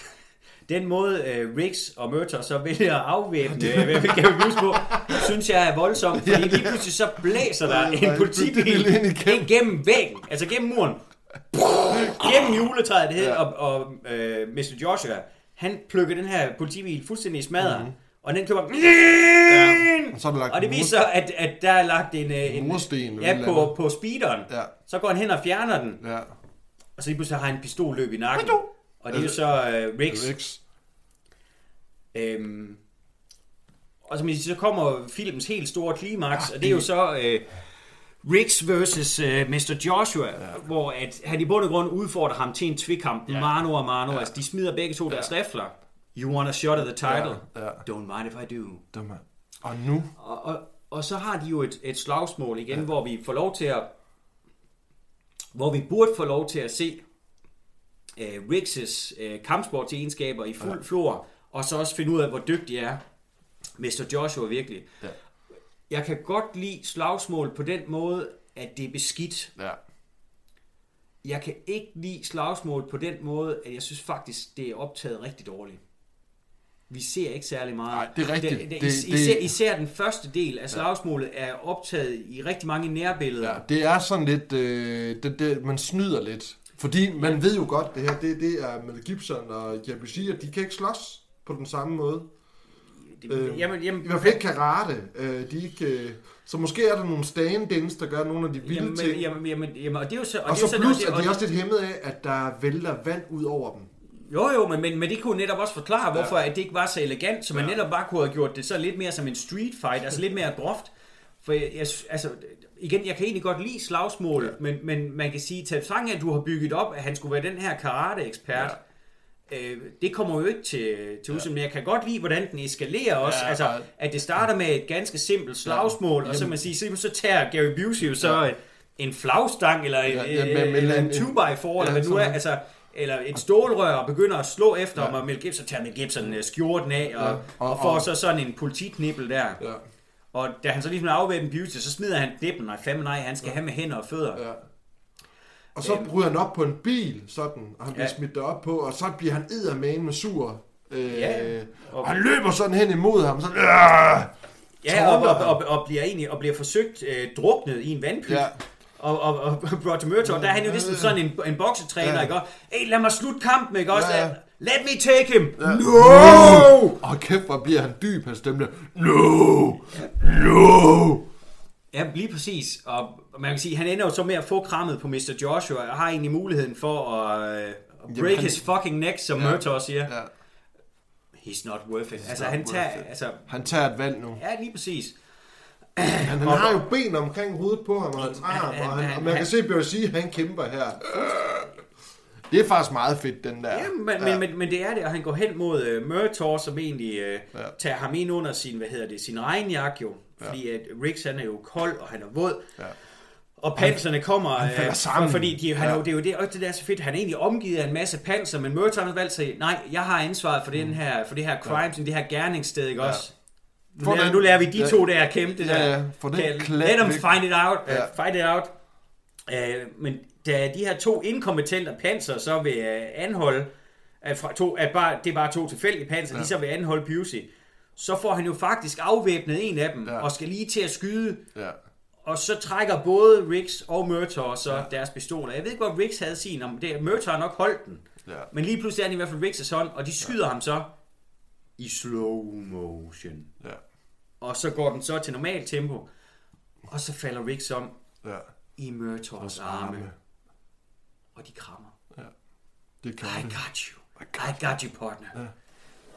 den måde øh, Riggs og Murtaugh så vælger at afvæbne øh, kan Busey på, synes jeg er voldsomt, fordi lige pludselig så blæser der en politibil ind igennem. gennem væggen, altså gennem muren, gennem juletræet det her, Ja. og, og øh, Mr. Joshua, han plukker den her politibil fuldstændig i smadret, Mhm. mm-hmm. Og den kommer... Ja, og så er der lagt Og det viser, at, at der er lagt en, øh, en Mursten ja, på, på speederen. Ja. Så går han hen og fjerner den, Ja. og så lige pludselig har han en pistol løb i nakken. Og det er jo så uh, Riggs. Riggs. Øhm, og så, man siger, så kommer filmens helt store klimaks, og det er jo så uh, Riggs versus uh, Mr. Joshua, ja. hvor at han i bund og grund udfordrer ham til en tvikkamp. Ja. Mano og Mano, ja. altså de smider begge to deres rifler. You want a shot at the title? Ja, ja. Don't mind if I do. Dem er- Og nu? Og, og, og så har de jo et, et slagsmål igen, ja. hvor vi får lov til at hvor vi burde få lov til at se uh, Riggs' uh, kampsportsegenskaber i fuld ja. flor, og så også finde ud af, hvor dygtig er Mr. Joshua virkelig. Ja. Jeg kan godt lide slagsmål på den måde, at det er beskidt. Ja. Jeg kan ikke lide slagsmål på den måde, at jeg synes faktisk, det er optaget rigtig dårligt. Vi ser ikke særlig meget. Nej, det er rigtigt. Det, det, is- det- især, især den første del af slagsmålet er optaget i rigtig mange nærbilleder. Ja, det er sådan lidt, øh, det, det, man snyder lidt. Fordi man ved jo godt, det her, det, det er Mel Gibson og Jabussi, at de kan ikke slås på den samme måde. Det, Øh, jamen, jamen, I hvert fald ikke karate. Øh, de ikke, øh, så måske er der nogle stand-ins, der gør nogle af de vilde jamen, ting. jamen, jamen, jamen, og det er jo så... og det er så jo plus, og det- at og de er også lidt hæmmet af, at der vælter vand ud over dem. Jo, jo, men, men, men det kunne netop også forklare, hvorfor ja. at det ikke var så elegant, så man ja. netop bare kunne have gjort det så lidt mere som en street fight, altså lidt mere groft. For jeg, jeg, altså, igen, jeg kan egentlig godt lide slagsmål, ja. men, men man kan sige, til sang, at du har bygget op, at han skulle være den her karate-ekspert, ja. øh, det kommer jo ikke til, til udsyn, men jeg kan godt lide, hvordan den eskalerer også. Ja, altså, at det starter med et ganske simpelt slagsmål, og så man sige, så, så tager Gary Busey jo så ja. en flagstang, eller, en, Ja, ja, ja, ja, men- men- eller en en- 2x4, eller ja, hvad nu er, altså, eller et stålrør og begynder at slå efter Ja. ham, og Mel Gibson tager Mel Gibson øh, skjorten af, og, Ja, og- og, og får og- så sådan en politiknibbel der. Ja. Og da han så ligesom er afvæbnet Beauty, så smider han dippen, nej fandme nej, han skal ja. have med hænder og fødder. Ja. Og så bryder han op på en bil, sådan, og han bliver Ja. smidt derop på, og så bliver han eddermane med sur. Øh, Ja. og han løber sådan hen imod ham, sådan, øh, Ja, og, og, og, og, bliver egentlig, og bliver forsøgt øh, druknet i en vandpyt. Ja. Ja. Og, og, og Roger Murtaugh, der er han jo næsten sådan en, en boksetræner, Ja. ja. ikke? Og, hey, lad mig slutte kampen, ikke også? Ja, ja. Ja. Let me take him! Ja. No! Og kæft, hvor bliver han dyb, hans stemme. No! No! Ja, lige præcis. Og man kan sige, han ender jo så med at få krammet på Mr. Joshua, og har egentlig muligheden for at, at break Jamen, han- his fucking neck, som Ja. ja. Murtaugh siger. Ja, He's not worth it. Altså, not han tager, it. altså, han tager et valg nu. ja, lige præcis. Men han har jo ben omkring hovedet på ham, og hans Han- arm, han- og, han, han- og man kan han- se Børsi, han kæmper her. Det er faktisk meget fedt, den der. Ja, men, ja. Men, men, men det er det, og han går hen mod uh, Murtaugh, som egentlig uh, Ja. ja. tager ham ind under sin, hvad hedder det, sin regnjakke jo. Fordi at Riggs, han er jo kold, og han er våd. Ja. Og panserne kommer, han falder øh, sammen. for, fordi de, han, Ja. ja. det er jo det, og det der er så fedt, han er egentlig omgivet af en masse panser, men Murtaugh har valgt sig, nej, jeg har ansvaret for, den her, for det her crime, ja. det her gerningssted, ikke Ja. også? Nu, For den- nu lærer vi de ja. to der at kæmpe det Ja, der. ja, for den Kan- Let them find it out. Ja. Uh, fight it out. Uh, men da de her to inkompetente panser så vil uh, anholde, at, fra to, at bare, det er bare to tilfældige panser, ja. de så vil anholde Busey, så får han jo faktisk afvæbnet en af dem, Ja. og skal lige til at skyde, Ja. Og så trækker både Riggs og Murtaugh så ja. deres pistoler. Jeg ved ikke, hvor Riggs havde sin, om det Murtaugh nok holdt den. Ja. Men lige pludselig er den i hvert fald Riggs' hånd, og de skyder ja. ham så i slow motion. Ja. Og så går den så til normal tempo, og så falder Riggs om Ja. i Murtaughs arme, arme. og de krammer. Det kan I det. got you. I got you, partner. Ja.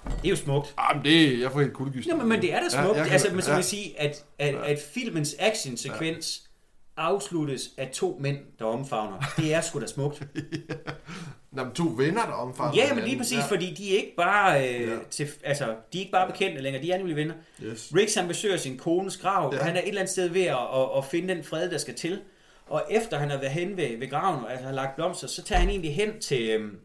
Det er jo smukt. Jamen, det jeg får helt kuldegys. Nå, men, men det er da smukt. Ja, jeg altså, kan- men så ja. sige, at, at, at filmens actionsekvens afsluttes af to mænd, der omfavner. Det er sgu da smukt. Nå, men to venner, der omfavner Ja, men lige præcis, ja. fordi de er ikke bare øh, Ja. til, altså, de er ikke bare bekendte længere, de er nemlig venner. Yes. Riggs han besøger sin kones grav, ja. Og han er et eller andet sted ved at, at, at finde den fred, der skal til. Og efter han har været hen ved, ved graven, og altså har lagt blomster, så tager han egentlig hen til øhm,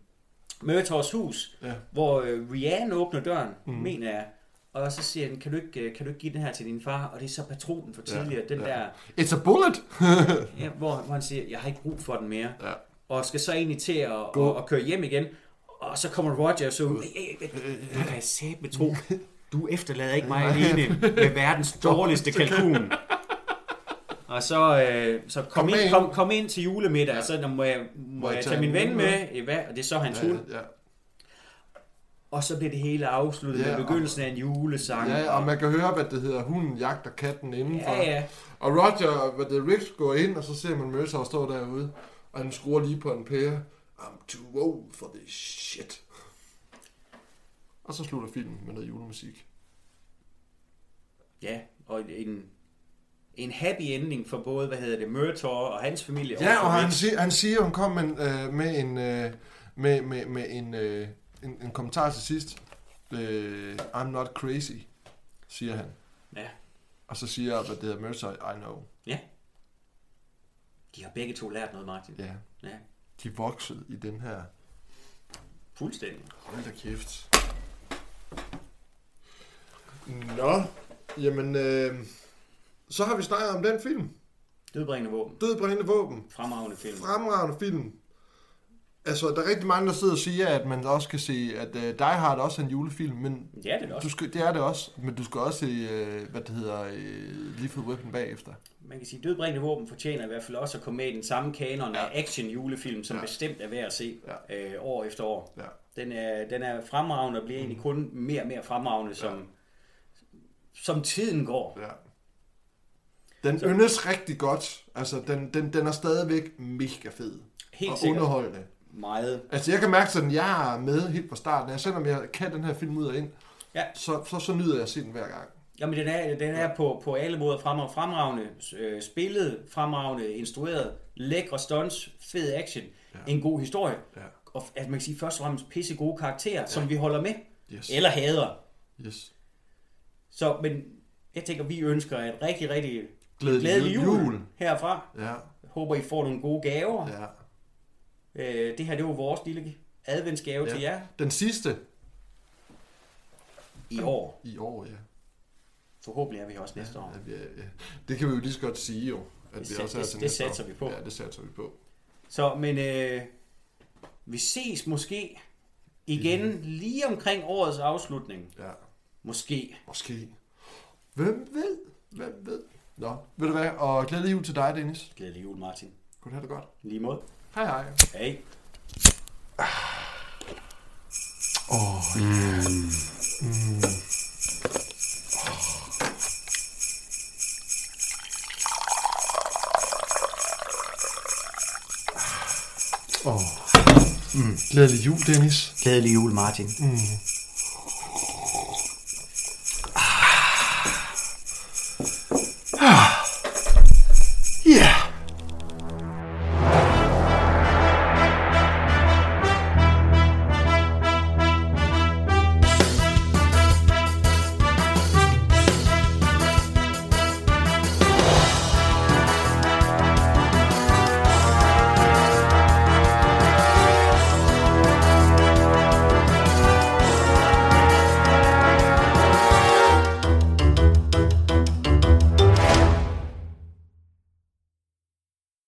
Murtaughs hus, Ja. hvor øh, Rianne åbner døren, mm. mener jeg. Og så siger han, kan du, ikke, øh, kan du ikke give den her til din far? Og det er så patronen for tidligere, ja. den ja. der, It's a bullet! ja, hvor, hvor han siger, jeg har ikke brug for den mere. ja. Og skal så egentlig til at, Gå. at, at køre hjem igen. Og så kommer Roger så ud. "Hey, hey, hey, Der kan jeg sætte med tro. Du efterlader ikke mig alene med verdens dårligste kalkun. Og så, øh, så kom, Kom ind, med kom, ind. kom ind til julemiddag, ja. og så må jeg, må jeg tage min ven med, Eva, og det er så hans hund. Ja, ja. Og så bliver det hele afsluttet Ja, med begyndelsen af en julesang. ja, og man kan høre, hvad det hedder, hunden jagter katten indenfor. ja, ja. Og Roger, hvad det Riggs går ind, og så ser man Mercer stå derude, og han skruer lige på en pære. I'm too old for this shit. Og så slutter filmen med noget julemusik. Ja, og en, en happy ending for både, hvad hedder det, Murtaugh og hans familie. Ja, og han, siger, han siger, hun kom med, en, øh, med en, øh, med, med, med en, øh, en, en kommentar til sidst. Øh, I'm not crazy, siger han. Ja, Og så siger hvad det hedder Mercer, I know. ja. De har begge to lært noget, Martin. Ja, Ja, de voksede i den her. fuldstændig. Hold da kæft. Nå, jamen, øh, så har vi snakket om den film. Dødbringende våben. Dødbrændende våben. Fremragende film. Fremragende film. Altså, der er rigtig mange, der sidder og siger, at man også kan se, at uh, Die Hard også er en julefilm, men Ja, det er det også. du skal, det er det også, men du skal også se, uh, hvad det hedder, uh, Lethal Weapon bagefter. Man kan sige, at Dødbringende Våben fortjener i hvert fald også at komme med i den samme kanon af action julefilm, som Ja. bestemt er værd at se Ja. øh, år efter år. Ja. Den er, den er fremragende og bliver egentlig kun mere og mere fremragende, som, som tiden går. ja. Den yndes rigtig godt. Altså, den, den, den er stadigvæk mega fed. Helt og sikkert. underholdende. Meget. Altså, jeg kan mærke sådan, jeg er med helt fra starten. af. Selvom jeg kan den her film ud og ind, Ja. så, så, så nyder jeg at se den hver gang. Jamen, den er, den er på, på alle måder fremragende, fremragende øh, spillet, fremragende instrueret, lækre stunts, fed action, ja. en god historie. Ja. Og at man kan sige først og fremmest pisse gode karakterer, ja. som vi holder med. Yes. Eller hader. Yes. Så, men jeg tænker, vi ønsker et rigtig, rigtig Glædelig glædelig jul. jul, herfra. Ja. Jeg håber, I får nogle gode gaver. ja. Øh, det her, det var vores lille adventsgave ja. til jer Den sidste i år. i år, ja. Forhåbentlig er vi også næste år. ja, vi er, ja. Det kan vi jo lige så godt sige jo. At Det vi sat- også er det- til det satser år. vi på. Ja, det satser vi på. Så, men øh, vi ses måske igen lige omkring årets afslutning. Ja, Måske. måske. Hvem ved? Hvem ved? Nå, ved du hvad? Og glædelig jul til dig, Dennis. Glædelig jul, Martin. Kunne du have det godt? Lige mod. Hej hej. Hej. Åh. Oh. Mm. Glædelig jul, Dennis. Glædelig jul, Martin. Mm.